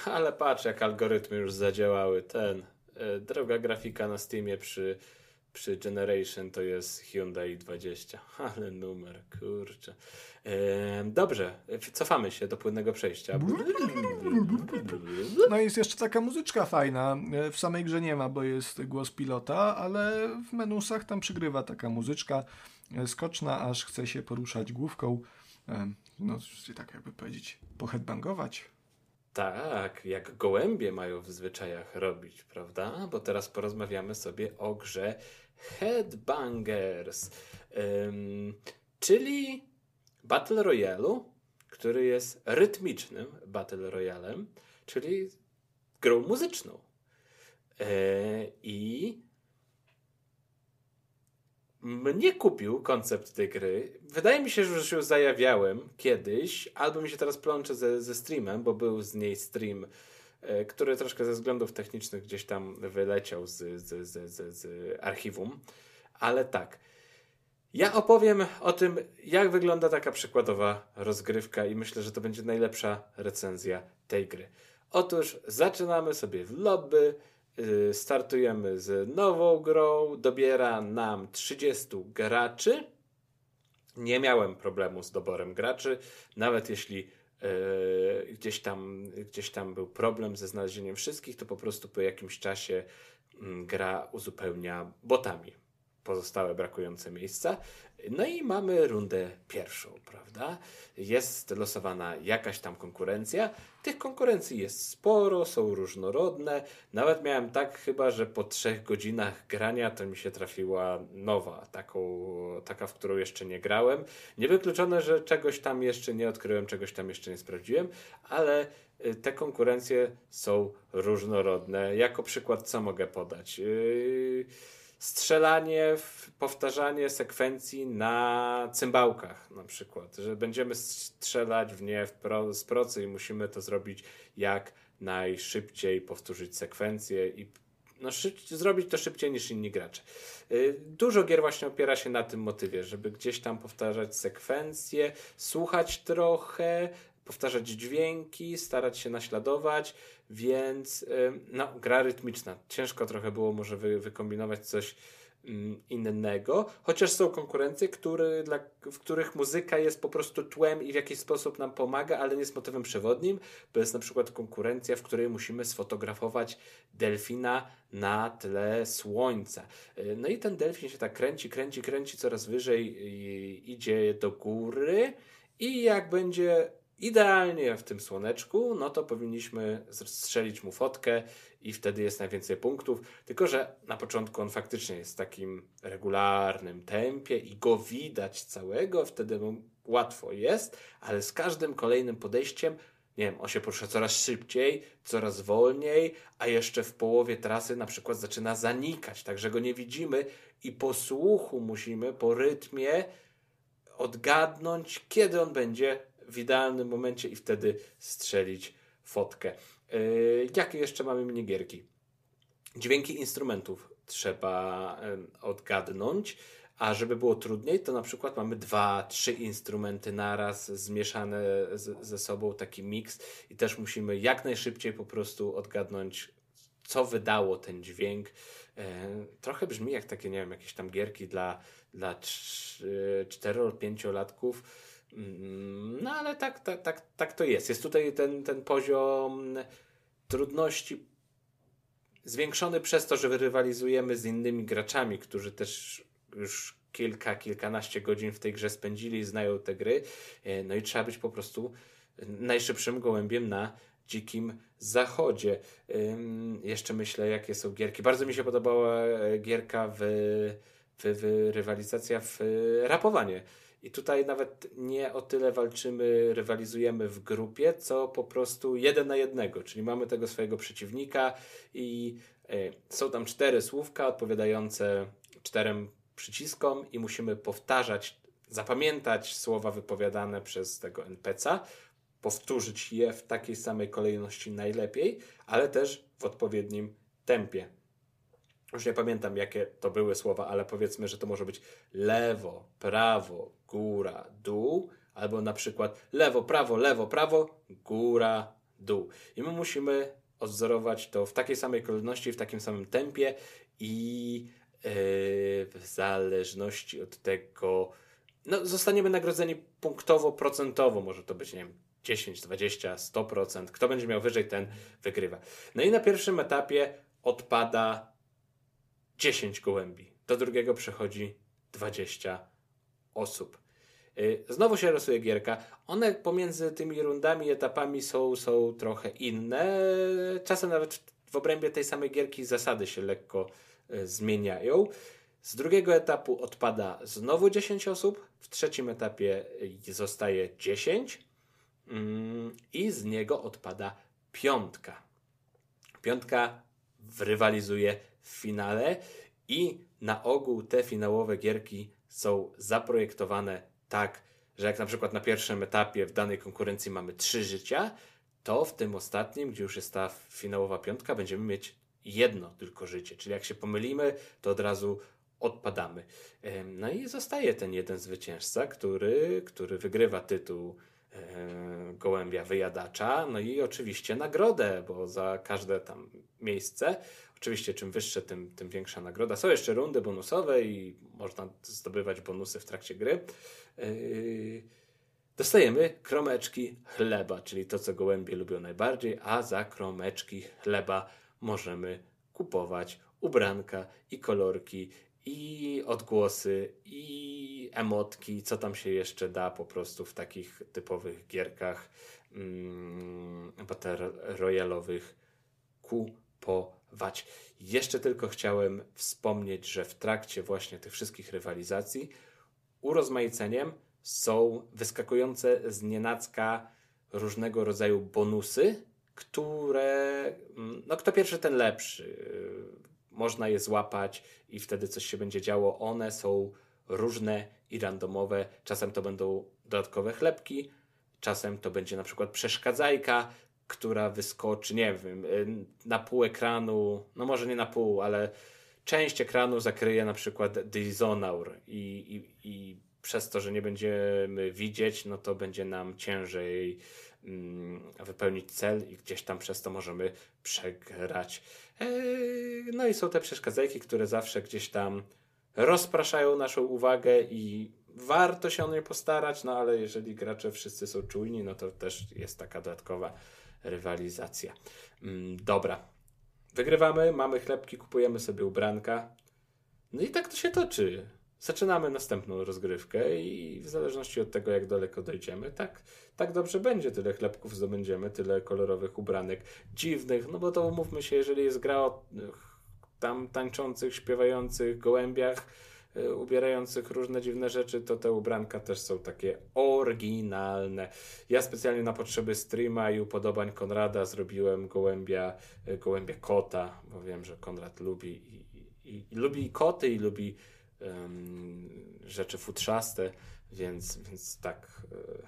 Speaker 1: Ale patrz, jak algorytmy już zadziałały. Ten, e, droga grafika na Steamie przy przy Generation to jest Hyundai 20. [laughs] Ale numer, kurczę. dobrze, cofamy się do płynnego przejścia.
Speaker 2: No jest jeszcze taka muzyczka fajna. W samej grze nie ma, bo jest głos pilota, ale w menusach tam przygrywa taka muzyczka skoczna, aż chce się poruszać główką. no, tak jakby powiedzieć, poheadbangować.
Speaker 1: Tak, jak gołębie mają w zwyczajach robić, prawda? Bo teraz porozmawiamy sobie o grze Headbangers, czyli Battle Royale'u, który jest rytmicznym Battle Royalem, czyli grą muzyczną. Yy, I mnie kupił koncept tej gry. Wydaje mi się, że już ją zajawiałem kiedyś, albo mi się teraz plącze ze, ze streamem, bo był z niej stream E, który troszkę ze względów technicznych gdzieś tam wyleciał z, z, z, z, z archiwum. Ale tak. Ja opowiem o tym, jak wygląda taka przykładowa rozgrywka, i myślę, że to będzie najlepsza recenzja tej gry. Otóż zaczynamy sobie w lobby, y, startujemy z nową grą, dobiera nam 30 graczy. Nie miałem problemu z doborem graczy, nawet jeśli E, gdzieś tam, gdzieś tam był problem ze znalezieniem wszystkich, to po prostu po jakimś czasie mm, gra uzupełnia botami pozostałe brakujące miejsca. No i mamy rundę pierwszą, prawda? Jest losowana jakaś tam konkurencja. Tych konkurencji jest sporo, są różnorodne. Nawet miałem tak chyba, że po trzech godzinach grania to mi się trafiła nowa, taką, taka, w którą jeszcze nie grałem. Niewykluczone, że czegoś tam jeszcze nie odkryłem, czegoś tam jeszcze nie sprawdziłem, ale y, te konkurencje są różnorodne. Jako przykład co mogę podać? Yy strzelanie, powtarzanie sekwencji na cymbałkach na przykład, że będziemy strzelać w nie z procy i musimy to zrobić jak najszybciej, powtórzyć sekwencję i no, zrobić to szybciej niż inni gracze. Y, dużo gier właśnie opiera się na tym motywie, żeby gdzieś tam powtarzać sekwencje, słuchać trochę, powtarzać dźwięki, starać się naśladować, więc no, gra rytmiczna. Ciężko trochę było może wy, wykombinować coś mm, innego, chociaż są konkurencje, który, dla, w których muzyka jest po prostu tłem i w jakiś sposób nam pomaga, ale nie jest motywem przewodnim, bo jest na przykład konkurencja, w której musimy sfotografować delfina na tle słońca. Y, no i ten delfin się tak kręci, kręci, kręci coraz wyżej, idzie do góry i jak będzie idealnie w tym słoneczku, no to powinniśmy strzelić mu fotkę i wtedy jest najwięcej punktów. Tylko, że na początku on faktycznie jest w takim regularnym tempie i go widać całego, wtedy mu łatwo jest, ale z każdym kolejnym podejściem nie wiem, on się porusza coraz szybciej, coraz wolniej, a jeszcze w połowie trasy na przykład zaczyna zanikać, także go nie widzimy i po słuchu musimy, po rytmie odgadnąć, kiedy on będzie w idealnym momencie i wtedy strzelić fotkę. Yy, jakie jeszcze mamy minigierki? Dźwięki instrumentów trzeba odgadnąć, a żeby było trudniej, to na przykład mamy dwa, trzy instrumenty naraz zmieszane z, ze sobą, taki miks i też musimy jak najszybciej po prostu odgadnąć, co wydało ten dźwięk. Yy, trochę brzmi jak takie, nie wiem, jakieś tam gierki dla, dla 4 lub 5 latków Mm, no ale tak, tak, tak, tak to jest. Jest tutaj ten, ten poziom trudności zwiększony przez to, że rywalizujemy z innymi graczami, którzy też już kilka, kilkanaście godzin w tej grze spędzili, znają te gry. E, no i trzeba być po prostu najszybszym gołębiem na dzikim zachodzie. Jeszcze myślę, jakie są gierki. Bardzo mi się podobała e, gierka w, w, w rywalizacja w rapowanie i tutaj nawet nie o tyle walczymy, rywalizujemy w grupie, co po prostu jeden na jednego, czyli mamy tego swojego przeciwnika i y, są tam cztery słówka odpowiadające czterem przyciskom i musimy powtarzać, zapamiętać słowa wypowiadane przez tego NPC'a, powtórzyć je w takiej samej kolejności najlepiej, ale też w odpowiednim tempie. Już nie pamiętam, jakie to były słowa, ale powiedzmy, że to może być lewo, prawo, góra, dół, albo na przykład lewo, prawo, lewo, prawo, góra, dół. I my musimy odzorować to w takiej samej kolejności, w takim samym tempie i yy, w zależności od tego, no, zostaniemy nagrodzeni punktowo, procentowo. Może to być, nie wiem, 10, 20, 100%. Kto będzie miał wyżej, ten wygrywa. No i na pierwszym etapie odpada 10 gołębi. Do drugiego przechodzi 20 osób. Y, znowu się rysuje gierka. One pomiędzy tymi rundami, etapami są, są trochę inne. Czasem nawet w obrębie tej samej gierki zasady się lekko y, zmieniają. Z drugiego etapu odpada znowu 10 osób, w trzecim etapie y, zostaje 10 mm, i z niego odpada piątka. Piątka rywalizuje w finale i na ogół te finałowe gierki są zaprojektowane tak, że jak na przykład na pierwszym etapie w danej konkurencji mamy trzy życia, to w tym ostatnim, gdzie już jest ta finałowa piątka, będziemy mieć jedno tylko życie. Czyli jak się pomylimy, to od razu odpadamy. No i zostaje ten jeden zwycięzca, który, który wygrywa tytuł gołębia wyjadacza, no i oczywiście nagrodę, bo za każde tam miejsce Oczywiście czym wyższe, tym, tym większa nagroda. Są jeszcze rundy bonusowe i można zdobywać bonusy w trakcie gry. Yy, dostajemy kromeczki chleba, czyli to, co gołębie lubią najbardziej, a za kromeczki chleba możemy kupować ubranka i kolorki i odgłosy i emotki, co tam się jeszcze da po prostu w takich typowych gierkach mm, battle royalowych kupować wać. Jeszcze tylko chciałem wspomnieć, że w trakcie właśnie tych wszystkich rywalizacji urozmaiceniem są wyskakujące z nienacka różnego rodzaju bonusy, które mm, no kto pierwszy, ten lepszy. Można je złapać i wtedy coś się będzie działo. One są różne i randomowe. Czasem to będą dodatkowe chlebki, czasem to będzie na przykład przeszkadzajka, która wyskoczy, nie wiem, y, na pół ekranu, no może nie na pół, ale część ekranu zakryje na przykład Dizonaur i, i, i przez to, że nie będziemy widzieć, no to będzie nam ciężej mm, wypełnić cel i gdzieś tam przez to możemy przegrać. Eee, no i są te przeszkadzajki, które zawsze gdzieś tam rozpraszają naszą uwagę i warto się o nie postarać, no ale jeżeli gracze wszyscy są czujni, no to też jest taka dodatkowa rywalizacja. Mm, dobra. Wygrywamy, mamy chlebki, kupujemy sobie ubranka. No i tak to się toczy. Zaczynamy następną rozgrywkę i w zależności od tego, jak daleko dojdziemy, tak, tak dobrze będzie. Tyle chlebków zdobędziemy, tyle kolorowych ubranek dziwnych. No bo to umówmy się, jeżeli jest gra o tam tańczących, śpiewających gołębiach, ubierających różne dziwne rzeczy, to te ubranka też są takie oryginalne. Ja specjalnie na potrzeby streama i upodobań Konrada zrobiłem gołębia, y, gołębia kota, bo wiem, że Konrad lubi i, i, i lubi koty i lubi um, rzeczy futrzaste, więc, więc tak y,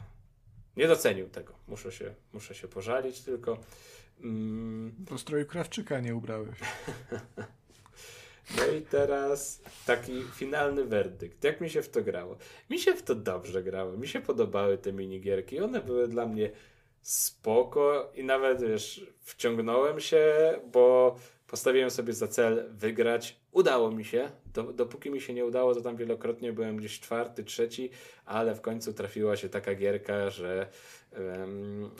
Speaker 1: nie docenił tego. Muszę się, muszę się pożalić tylko.
Speaker 2: Mm. Po stroju krawczyka nie ubrałeś. [laughs]
Speaker 1: No i teraz taki finalny werdykt. Jak mi się w to grało? Mi się w to dobrze grało. Mi się podobały te minigierki. One były dla mnie spoko i nawet wiesz, wciągnąłem się, bo postawiłem sobie za cel wygrać. Udało mi się. dopóki mi się nie udało, to tam wielokrotnie byłem gdzieś czwarty, trzeci, ale w końcu trafiła się taka gierka, że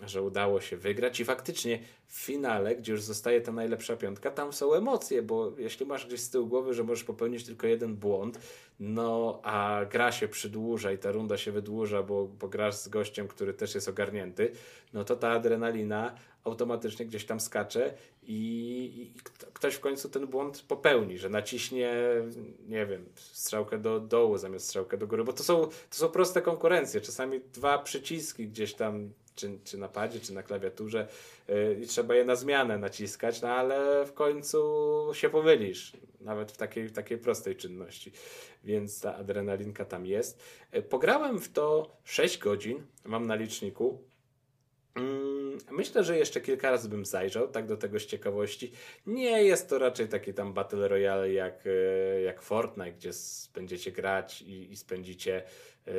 Speaker 1: że udało się wygrać i faktycznie w finale, gdzie już zostaje ta najlepsza piątka, tam są emocje, bo jeśli masz gdzieś z tyłu głowy, że możesz popełnić tylko jeden błąd, no a gra się przydłuża i ta runda się wydłuża, bo, bo grasz z gościem, który też jest ogarnięty, no to ta adrenalina automatycznie gdzieś tam skacze i, i ktoś w końcu ten błąd popełni, że naciśnie, nie wiem, strzałkę do dołu zamiast strzałkę do góry, bo to są, to są proste konkurencje. Czasami dwa przyciski gdzieś tam, czy, czy na padzie, czy na klawiaturze yy, i trzeba je na zmianę naciskać, no ale w końcu się pomylisz, nawet w takiej, w takiej prostej czynności. Więc ta adrenalinka tam jest. Yy, pograłem w to 6 godzin, mam na liczniku. Mm, myślę, że jeszcze kilka razy bym zajrzał, tak do tego z ciekawości. Nie jest to raczej taki tam Battle Royale jak, e, jak Fortnite, gdzie będziecie grać i, i spędzicie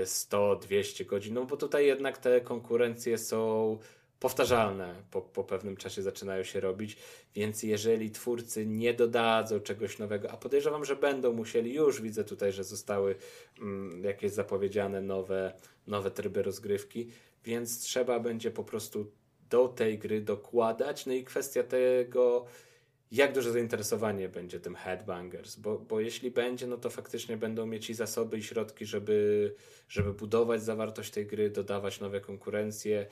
Speaker 1: 100-200 e, godzin, no bo tutaj jednak te konkurencje są powtarzalne, po, po pewnym czasie zaczynają się robić, więc jeżeli twórcy nie dodadzą czegoś nowego, a podejrzewam, że będą musieli, już widzę tutaj, że zostały mm, jakieś zapowiedziane nowe, nowe tryby rozgrywki, więc trzeba będzie po prostu do tej gry dokładać. No i kwestia tego, jak duże zainteresowanie będzie tym Headbangers, bo, bo jeśli będzie, no to faktycznie będą mieć i zasoby, i środki, żeby, żeby budować zawartość tej gry, dodawać nowe konkurencje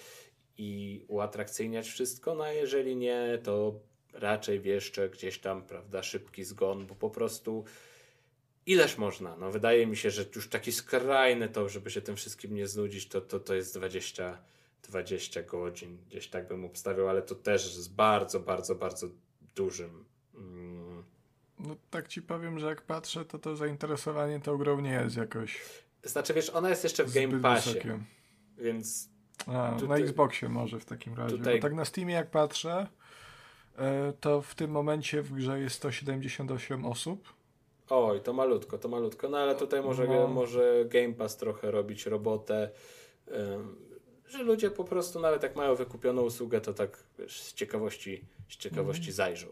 Speaker 1: i uatrakcyjniać wszystko, no a jeżeli nie, to raczej wieszcze gdzieś tam, prawda, szybki zgon, bo po prostu ileż można? No wydaje mi się, że już taki skrajny to, żeby się tym wszystkim nie znudzić, to, to, to jest 20, 20 godzin. Gdzieś tak bym obstawiał, ale to też z bardzo, bardzo, bardzo dużym. Mm.
Speaker 2: No tak ci powiem, że jak patrzę, to to zainteresowanie tą grą nie jest jakoś.
Speaker 1: Znaczy, wiesz, ona jest jeszcze w Game Passie. Wysokie. Więc.
Speaker 2: A, tutaj, na Xboxie może w takim razie. Tutaj... Tak na Steamie jak patrzę, e, to w tym momencie w grze jest 178 osób.
Speaker 1: Oj, to malutko, to malutko. No ale tutaj może, no. może Game Pass trochę robić robotę. Że ludzie po prostu nawet jak mają wykupioną usługę, to tak wiesz, z ciekawości, z ciekawości mhm. zajrzą.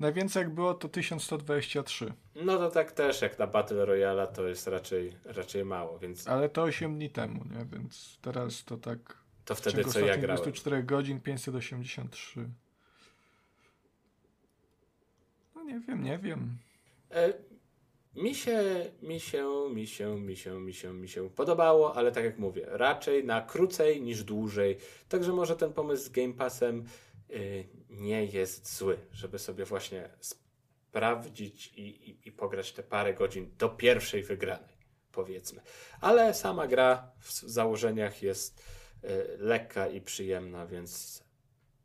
Speaker 2: Najwięcej jak było to 1123.
Speaker 1: No to tak też jak na Battle Royale to jest raczej, raczej mało, więc...
Speaker 2: Ale to 8 dni temu, nie? Więc teraz to tak...
Speaker 1: To wtedy co ja grałem.
Speaker 2: 24 godzin 583. No nie wiem, nie wiem.
Speaker 1: E, mi się, mi się, mi się, mi się, mi się, mi się podobało, ale tak jak mówię, raczej na krócej niż dłużej. Także może ten pomysł z Game Passem yy, nie jest zły, żeby sobie właśnie sprawdzić i, i, i pograć te parę godzin do pierwszej wygranej, powiedzmy. Ale sama gra w założeniach jest yy, lekka i przyjemna, więc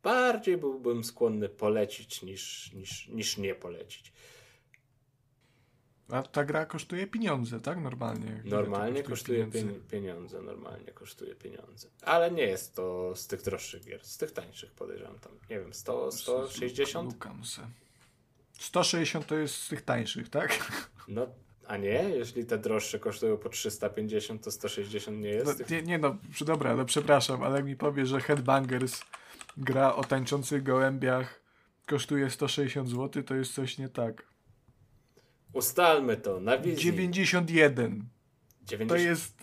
Speaker 1: bardziej byłbym skłonny polecić niż, niż, niż nie polecić.
Speaker 2: A ta gra kosztuje pieniądze, tak? Normalnie.
Speaker 1: Normalnie kosztuje, kosztuje pieniądze, normalnie kosztuje pieniądze. Ale nie jest to z tych droższych gier, z tych tańszych podejrzewam tam, nie wiem, 100, 160?
Speaker 2: Lukam se. 160 to jest z tych tańszych, tak?
Speaker 1: No, A nie? Jeśli te droższe kosztują po 350, to 160 nie jest?
Speaker 2: No, nie, nie no, dobra, no przepraszam, ale jak mi powie, że Headbangers gra o tańczących gołębiach kosztuje 160 zł, to jest coś nie tak.
Speaker 1: Ustalmy to, na wizji.
Speaker 2: 91. 90... To jest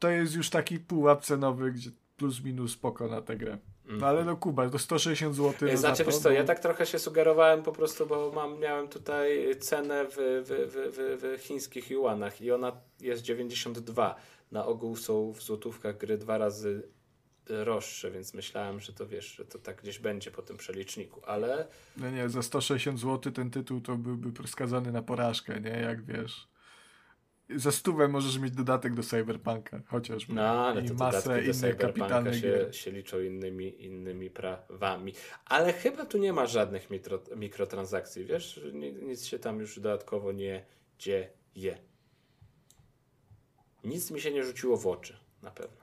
Speaker 2: to jest już taki pułap cenowy, gdzie plus minus spoko na tę grę. No ale no Kuba, to 160 zł.
Speaker 1: No znaczy, wiesz co, ja tak trochę się sugerowałem po prostu, bo mam, miałem tutaj cenę w, w, w, w, w chińskich juanach i ona jest 92. Na ogół są w złotówkach gry dwa razy droższe, więc myślałem, że to wiesz, że to tak gdzieś będzie po tym przeliczniku, ale...
Speaker 2: No nie, za 160 zł ten tytuł to byłby skazany na porażkę, nie? Jak wiesz za stówę możesz mieć dodatek do Cyberpunka, chociaż
Speaker 1: no, ale i masę innych kapitalnych się, się liczą innymi, innymi prawami. Ale chyba tu nie ma żadnych mikro, mikrotransakcji, wiesz? Nic się tam już dodatkowo nie dzieje. Nic mi się nie rzuciło w oczy, na pewno.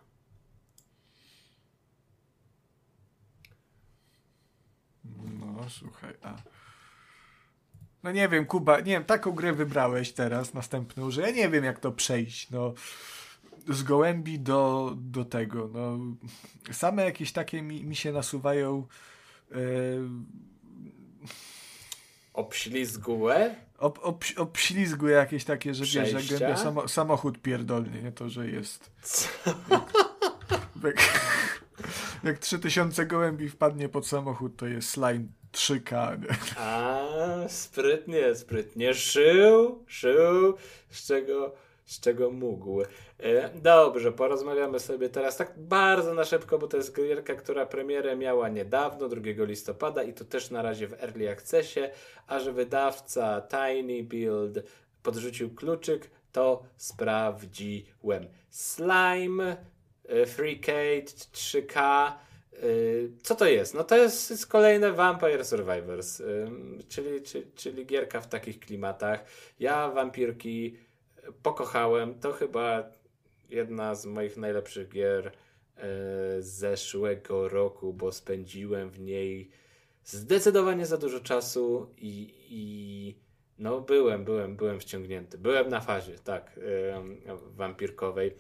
Speaker 2: No, słuchaj, a no nie wiem, Kuba, nie wiem, taką grę wybrałeś teraz, następną, że ja nie wiem, jak to przejść, no. Z gołębi do, do tego, no. Same jakieś takie mi, mi się nasuwają. Yy...
Speaker 1: Obślizgłe?
Speaker 2: Ob, ob, obślizgłe jakieś takie, że wiesz, że gębia samo, samochód pierdolny, nie to, że jest. Jak, [laughs] jak 3000 gołębi wpadnie pod samochód, to jest slime 3K.
Speaker 1: A, sprytnie, sprytnie. Szył, szył, z czego, z czego mógł. E, dobrze, porozmawiamy sobie teraz tak bardzo na szybko, bo to jest gierka, która premierę miała niedawno, 2 listopada i to też na razie w Early Accessie, a że wydawca Tiny Build podrzucił kluczyk, to sprawdziłem. Slime, e, FreeCade 3K, Y, co to jest? No to jest, kolejne Vampire Survivors, czyli, czyli, czyli gierka w takich klimatach. Ja wampirki pokochałem. To chyba jedna z moich najlepszych gier zeszłego roku, bo spędziłem w niej zdecydowanie za dużo czasu i, i no byłem, byłem, byłem wciągnięty. Byłem na fazie, tak, wampirkowej.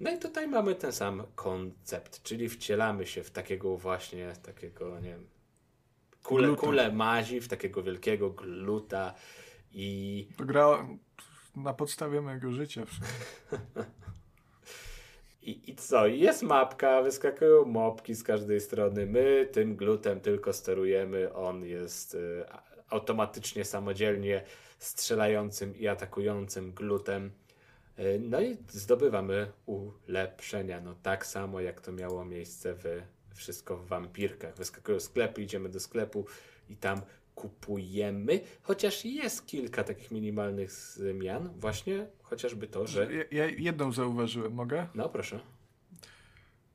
Speaker 1: No i tutaj mamy ten sam koncept, czyli wcielamy się w takiego właśnie, takiego, nie wiem, kule, kule mazi, w takiego wielkiego gluta i...
Speaker 2: To gra na podstawie mojego życia. [laughs]
Speaker 1: I, I co? Jest mapka, wyskakują mopki z każdej strony. My tym glutem tylko sterujemy. On jest y, automatycznie, samodzielnie strzelającym i atakującym glutem. E, no i zdobywamy ulepszenia. No tak samo jak to miało miejsce w wszystko w wampirkach. Wyskakują sklepy, idziemy do sklepu i tam kupujemy, chociaż jest kilka takich minimalnych zmian, właśnie chociażby to, że...
Speaker 2: Ja, jedną zauważyłem, mogę?
Speaker 1: No, proszę.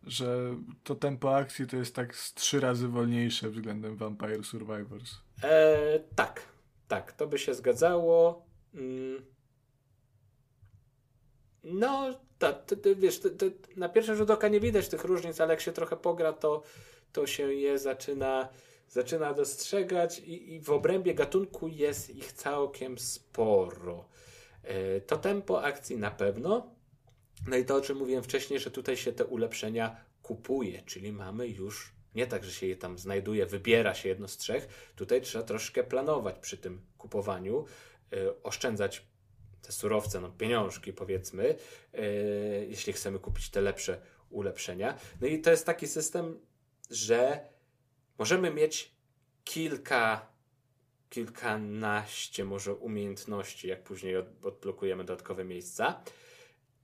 Speaker 2: Że to tempo akcji to jest tak z trzy razy wolniejsze względem Vampire Survivors.
Speaker 1: E, tak, tak, to by się zgadzało. Mm no, to, to, to wiesz, na pierwszy rzut oka nie widać tych różnic, ale jak się trochę pogra, to, to się je zaczyna, zaczyna dostrzegać i, i w obrębie gatunku jest ich całkiem sporo. E, to tempo akcji na pewno. No i to, o czym mówiłem wcześniej, że tutaj się te ulepszenia kupuje, czyli mamy już nie tak, że się je tam znajduje, wybiera się jedno z trzech. Tutaj trzeba troszkę planować przy tym kupowaniu, e, oszczędzać te surowce, no pieniążki powiedzmy, yy, jeśli chcemy kupić te lepsze ulepszenia. No i to jest taki system, że możemy mieć kilka, kilkanaście może umiejętności, jak później od, odblokujemy dodatkowe miejsca.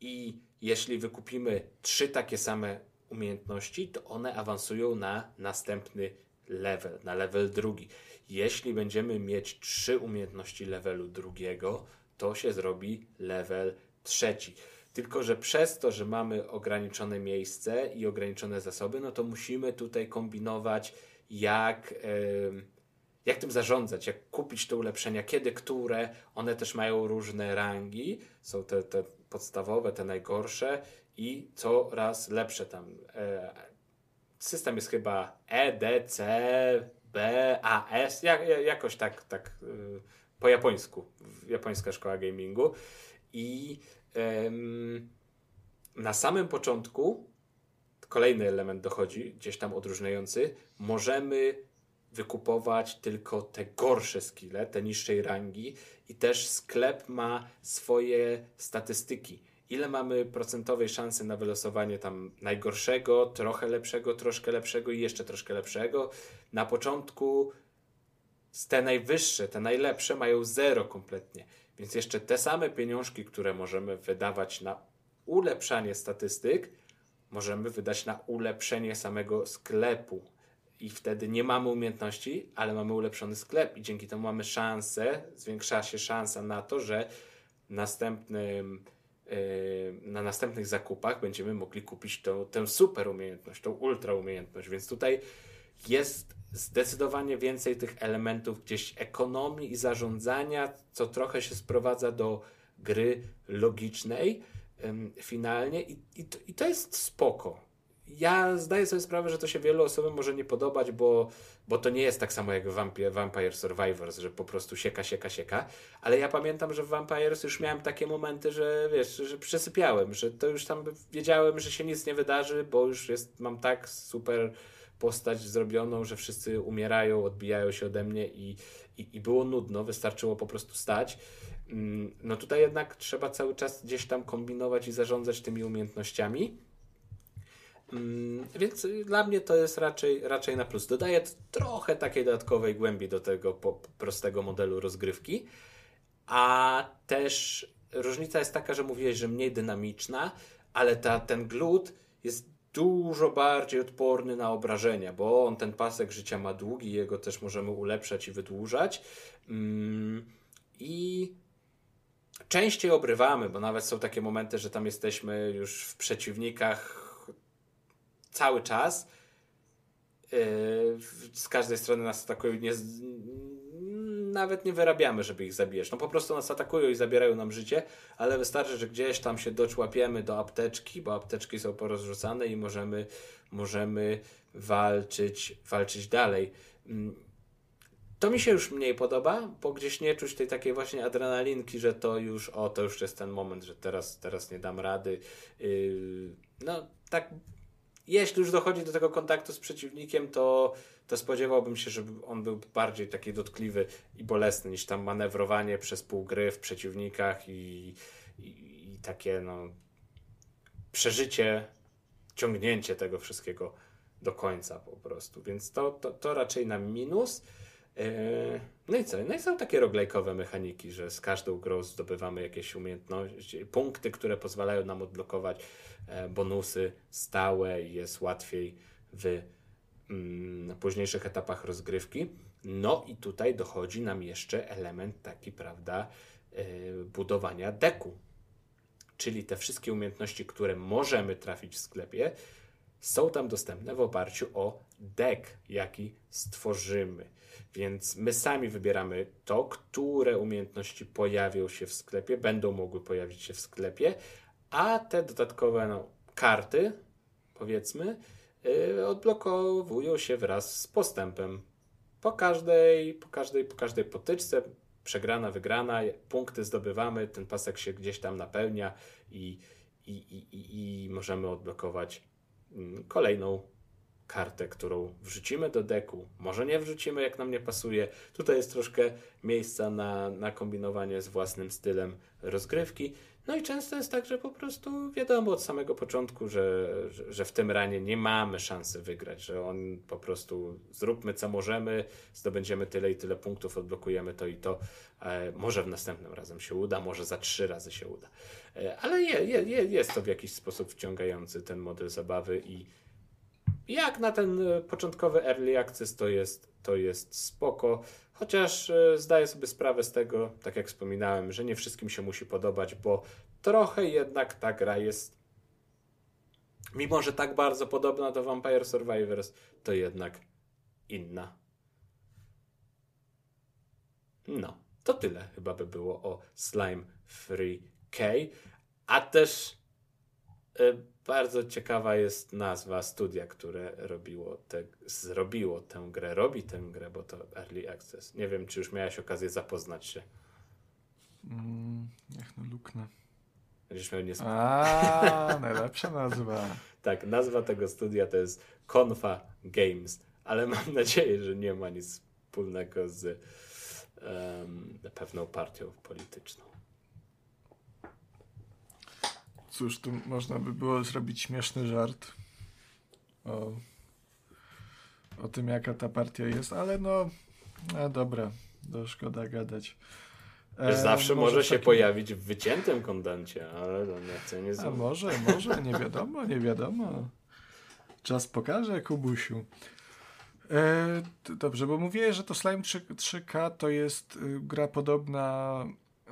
Speaker 1: I jeśli wykupimy trzy takie same umiejętności, to one awansują na następny level, na level drugi. Jeśli będziemy mieć trzy umiejętności levelu drugiego, to się zrobi level trzeci. Tylko, że przez to, że mamy ograniczone miejsce i ograniczone zasoby, no to musimy tutaj kombinować, jak, jak tym zarządzać, jak kupić te ulepszenia, kiedy które. One też mają różne rangi. Są te, te podstawowe, te najgorsze i coraz lepsze tam. E, system jest chyba E, D, C, B, A, S, jak, jakoś tak, tak y, po japońsku, japońska szkoła gamingu. I na samym początku kolejny element dochodzi, gdzieś tam odróżniający. Możemy wykupować tylko te gorsze skille, te niższej rangi i też sklep ma swoje statystyki. Ile mamy procentowej szansy na wylosowanie tam najgorszego, trochę lepszego, troszkę lepszego i jeszcze troszkę lepszego. Na początku te najwyższe, te najlepsze mają zero kompletnie. Więc jeszcze te same pieniążki, które możemy wydawać na ulepszanie statystyk, możemy wydać na ulepszenie samego sklepu. I wtedy nie mamy umiejętności, ale mamy ulepszony sklep, i dzięki temu mamy szansę, zwiększa się szansa na to, że następnym, yy, na następnych zakupach będziemy mogli kupić tą, tę super umiejętność, tą ultra umiejętność. Więc tutaj jest zdecydowanie więcej tych elementów gdzieś ekonomii i zarządzania, co trochę się sprowadza do gry logicznej finalnie i, i, to, i to jest spoko. Ja zdaję sobie sprawę, że to się wielu osobom może nie podobać, bo, bo to nie jest tak samo jak w Vampire, Survivors, że po prostu sieka, sieka, sieka. Ale ja pamiętam, że w Vampires już miałem takie momenty, że wiesz, że przesypiałem, że to już tam wiedziałem, że się nic nie wydarzy, bo już jest, mam tak super postać zrobioną, że wszyscy umierają, odbijają się ode mnie i, i, i było nudno, wystarczyło po prostu stać. Mm, no tutaj jednak trzeba cały czas gdzieś tam kombinować i zarządzać tymi umiejętnościami. Mm, więc dla mnie to jest raczej, raczej na plus. Dodaję trochę takiej dodatkowej głębi do tego prostego modelu rozgrywki, a też różnica jest taka, że mówiłeś, że mniej dynamiczna, ale ta, ten glut jest dużo bardziej odporny na obrażenia, bo on ten pasek życia ma długi, jego też możemy ulepszać i wydłużać. Mm, I częściej obrywamy, bo nawet są takie momenty, że tam jesteśmy już w przeciwnikach cały czas. Yy, z każdej strony nas atakują, nawet nie wyrabiamy, żeby ich zabijać. No po prostu nas atakują i zabierają nam życie, ale wystarczy, że gdzieś tam się doczłapiemy do apteczki, bo apteczki są porozrzucane i możemy, możemy walczyć, walczyć dalej. Mm, to mi się już mniej podoba, bo gdzieś nie czuć tej takiej właśnie adrenalinki, że to już, o, to już jest ten moment, że teraz, teraz nie dam rady. Yy, no, tak, jeśli już dochodzi do tego kontaktu z przeciwnikiem, to, to spodziewałbym się, żeby on był bardziej taki dotkliwy i bolesny niż tam manewrowanie przez pół gry w przeciwnikach i, i, i takie, no, przeżycie, ciągnięcie tego wszystkiego do końca po prostu. Więc to, to, to raczej na minus. E, no i co? No i są takie roglejkowe mechaniki, że z każdą grą zdobywamy jakieś umiejętności, punkty, które pozwalają nam odblokować e, bonusy stałe i jest łatwiej w mm, późniejszych etapach rozgrywki. No i tutaj dochodzi nam jeszcze element taki, prawda, e, budowania deku. Czyli te wszystkie umiejętności, które możemy trafić w sklepie, są tam dostępne w oparciu o deck, jaki stworzymy. Więc my sami wybieramy to, które umiejętności pojawią się w sklepie, będą mogły pojawić się w sklepie, a te dodatkowe no, karty, powiedzmy, odblokowują się wraz z postępem. Po każdej, po każdej, po każdej potyczce, przegrana, wygrana, punkty zdobywamy, ten pasek się gdzieś tam napełnia i, i, i, i, i możemy odblokować mm, kolejną kartę, którą wrzucimy do deku. Może nie wrzucimy, jak nam nie pasuje. Tutaj jest troszkę miejsca na, na kombinowanie z własnym stylem rozgrywki. No i często jest tak, że po prostu wiadomo od samego początku, że, że, w tym ranie nie mamy szansy wygrać, że on po prostu zróbmy co możemy, zdobędziemy tyle i tyle punktów, odblokujemy to i to. E, może w następnym razem się uda, może za trzy razy się uda. E, ale je, je, jest to w jakiś sposób wciągający ten model zabawy i jak na ten e, początkowy early access to jest, to jest spoko, chociaż e, zdaję sobie sprawę z tego, tak jak wspominałem, że nie wszystkim się musi podobać, bo trochę jednak ta gra jest mimo, że tak bardzo podobna do Vampire Survivors, to jednak inna. No, to tyle chyba by było o Slime Free K, a też bardzo ciekawa jest nazwa studia, które robiło te, zrobiło tę grę, robi tę grę, bo to Early Access. Nie wiem, czy już miałeś okazję zapoznać się.
Speaker 2: Mm, niech no luknę.
Speaker 1: Będziesz miał.
Speaker 2: A, [laughs] najlepsza nazwa.
Speaker 1: Tak, nazwa tego studia to jest Confa Games, ale mam nadzieję, że nie ma nic wspólnego z um, pewną partią polityczną.
Speaker 2: Cóż, tu można by było zrobić śmieszny żart o, o tym, jaka ta partia jest, ale no, no dobra, to szkoda gadać.
Speaker 1: E, Zawsze może, się pojawić w wyciętym kondencie, ale no nie chcę nie
Speaker 2: A może, może, nie wiadomo, nie wiadomo. Czas pokaże, Kubusiu. E, dobrze, bo mówiłeś, że to Slime 3, 3K to jest y, gra podobna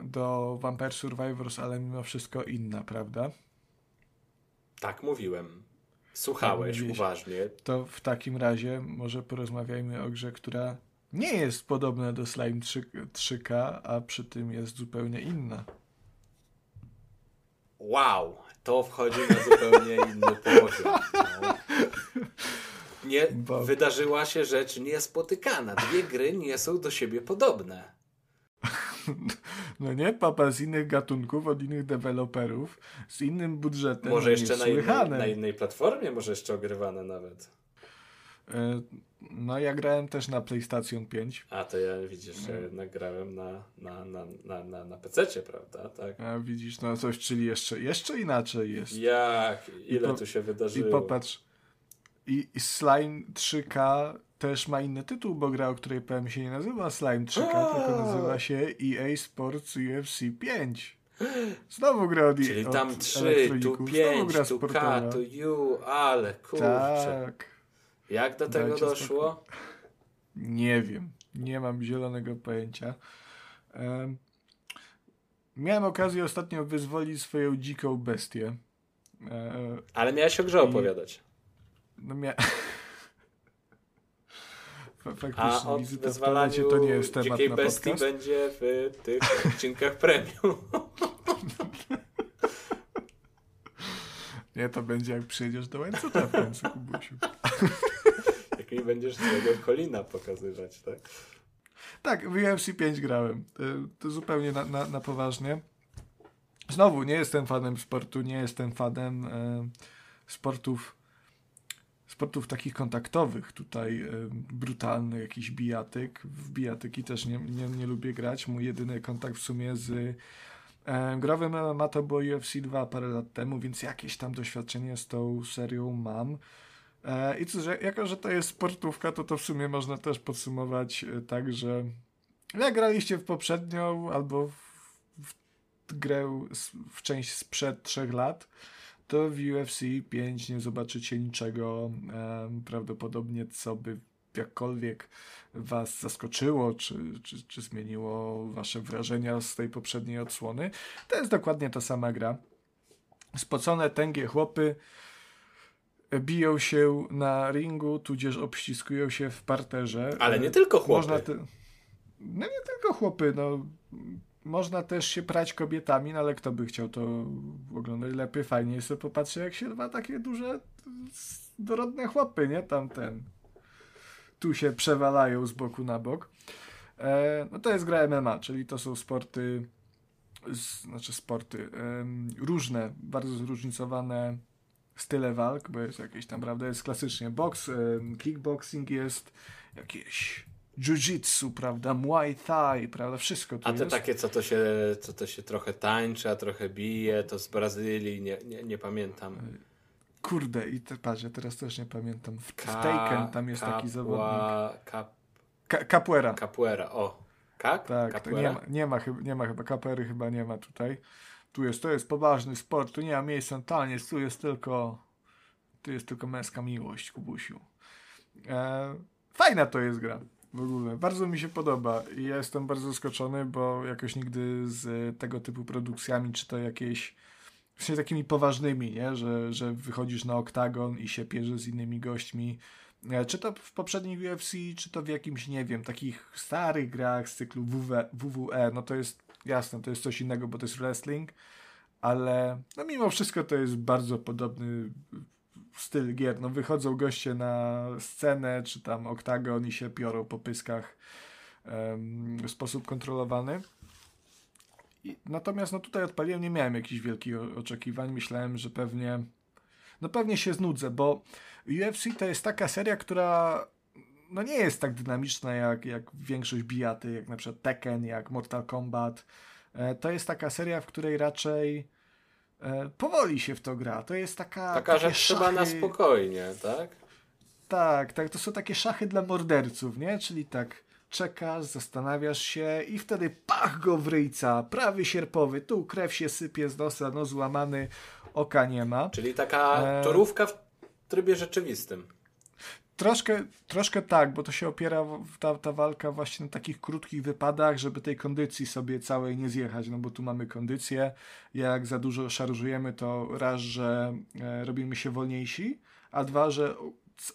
Speaker 2: do Vampire Survivors, ale mimo wszystko inna, prawda?
Speaker 1: Tak mówiłem. Słuchałeś tak uważnie.
Speaker 2: To w takim razie może porozmawiajmy o grze, która nie jest podobna do Slime 3, 3K, a przy tym jest zupełnie inna.
Speaker 1: Wow, to wchodzi na zupełnie [laughs] inny poziom. No. Nie. Wydarzyła się rzecz niespotykana. Dwie gry nie są do siebie podobne. [laughs]
Speaker 2: No nie, papa z innych gatunków, od innych deweloperów, z innym budżetem.
Speaker 1: Może jeszcze na innej, na innej platformie, może jeszcze ogrywane nawet.
Speaker 2: E, no ja grałem też na PlayStation 5.
Speaker 1: A to ja widzisz, ja jednak grałem na, na, na, na, na, na PC, prawda? Tak.
Speaker 2: A widzisz, no coś, czyli jeszcze, jeszcze inaczej jest.
Speaker 1: Jak? Ile po, tu się wydarzyło?
Speaker 2: I popatrz, i, i Slime 3K też ma inny tytuł, bo gra, o której powiem się nie nazywa Slime 3K, tylko nazywa się EA Sports UFC 5. Znowu gra od
Speaker 1: Czyli tam 3, tu 5, tu K, tu U, ale kurczę. Tak. Jak do tego Dajcie doszło? Spokój.
Speaker 2: Nie wiem. Nie mam zielonego pojęcia. Um, miałem okazję ostatnio wyzwolić swoją dziką bestię.
Speaker 1: E, ale miałeś o grze opowiadać.
Speaker 2: No mia... [laughs] Faktycznie, A o wyzwalaniu to nie jest temat na bestii podcast.
Speaker 1: będzie w tych odcinkach premium. [laughs]
Speaker 2: Nie, to będzie jak przyjedziesz do łańcucha w końcu, Kubusiu. [laughs]
Speaker 1: jak mi będziesz swojego kolina pokazywać, tak?
Speaker 2: Tak, w UFC 5 grałem. To zupełnie na, na, na poważnie. Znowu, nie jestem fanem sportu, nie jestem fanem e, sportów sportów takich kontaktowych, tutaj e, brutalny jakiś bijatyk. W bijatyki też nie, nie, nie lubię grać. Mój jedyny kontakt w sumie z e, growym MMA to było UFC 2 parę lat temu, więc jakieś tam doświadczenie z tą serią mam. E, I cóż, jako że to jest sportówka, to to w sumie można też podsumować tak, że jak graliście w poprzednią albo w, w grę w część sprzed trzech lat, to w UFC 5 nie zobaczycie niczego prawdopodobnie, co by jakkolwiek was zaskoczyło, czy, czy, czy zmieniło wasze wrażenia z tej poprzedniej odsłony. To jest dokładnie ta sama gra. Spocone, tęgie chłopy biją się na ringu, tudzież obściskują się w parterze.
Speaker 1: Ale nie tylko chłopy. Można te...
Speaker 2: No nie tylko chłopy, no można też się prać kobietami, no ale kto by chciał to oglądać lepiej, fajnie sobie popatrzeć, jak się dwa takie duże, dorodne chłopy, nie? Tamten. Tu się przewalają z boku na bok. E, no to jest gra MMA, czyli to są sporty, z, znaczy sporty, e, różne, bardzo zróżnicowane style walk, bo jest jakieś tam, prawda, jest klasycznie boks, e, kickboxing jest, jakieś jiu-jitsu, prawda, muay thai, prawda, wszystko
Speaker 1: tu A te
Speaker 2: jest.
Speaker 1: takie, co to, się, co to się trochę tańczy, a trochę bije, to z Brazylii, nie, nie, nie pamiętam.
Speaker 2: Kurde, i te, patrz, ja teraz też nie pamiętam. W, Ka w Taken tam jest taki zawodnik.
Speaker 1: Kap
Speaker 2: Ka Capuera.
Speaker 1: Capuera, o. Kak?
Speaker 2: Tak? Nie, ma, nie, ma, nie ma chyba, chyba nie ma tutaj. Tu jest, to jest poważny sport, tu nie ma miejsca na taniec, tu jest tylko, tu jest tylko męska miłość, Kubusiu. E, fajna to jest gra w ogóle. Bardzo mi się podoba i ja jestem bardzo zaskoczony, bo jakoś nigdy z tego typu produkcjami, czy to jakieś właśnie takimi poważnymi, nie? Że, że wychodzisz na oktagon i się pierze z innymi gośćmi, e, czy to w poprzednich UFC, czy to w jakimś, nie wiem, takich starych grach z cyklu WW, WWE, no to jest jasne, to jest coś innego, bo to jest wrestling, ale no mimo wszystko to jest bardzo podobny styl gier. No wychodzą goście na scenę, czy tam oktagon i się piorą po pyskach w sposób kontrolowany. I, natomiast no tutaj odpaliłem, nie miałem jakichś wielkich oczekiwań. Myślałem, że pewnie no pewnie się znudzę, bo UFC to jest taka seria, która no nie jest tak dynamiczna jak, jak większość bijaty, jak na przykład Tekken, jak Mortal Kombat. E, to jest taka seria, w której raczej powoli się w to gra. To jest taka.
Speaker 1: Taka rzecz szachy... chyba na spokojnie, tak?
Speaker 2: Tak, tak. To są takie szachy dla morderców, nie? Czyli tak czekasz, zastanawiasz się i wtedy pach go w ryjca, prawy sierpowy, tu krew się sypie z nosa, no złamany, oka nie ma.
Speaker 1: Czyli taka e... torówka w trybie rzeczywistym.
Speaker 2: Troszkę, troszkę tak, bo to się opiera ta, ta walka właśnie na takich krótkich wypadach, żeby tej kondycji sobie całej nie zjechać, no bo tu mamy kondycję, jak za dużo szarżujemy, to raz, że e, robimy się wolniejsi, a dwa, że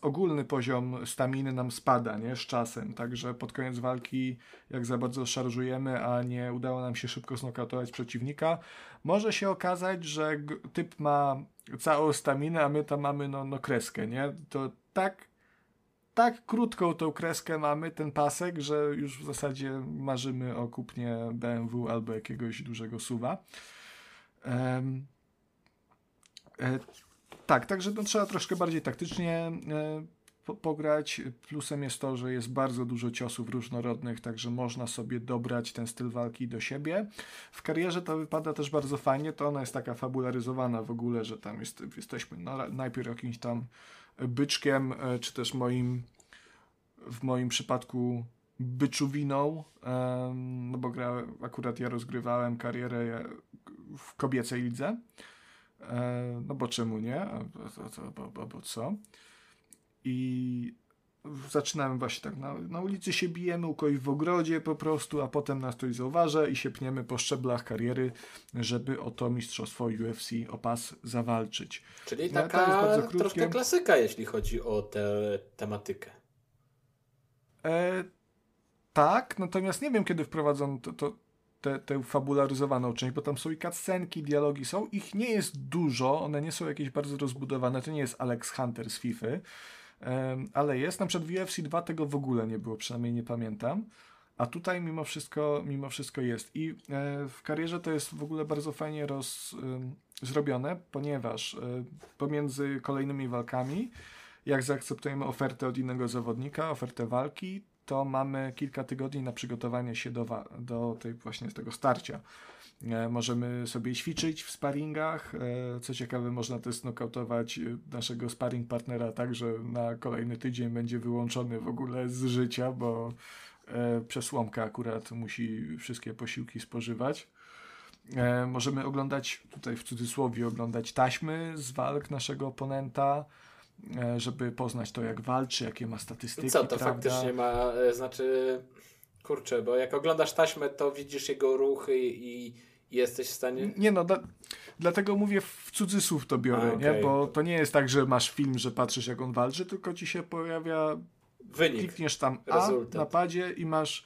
Speaker 2: ogólny poziom staminy nam spada, nie, z czasem, także pod koniec walki, jak za bardzo szarżujemy, a nie udało nam się szybko znokautować przeciwnika, może się okazać, że typ ma całą staminę, a my tam mamy no, no kreskę, nie, to tak tak krótką tą kreskę mamy, ten pasek, że już w zasadzie marzymy o kupnie BMW albo jakiegoś dużego suwa. Um, e, tak, także no, trzeba troszkę bardziej taktycznie e, po, pograć. Plusem jest to, że jest bardzo dużo ciosów różnorodnych, także można sobie dobrać ten styl walki do siebie. W karierze to wypada też bardzo fajnie, to ona jest taka fabularyzowana w ogóle, że tam jest, jesteśmy no, najpierw jakimś tam byczkiem, e, czy też moim w moim przypadku byczuwiną, no bo gra, akurat ja rozgrywałem karierę w kobiecej lidze, e, no bo czemu nie, bo, bo, bo co? I zaczynamy właśnie tak, na, na ulicy się bijemy, u kogoś w ogrodzie po prostu, a potem nas ktoś zauważa i się pniemy po szczeblach kariery, żeby o to mistrzostwo UFC o pas zawalczyć.
Speaker 1: Czyli no, taka troszkę klasyka, jeśli chodzi o tę tematykę.
Speaker 2: E, tak, natomiast nie wiem, kiedy wprowadzą to, to, tę, tę fabularyzowaną część, bo tam są i cutscenki, dialogi są. Ich nie jest dużo, one nie są jakieś bardzo rozbudowane. To nie jest Alex Hunter z FIFA, ale jest. Na przykład w UFC 2 tego w ogóle nie było, przynajmniej nie pamiętam. A tutaj mimo wszystko, mimo wszystko jest. I e, w karierze to jest w ogóle bardzo fajnie roz, zrobione, ponieważ e, pomiędzy kolejnymi walkami, jak zaakceptujemy ofertę od innego zawodnika, ofertę walki, to mamy kilka tygodni na przygotowanie się do, do tej właśnie tego starcia. E, możemy sobie ćwiczyć w sparingach. E, co ciekawe, można też znokautować naszego sparring partnera tak, że na kolejny tydzień będzie wyłączony w ogóle z życia, bo e, przesłomka akurat musi wszystkie posiłki spożywać. Możemy oglądać, tutaj w cudzysłowie, oglądać taśmy z walk naszego oponenta E, żeby poznać to, jak walczy, jakie ma statystyki.
Speaker 1: Co to prawda? faktycznie ma, e, znaczy, kurczę, bo jak oglądasz taśmę, to widzisz jego ruchy i jesteś w stanie.
Speaker 2: Nie no, da, dlatego mówię w cudzysłów to biorę, A, okay. nie? Bo to nie jest tak, że masz film, że patrzysz, jak on walczy, tylko ci się pojawia.
Speaker 1: Wynik.
Speaker 2: Klikniesz tam A na padzie i masz.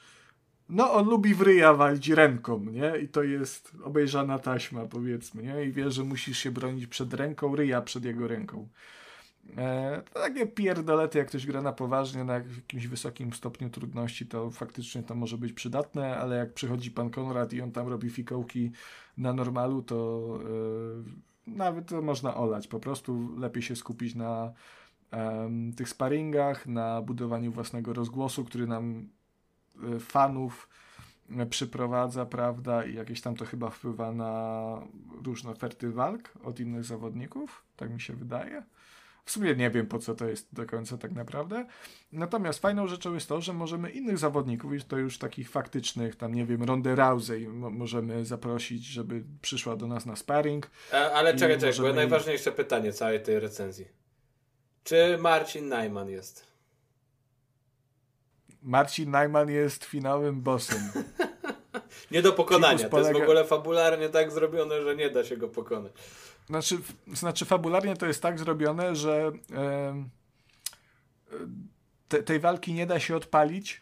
Speaker 2: No, on lubi w ryja walić ręką, nie? I to jest obejrzana taśma, powiedzmy, nie? I wie, że musisz się bronić przed ręką, ryja przed jego ręką. E, takie pierdolety, jak ktoś gra na poważnie, na jakimś wysokim stopniu trudności, to faktycznie to może być przydatne, ale jak przychodzi pan Konrad i on tam robi fikołki na normalu, to e, nawet to można olać. Po prostu lepiej się skupić na tych sparingach, na budowaniu własnego rozgłosu, który nam e, fanów e, przyprowadza, prawda, i jakieś tam to chyba wpływa na różne oferty walk od innych zawodników, tak mi się wydaje. W sumie nie wiem, po co to jest do końca tak naprawdę. Natomiast fajną rzeczą jest to, że możemy innych zawodników, to już takich faktycznych, tam nie wiem, Ronda Rousey możemy zaprosić, żeby przyszła do nas na sparring.
Speaker 1: A, ale czekaj, czekaj, bo najważniejsze pytanie całej tej recenzji. Czy Marcin Najman jest?
Speaker 2: Marcin Najman jest finałowym bossem. [laughs]
Speaker 1: nie do pokonania. To jest w ogóle fabularnie tak zrobione, że nie da się go pokonać.
Speaker 2: Znaczy, znaczy fabularnie to jest tak zrobione, że te, tej walki nie da się odpalić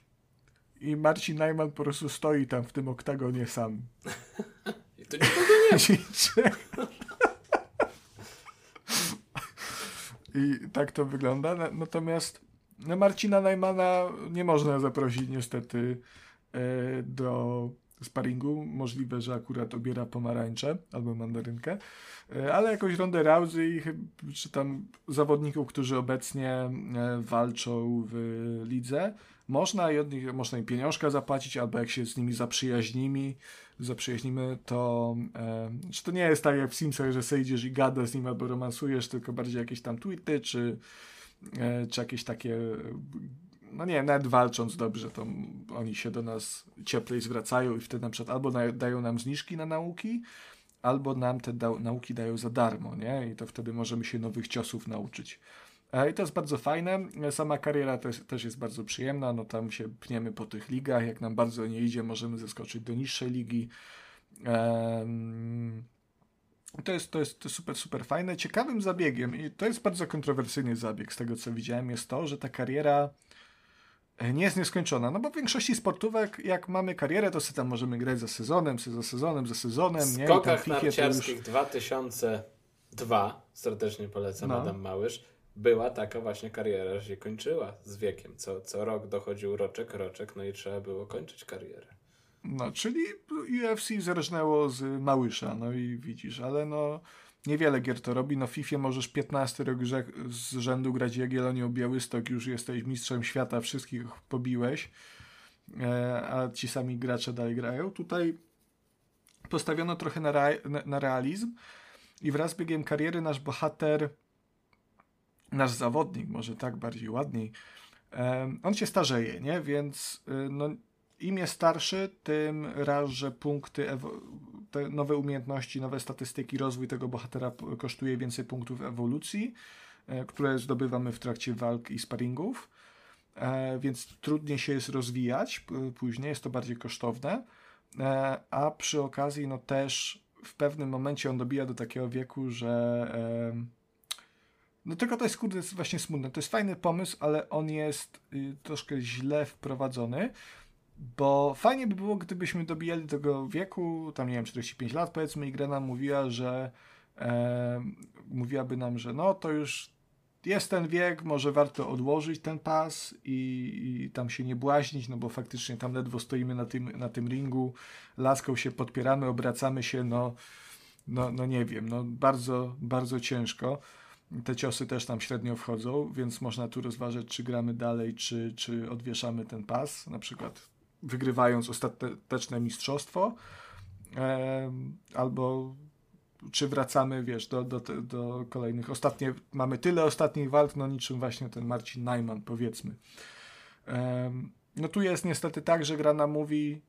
Speaker 2: i Marcin Najman po prostu stoi tam w tym oktagonie sam. [laughs]
Speaker 1: I to nikogo nie [laughs]
Speaker 2: I tak to wygląda. Natomiast no, Marcina Najmana nie można zaprosić niestety e, do sparingu. Możliwe, że akurat obiera pomarańcze albo mandarynkę. E, ale jakoś Rondę Rousey, czy tam zawodników, którzy obecnie e, walczą w lidze, można i od nich można im pieniążka zapłacić, albo jak się z nimi zaprzyjaźnimy, zaprzyjaźnimy, to e, czy to nie jest tak jak w Simsach, że sejdziesz i gadasz z nim albo romansujesz, tylko bardziej jakieś tam tweety, czy, e, czy jakieś takie no nie, nawet walcząc dobrze, to oni się do nas cieplej zwracają i wtedy na przykład albo dają nam zniżki na nauki, albo nam te da nauki dają za darmo, nie? I to wtedy możemy się nowych ciosów nauczyć. E, I to jest bardzo fajne. Sama kariera też, też jest bardzo przyjemna. No tam się pniemy po tych ligach. Jak nam bardzo nie idzie, możemy zeskoczyć do niższej ligi. To jest, to jest super, super fajne. Ciekawym zabiegiem, i to jest bardzo kontrowersyjny zabieg z tego, co widziałem, jest to, że ta kariera nie jest nieskończona. No bo w większości sportówek, jak mamy karierę, to sobie tam możemy grać za sezonem, za sezonem, za sezonem. W
Speaker 1: skokach narciarskich już... 2002, serdecznie polecam, no. Adam Małysz była taka właśnie kariera, że się kończyła z wiekiem. Co, co rok dochodził roczek, roczek, no i trzeba było kończyć karierę.
Speaker 2: No, czyli UFC zerżnęło z Małysza, no i widzisz, ale no niewiele gier to robi. No FIFA możesz 15 rok z rzędu grać Jagiellonią Białystok, już jesteś mistrzem świata, wszystkich pobiłeś, e, a ci sami gracze dalej grają. Tutaj postawiono trochę na, na realizm i wraz z biegiem kariery nasz bohater nasz zawodnik, może tak bardziej ładniej, on się starzeje, nie? Więc y, no, im jest starszy, tym raz, że punkty, te nowe umiejętności, nowe statystyki, rozwój tego bohatera kosztuje więcej punktów ewolucji, e, które zdobywamy w trakcie walk i sparingów, e, więc trudniej się jest rozwijać później, jest to bardziej kosztowne, e, a przy okazji no też w pewnym momencie on dobija do takiego wieku, że no tylko to jest kurde jest właśnie smutne. To jest fajny pomysł, ale on jest y, troszkę źle wprowadzony, bo fajnie by było, gdybyśmy dobijali tego wieku, tam nie wiem, 45 lat powiedzmy i gra nam mówiła, że e, mówiłaby nam, że no to już jest ten wiek, może warto odłożyć ten pas i, i, tam się nie błaźnić, no bo faktycznie tam ledwo stoimy na tym, na tym ringu, laską się podpieramy, obracamy się, no, no, no nie wiem, no bardzo, bardzo ciężko. Te ciosy też tam średnio wchodzą, więc można tu rozważyć, czy gramy dalej, czy, czy odwieszamy ten pas, na przykład wygrywając ostateczne mistrzostwo, albo czy wracamy, wiesz, do, do, do kolejnych. Ostatnie, mamy tyle ostatnich walk, no niczym właśnie ten Marcin Najman, powiedzmy. No tu jest niestety tak, że gra nam mówi,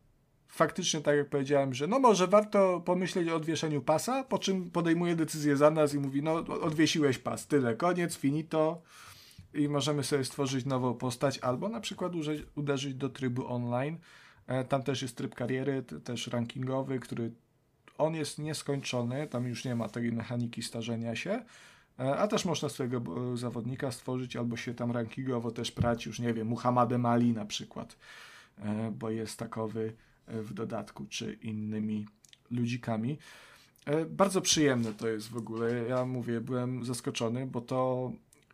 Speaker 2: faktycznie, tak jak powiedziałem, że no może warto pomyśleć o odwieszeniu pasa, po czym podejmuje decyzję za nas i mówi, no odwiesiłeś pas, tyle, koniec, finito i możemy sobie stworzyć nową postać albo na przykład uderzyć do trybu online. E, tam też jest tryb kariery, też rankingowy, który on jest nieskończony, tam już nie ma tej mechaniki starzenia się, e, a też można swojego e, zawodnika stworzyć albo się tam rankingowo też prać, już nie wiem, Muhammadem Ali na przykład, bo jest takowy w dodatku, czy innymi ludzikami. E, bardzo przyjemne to jest w ogóle. Ja mówię, byłem zaskoczony, bo to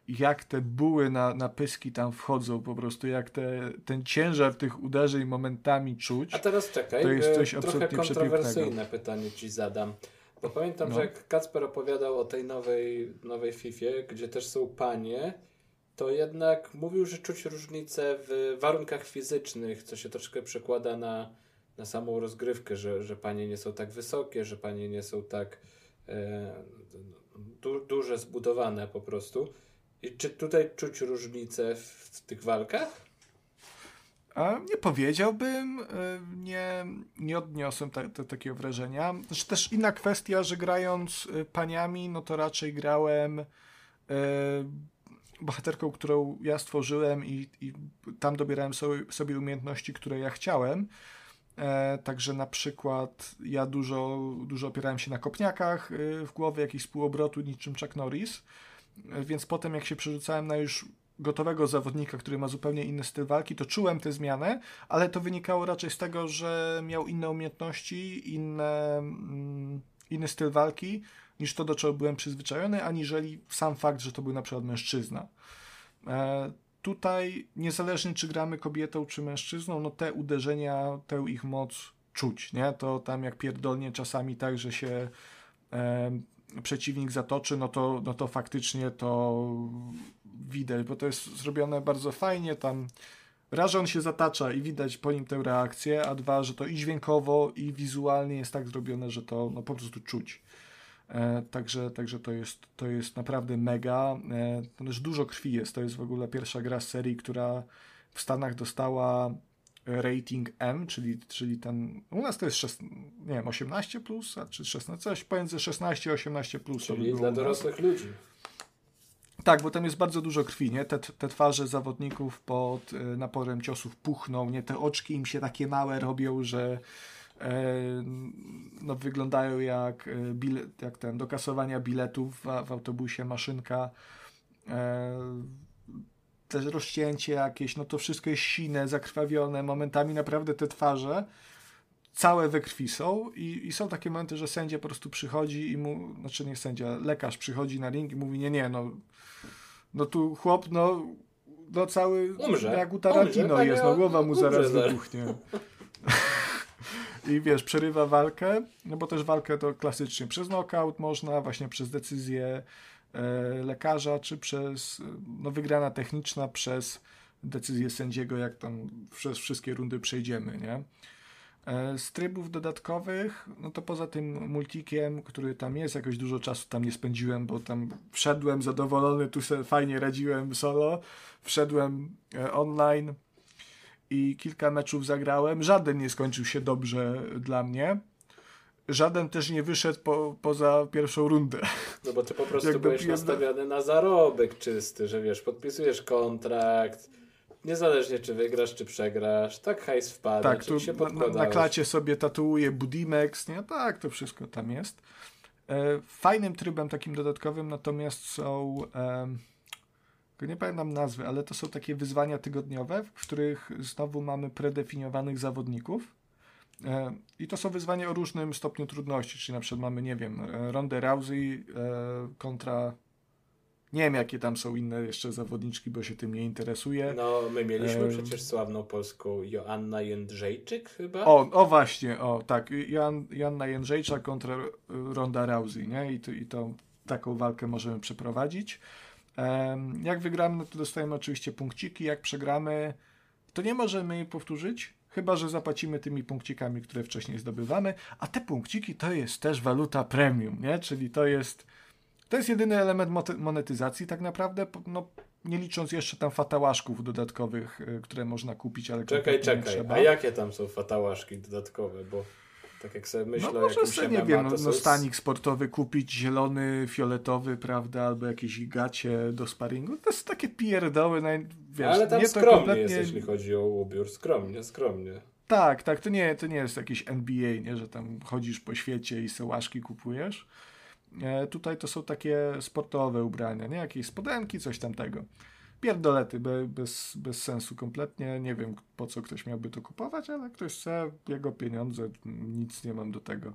Speaker 2: jak te buły na, na pyski tam wchodzą, po prostu jak te, ten ciężar tych uderzeń momentami czuć.
Speaker 1: A teraz czekaj, to jest coś trochę kontrowersyjne pytanie ci zadam. Bo pamiętam, no. że jak Kacper opowiadał o tej nowej, nowej FIFA, gdzie też są panie, to jednak mówił, że czuć różnicę w warunkach fizycznych, co się troszkę przekłada na na samą rozgrywkę, że, że panie nie są tak wysokie, że panie nie są tak e, du, duże, zbudowane po prostu. I czy tutaj czuć różnicę w, tych walkach?
Speaker 2: A nie powiedziałbym, e, nie, nie odniosłem ta, ta, takiego wrażenia. Znaczy też inna kwestia, że grając e, paniami, no to raczej grałem e, bohaterką, którą ja stworzyłem i, i tam dobierałem sobie, sobie umiejętności, które ja chciałem. E, także na przykład ja dużo, dużo opierałem się na kopniakach y, w głowie, jakiś półobrotu niczym Chuck Norris, więc potem jak się przerzucałem na już gotowego zawodnika, który ma zupełnie inny styl walki, to czułem tę zmianę, ale to wynikało raczej z tego, że miał inne umiejętności, inne, mm, inny styl walki niż to, do czego byłem przyzwyczajony, aniżeli sam fakt, że to był na przykład mężczyzna. E, tutaj, niezależnie czy gramy kobietą, czy mężczyzną, no te uderzenia, tę ich moc czuć, nie? To tam jak pierdolnie czasami tak, że się przeciwnik zatoczy, no to, no to faktycznie to widać, bo to jest zrobione bardzo fajnie, tam raz, on się zatacza i widać po nim tę reakcję, a dwa, że to i dźwiękowo, i wizualnie jest tak zrobione, że to no, po prostu czuć. E, także, także to, jest, to jest naprawdę mega. E, też dużo krwi jest. To jest w ogóle pierwsza gra z serii, która w Stanach dostała rating M, czyli, czyli ten. U nas to jest 16, nie wiem, 18 plus, a czy 16, coś pomiędzy 16 a 18 plus.
Speaker 1: Czyli dla dorosłych ludzi.
Speaker 2: Tak, bo tam jest bardzo dużo krwi, nie? Te, te twarze zawodników pod y, naporem ciosów puchną, nie? Te oczki im się takie małe robią, że e, no, wyglądają jak, e, bilet, jak ten, do kasowania biletów w, w autobusie, maszynka. E, też rozcięcie jakieś, no to wszystko jest sine, zakrwawione, momentami naprawdę te twarze całe we krwi są i, i, są takie momenty, że sędzia po prostu przychodzi i mu, znaczy nie sędzia, lekarz przychodzi na ring i mówi, nie, nie, no, no tu chłop, no, no cały,
Speaker 1: umrze.
Speaker 2: jak u Tarantino umrze, jest, no głowa mu zaraz
Speaker 1: umrze,
Speaker 2: wybuchnie. I wiesz, przerywa walkę, no bo też walkę to klasycznie przez knockout można, właśnie przez decyzję lekarza, czy przez, no wygrana techniczna przez decyzję sędziego, jak tam przez wszystkie rundy przejdziemy, nie? E, z trybów dodatkowych, no to poza tym multikiem, który tam jest, jakoś dużo czasu tam nie spędziłem, bo tam wszedłem zadowolony, tu sobie fajnie radziłem solo, wszedłem e, online i kilka meczów zagrałem. Żaden nie skończył się dobrze dla mnie. Żaden też nie wyszedł po, poza pierwszą rundę.
Speaker 1: No bo ty po prostu byłeś nastawiony na zarobek czysty, że wiesz, podpisujesz kontrakt, Niezależnie czy wygrasz, czy przegrasz, tak hajs wpada, tak, tu się
Speaker 2: na, na klacie sobie tatuuje Budimex, nie? Tak, to wszystko tam jest. E, fajnym trybem takim dodatkowym natomiast są e, nie pamiętam nazwy, ale to są takie wyzwania tygodniowe, w których znowu mamy predefiniowanych zawodników. E, I to są wyzwania o różnym stopniu trudności, czyli na przykład mamy, nie wiem, Ronda Rousey e, kontra nie wiem, jakie tam są inne jeszcze zawodniczki, bo się tym nie interesuje.
Speaker 1: No, my mieliśmy przecież sławną polską Joanna Jędrzejczyk chyba?
Speaker 2: O, o właśnie, o tak. Jan, Joanna Jędrzejczak kontra Ronda Rousey, nie? I to, I to taką walkę możemy przeprowadzić. Jak wygramy, no to dostajemy oczywiście punkciki. Jak przegramy, to nie możemy jej powtórzyć, chyba że zapłacimy tymi punkcikami, które wcześniej zdobywamy. A te punkciki to jest też waluta premium, nie? Czyli to jest to jest jedyny element monetyzacji tak naprawdę, no, nie licząc jeszcze tam fatałaszków dodatkowych, y, które można kupić, ale
Speaker 1: Czekaj, czekaj, a jakie tam są fatałaszki dodatkowe, bo tak jak sobie myślę
Speaker 2: no,
Speaker 1: jakimś
Speaker 2: sobie, nie wiem, no, no stanik sportowy kupić, zielony, fioletowy, prawda, albo jakieś gacie do sparingu, to jest takie pierdoły, wiesz,
Speaker 1: Ale tam
Speaker 2: nie
Speaker 1: skromnie to kompletnie... jest, jeśli chodzi o ubiór, skromnie, skromnie.
Speaker 2: Tak, tak, to nie, to nie jest jakiś NBA, nie, że tam chodzisz po świecie i sełaszki kupujesz, E, tutaj to są takie sportowe ubrania, nie? Jakieś spodenki, coś tamtego. Pierdolety, bez, bez sensu kompletnie. Nie wiem, po co ktoś miałby to kupować, ale ktoś chce, jego pieniądze, nic nie mam do tego.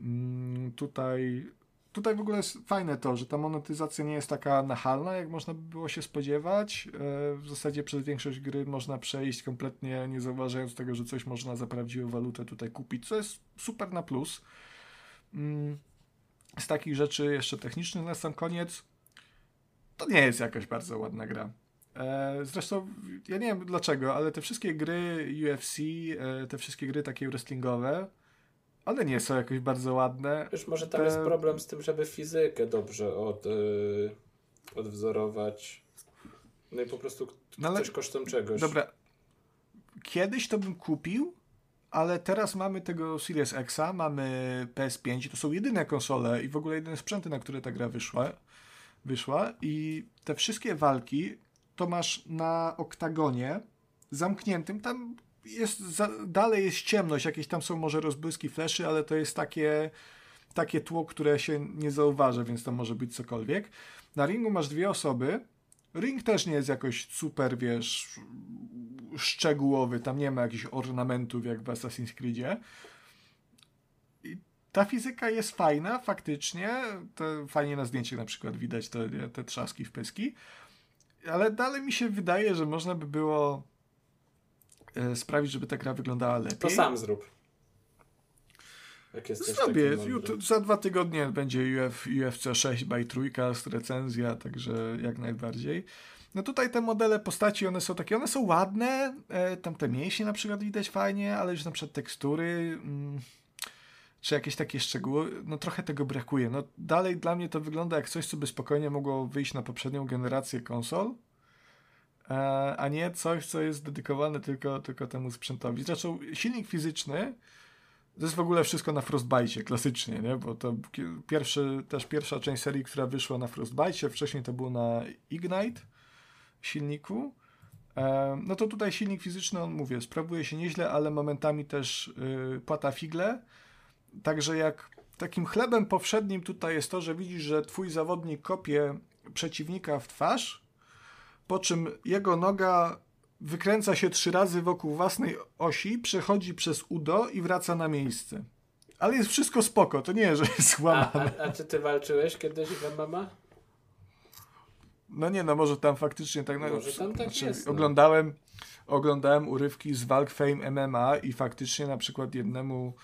Speaker 2: Mm, tutaj, tutaj w ogóle jest fajne to, że ta monetyzacja nie jest taka nachalna, jak można by było się spodziewać. E, w zasadzie przez większość gry można przejść kompletnie nie zauważając tego, że coś można za prawdziwą walutę tutaj kupić, co jest super na plus. Mm, z takich rzeczy jeszcze technicznych na sam koniec, to nie jest jakaś bardzo ładna gra. E, zresztą, ja nie wiem dlaczego, ale te wszystkie gry UFC, e, te wszystkie gry takie wrestlingowe, one nie są jakoś bardzo ładne.
Speaker 1: Wiesz, może tam te... jest problem z tym, żeby fizykę dobrze od, yy, odwzorować. No i po prostu no ale... coś kosztem czegoś.
Speaker 2: Dobra. Kiedyś to bym kupił, ale teraz mamy tego Series Xa, mamy PS5, to są jedyne konsole i w ogóle jedyne sprzęty, na które ta gra wyszła, wyszła i te wszystkie walki to masz na oktagonie zamkniętym, tam jest, za, dalej jest ciemność, jakieś tam są może rozbłyski fleszy, ale to jest takie, takie tło, które się nie zauważa, więc to może być cokolwiek. Na ringu masz dwie osoby, Ring też nie jest jakoś super, wiesz, szczegółowy, tam nie ma jakichś ornamentów jak w Assassin's Creedzie. Ta fizyka jest fajna, faktycznie. To fajnie na zdjęciach na przykład widać te, te trzaski w pyski. Ale dalej mi się wydaje, że można by było e, sprawić, żeby ta gra wyglądała lepiej.
Speaker 1: To sam zrób. Jak jesteś
Speaker 2: Zrobię. Za dwa tygodnie będzie Uf, UFC 6 by trójkast, recenzja, także jak najbardziej. No tutaj te modele postaci, one są takie, one są ładne, e, tam te mięśnie na przykład widać fajnie, ale już na przykład tekstury, mm, czy jakieś takie szczegóły, no trochę tego brakuje. No dalej dla mnie to wygląda jak coś, co by spokojnie mogło wyjść na poprzednią generację konsol, e, a nie coś, co jest dedykowane tylko, tylko temu sprzętowi. Zresztą silnik fizyczny, to jest w ogóle wszystko na Frostbite, klasycznie, nie? Bo to pierwszy, też pierwsza część serii, która wyszła na Frostbite, wcześniej to było na Ignite silniku. E, no to tutaj silnik fizyczny, on mówię, sprawuje się nieźle, ale momentami też y, płata figle. Także jak takim chlebem powszednim tutaj jest to, że widzisz, że twój zawodnik kopie przeciwnika w twarz, po czym jego noga wykręca się trzy razy wokół własnej osi, przechodzi przez udo i wraca na miejsce. Ale jest wszystko spoko, to nie, że jest
Speaker 1: A,
Speaker 2: łamane.
Speaker 1: a, a czy ty walczyłeś kiedyś w MMA?
Speaker 2: No nie, no może tam faktycznie tak... No,
Speaker 1: Może tam tak jest, no.
Speaker 2: Oglądałem, oglądałem urywki z walk Fame MMA i faktycznie na przykład jednemu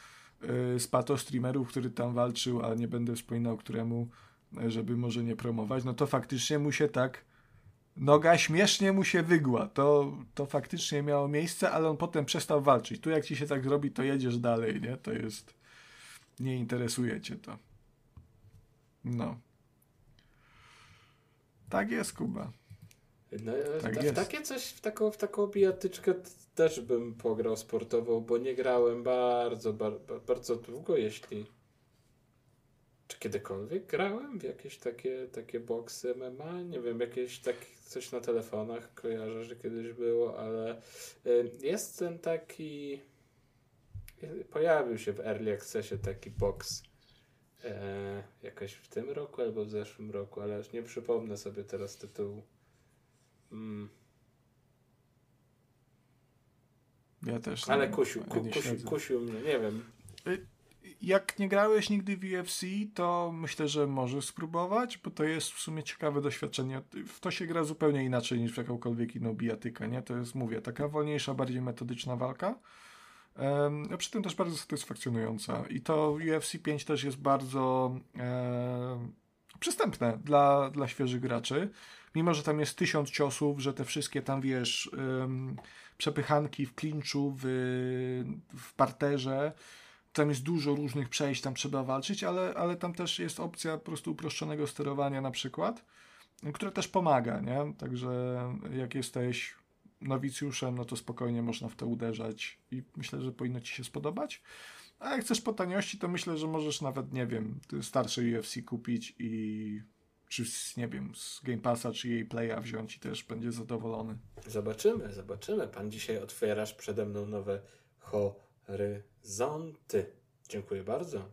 Speaker 2: z pato streamerów, który tam walczył, a nie będę wspominał któremu, y, żeby może nie promować, no to faktycznie mu się tak noga śmiesznie mu się wygła. To, to faktycznie miało miejsce, ale on potem przestał walczyć. Tu jak ci się tak zrobi, to jedziesz dalej, nie? To jest... Nie interesuje cię to. No. Tak jest, Kuba.
Speaker 1: No,
Speaker 2: Tak
Speaker 1: ta- w takie coś, w taką, w taką bijatyczkę też bym pograł sportowo, bo nie grałem bardzo, bar, bar, bardzo długo, jeśli... Czy kiedykolwiek grałem w jakieś takie, takie boksy MMA? Nie wiem, jakieś tak coś na telefonach kojarzę, że kiedyś było, ale y, jest ten taki... Pojawił się w Early Accessie taki boks e, jakoś w tym roku albo w zeszłym roku, ale już nie przypomnę sobie teraz tytułu. Mm,
Speaker 2: Ja też.
Speaker 1: ale
Speaker 2: nie-
Speaker 1: kusił, ku,
Speaker 2: nie
Speaker 1: kusił, kusił mnie, nie wiem.
Speaker 2: Jak nie grałeś nigdy w UFC, to myślę, że możesz spróbować, bo to jest w sumie ciekawe doświadczenie. W to się gra zupełnie inaczej niż w jakąkolwiek inną bijatykę, nie? To jest, mówię, taka wolniejsza, bardziej metodyczna walka. Um, przy tym też bardzo satysfakcjonująca. I to UFC 5 też jest bardzo e, przystępne dla, dla świeżych graczy. Mimo, że tam jest tysiąc ciosów, że te wszystkie tam, wiesz, przepychanki w klinczu, w, w parterze, tam jest dużo różnych przejść, tam trzeba walczyć, ale, ale tam też jest opcja po prostu uproszczonego sterowania na przykład, które też pomaga, nie? Także jak jesteś nowicjuszem, no to spokojnie można w to uderzać i myślę, że powinno Ci się spodobać. A jak chcesz po taniości, to myślę, że możesz nawet, nie wiem, starsze UFC kupić i czy z, nie wiem, z Game Passa, czy jej Playa wziąć i też będzie zadowolony.
Speaker 1: Zobaczymy, zobaczymy. Pan dzisiaj otwierasz przede mną nowe horyzonty. Dziękuję bardzo.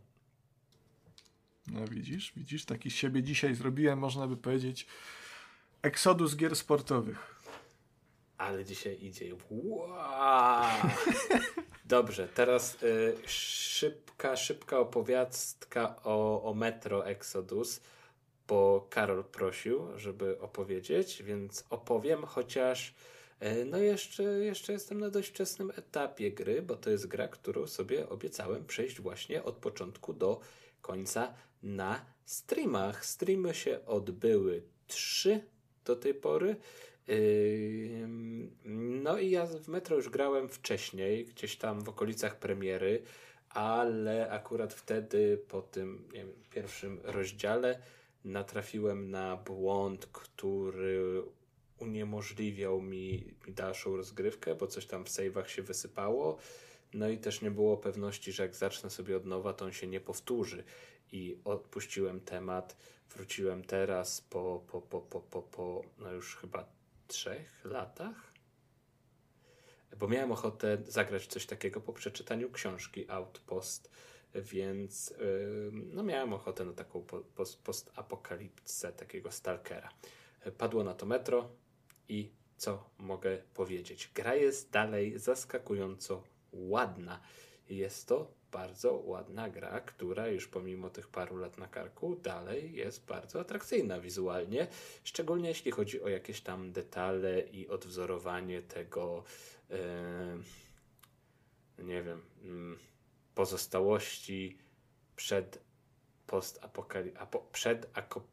Speaker 2: No widzisz, widzisz, taki z siebie dzisiaj zrobiłem, można by powiedzieć, eksodus gier sportowych.
Speaker 1: Ale dzisiaj idzie. Wow. Dobrze, teraz y, szybka, szybka opowiastka o, o Metro Exodus, bo Karol prosił, żeby opowiedzieć, więc opowiem, chociaż y, no jeszcze, jeszcze jestem na dość wczesnym etapie gry, bo to jest gra, którą sobie obiecałem przejść właśnie od początku do końca na streamach. Streamy się odbyły trzy do tej pory. No i ja w Metro już grałem wcześniej, gdzieś tam w okolicach premiery, ale akurat wtedy po tym wiem, pierwszym rozdziale natrafiłem na błąd, który uniemożliwiał mi, mi dalszą rozgrywkę, bo coś tam w save'ach się wysypało. No i też nie było pewności, że jak zacznę sobie od nowa, to on się nie powtórzy. I odpuściłem temat, wróciłem teraz po, po, po, po, po, po no już chyba trzech latach. Bo miałem ochotę zagrać coś takiego po przeczytaniu książki Outpost, więc yy, no miałem ochotę na taką po, post, postapokalipsę takiego stalkera. Padło na to metro i co mogę powiedzieć? Gra jest dalej zaskakująco ładna jest to bardzo ładna gra, która już pomimo tych paru lat na karku dalej jest bardzo atrakcyjna wizualnie, szczególnie jeśli chodzi o jakieś tam detale i odwzorowanie tego, e, nie wiem, mm, pozostałości przed postapokali... Apo, przed ako,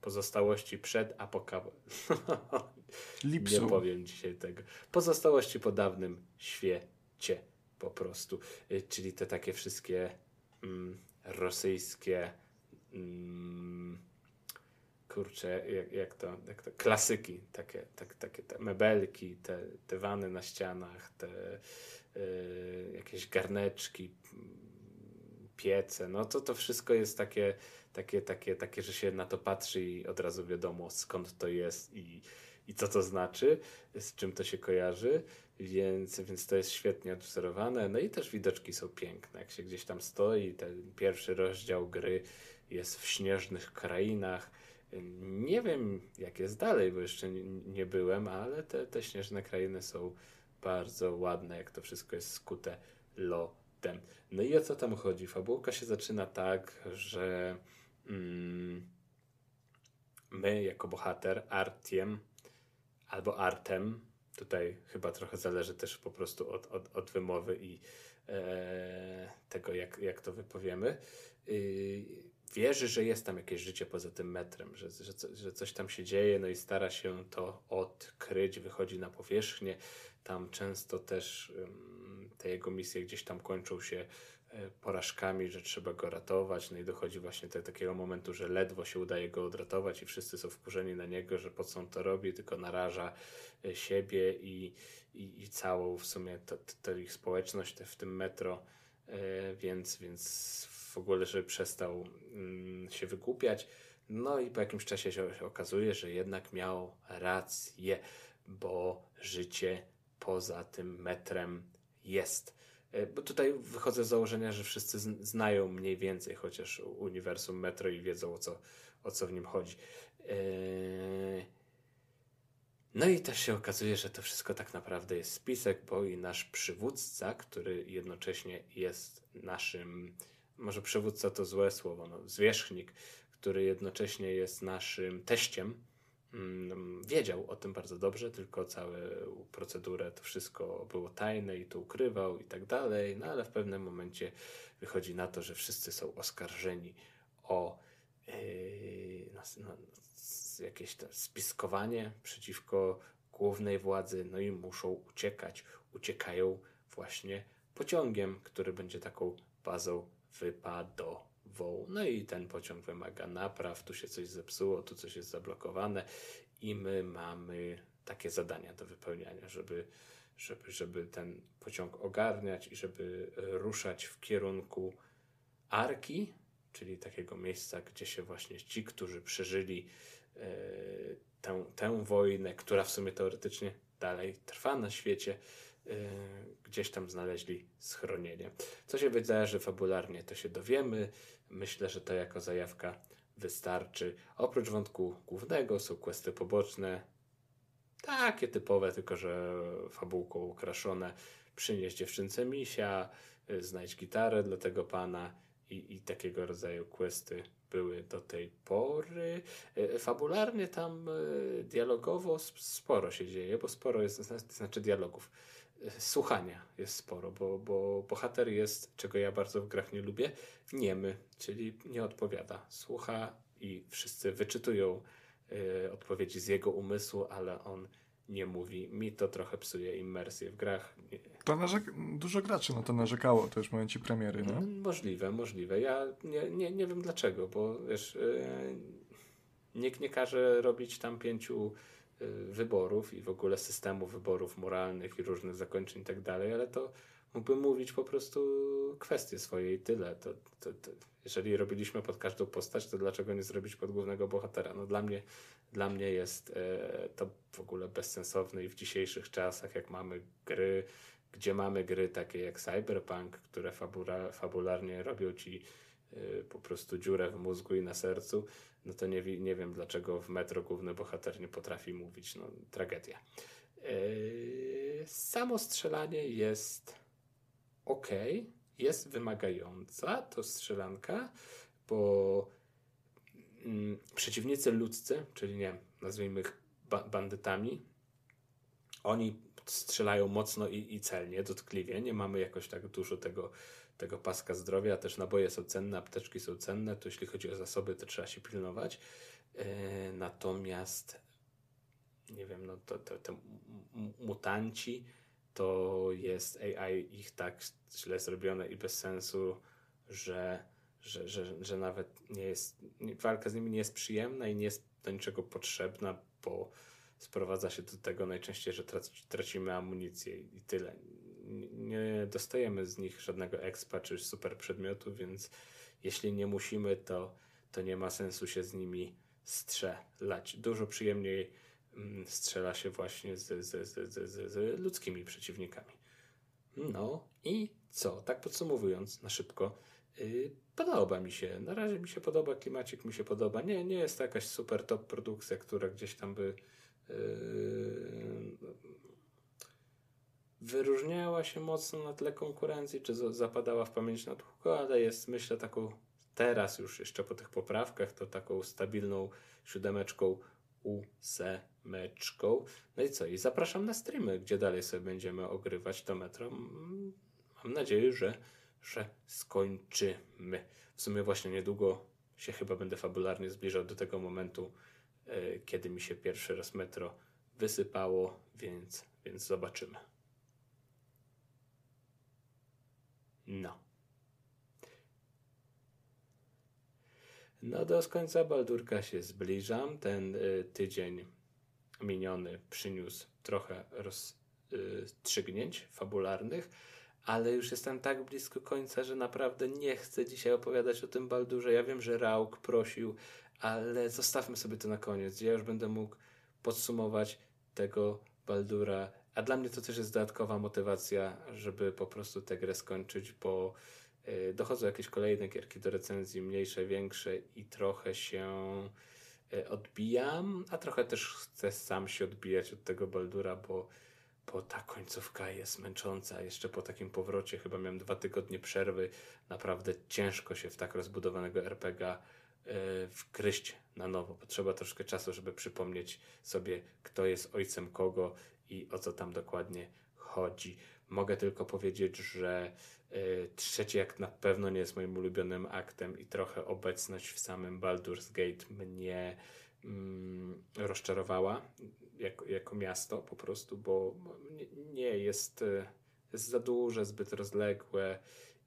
Speaker 1: pozostałości przed apokalipsą. [laughs] Nie powiem dzisiaj tego. Pozostałości po dawnym świecie po prostu. Y, czyli te takie wszystkie mm, rosyjskie mm, kurczę, jak, jak, to, jak to, klasyki, takie, tak, takie te mebelki, te, te wany na ścianach, te jakieś garneczki, piece, no to to wszystko jest takie, takie, takie, takie, że się na to patrzy i od razu wiadomo skąd to jest i, i co to znaczy, z czym to się kojarzy, więc, więc to jest świetnie odwzorowane. No i też widoczki są piękne, jak się gdzieś tam stoi, ten pierwszy rozdział gry jest w śnieżnych krainach. Nie wiem, jak jest dalej, bo jeszcze nie, nie byłem, ale te, te śnieżne krainy są bardzo ładne, jak to wszystko jest skute lotem. No i o co tam chodzi? Fabułka się zaczyna tak, że mm, my jako bohater, Artiem albo Artem, tutaj chyba trochę zależy też po prostu od, od, od wymowy i e, tego, jak, jak to wypowiemy, yy, wierzy, że jest tam jakieś życie poza tym metrem, że, że, że coś tam się dzieje, no i stara się to odkryć, wychodzi na powierzchnię. Tam często też te jego misje gdzieś tam kończą się E, porażkami, że trzeba go ratować, no i dochodzi właśnie do takiego momentu, że ledwo się udaje go odratować i wszyscy są wkurzeni na niego, że po co on to robi, tylko naraża e, siebie i, i, i całą w sumie to, to ich społeczność w tym metro, e, więc, więc w ogóle, żeby przestał mm, się wygłupiać. No i po jakimś czasie się, okazuje, że jednak miał rację, bo życie poza tym metrem jest. E, bo tutaj wychodzę z założenia, że wszyscy znają mniej więcej chociaż uniwersum Metro i wiedzą o co, o co w nim chodzi. E, no i też się okazuje, że to wszystko tak naprawdę jest spisek, bo i nasz przywódca, który jednocześnie jest naszym, może przywódca to złe słowo, no, zwierzchnik, który jednocześnie jest naszym teściem, Mm, wiedział o tym bardzo dobrze, tylko całą procedurę, to wszystko było tajne i to ukrywał i tak dalej, no ale w pewnym momencie wychodzi na to, że wszyscy są oskarżeni o yy, no, no, jakieś spiskowanie przeciwko głównej władzy, no i muszą uciekać. Uciekają właśnie pociągiem, który będzie taką bazą wypadową. No i ten pociąg wymaga napraw, tu się coś zepsuło, tu coś jest zablokowane i my mamy takie zadania do wypełniania, żeby, żeby, żeby ten pociąg ogarniać i żeby ruszać w kierunku Arki, czyli takiego miejsca, gdzie się właśnie ci, którzy przeżyli e, tę, tę wojnę, która w sumie teoretycznie dalej trwa na świecie, gdzieś tam znaleźli schronienie. Co się wydarzy fabularnie, to się dowiemy. Myślę, że to jako zajawka wystarczy. Oprócz wątku głównego są questy poboczne, takie typowe, tylko że fabułką ukraszone. Przynieś dziewczynce misia, y, znajdź gitarę dla tego pana i, i takiego rodzaju questy były do tej pory. Y, fabularnie tam y, dialogowo sporo się dzieje, bo sporo jest, znaczy dialogów słuchania jest sporo, bo, bo bohater jest, czego ja bardzo w grach nie lubię, niemy, czyli nie odpowiada. Słucha i wszyscy wyczytują y, odpowiedzi z jego umysłu, ale on nie mówi. Mi to trochę psuje immersję w grach.
Speaker 2: To narzek- dużo graczy na to narzekało też w momencie premiery, no?
Speaker 1: Możliwe, możliwe. Ja nie, nie, nie wiem dlaczego, bo wiesz, yy, nikt nie każe robić tam pięciu wyborów i w ogóle systemu wyborów moralnych i różnych zakończeń i tak dalej, ale to mógłbym mówić po prostu kwestie swoje i tyle. To, to, to, jeżeli robiliśmy pod każdą postać, to dlaczego nie zrobić pod głównego bohatera? No dla mnie, dla mnie jest e, to w ogóle bezsensowne i w dzisiejszych czasach, jak mamy gry, gdzie mamy gry takie jak Cyberpunk, które fabula, fabularnie robią ci e, po prostu dziurę w mózgu i na sercu, no to nie, nie wiem dlaczego w metro główny bohater nie potrafi mówić. No, tragedia. Yy, samo strzelanie jest okay, jest wymagająca to strzelanka, bo mm, przeciwnicy ludzcy, czyli nie nazwijmy ich ba bandytami, oni strzelają mocno i, i celnie, dotkliwie. Nie mamy jakoś tak dużo tego, tego paska zdrowia. Też naboje są cenne, apteczki są cenne. To jeśli chodzi o zasoby, to trzeba się pilnować. Yy, natomiast nie wiem, no to, to, to mutanci to jest AI ich tak źle zrobione i bez sensu, że, że, że, że nawet nie jest, walka z nimi nie jest przyjemna i nie jest do niczego potrzebna, bo sprowadza się do tego najczęściej, że tracimy amunicję i tyle. Nie dostajemy z nich żadnego expa czy super przedmiotu, więc jeśli nie musimy, to, to nie ma sensu się z nimi strzelać. Dużo przyjemniej mm, strzela się właśnie z, z, z, z, z ludzkimi przeciwnikami. No i co? Tak podsumowując na szybko, yy, podoba mi się. Na razie mi się podoba, klimacik mi się podoba. Nie, nie jest to jakaś super top produkcja, która gdzieś tam by Yy, wyróżniała się mocno na tle konkurencji, czy zapadała w pamięć na długo, ale jest myślę taką teraz już jeszcze po tych poprawkach to taką stabilną siódemeczką ósemeczką. No i co? I zapraszam na streamy, gdzie dalej sobie będziemy ogrywać to metro. Mam nadzieję, że, że skończymy. W sumie właśnie niedługo się chyba będę fabularnie zbliżał do tego momentu, E, kiedy mi się pierwszy raz metro wysypało, więc, więc zobaczymy. No. No do końca Baldurka się zbliżam. Ten y, tydzień miniony przyniósł trochę rozstrzygnięć y, fabularnych, ale już jestem tak blisko końca, że naprawdę nie chcę dzisiaj opowiadać o tym Baldurze. Ja wiem, że Rauk prosił ale zostawmy sobie to na koniec. Ja już będę mógł podsumować tego Baldura, a dla mnie to też jest dodatkowa motywacja, żeby po prostu tę grę skończyć, bo y, dochodzą jakieś kolejne gierki do recenzji, mniejsze, większe i trochę się y, odbijam, a trochę też chcę sam się odbijać od tego Baldura, bo, bo ta końcówka jest męcząca. Jeszcze po takim powrocie, chyba miałem dwa tygodnie przerwy, naprawdę ciężko się w tak rozbudowanego RPG E, wgryźć na nowo. Potrzeba troszkę czasu, żeby przypomnieć sobie, kto jest ojcem kogo i o co tam dokładnie chodzi. Mogę tylko powiedzieć, że y, trzeci akt na pewno nie jest moim ulubionym aktem i trochę obecność w samym Baldur's Gate mnie mm, rozczarowała jako, jako miasto po prostu, bo nie, nie jest, y, jest za duże, zbyt rozległe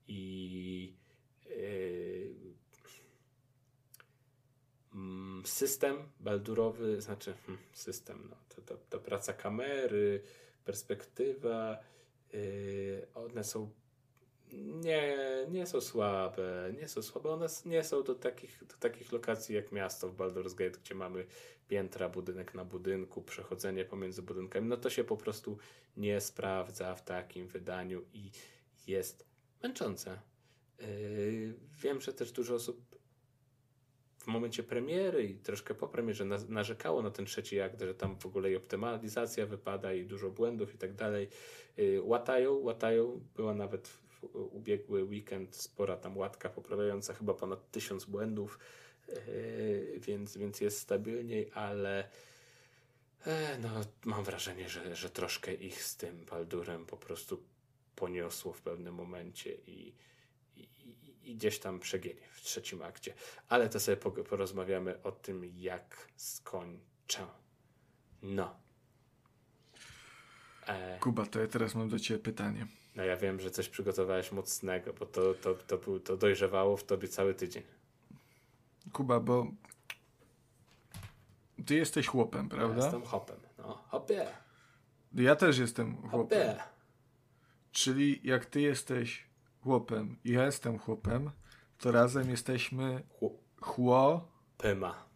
Speaker 1: i y, system baldurowy, znaczy hmm, system, no, to, to, to praca kamery, perspektywa, yy, one są nie, nie są słabe, nie są słabe, one nie są do takich, do takich lokacji jak miasto w Baldur's Gate, gdzie mamy piętra, budynek na budynku, przechodzenie pomiędzy budynkami, no to się po prostu nie sprawdza w takim wydaniu i jest męczące. Yy, wiem, że też dużo osób w momencie premiery i troszkę po premierze narzekało na ten trzeci akt, że tam w ogóle i optymalizacja wypada i dużo błędów i tak dalej. Y, łatają, łatają. Była nawet w ubiegły weekend spora tam łatka poprawiająca chyba ponad tysiąc błędów, y, więc, więc jest stabilniej, ale e, no, mam wrażenie, że, że troszkę ich z tym Baldurem po prostu poniosło w pewnym momencie i, i gdzieś tam przegięli w trzecim akcie. Ale to sobie porozmawiamy o tym, jak skończę. No.
Speaker 2: E... Kuba, to ja teraz mam do Ciebie pytanie.
Speaker 1: No ja wiem, że coś przygotowałeś mocnego, bo to, to, to, to, to dojrzewało w Tobie cały tydzień.
Speaker 2: Kuba, bo Ty jesteś chłopem, prawda? Ja
Speaker 1: jestem chłopem. No, hopie.
Speaker 2: Ja też jestem chłopem. Hopie. Czyli jak Ty jesteś chłopem i ja jestem chłopem, to razem jesteśmy chło...
Speaker 1: Pyma.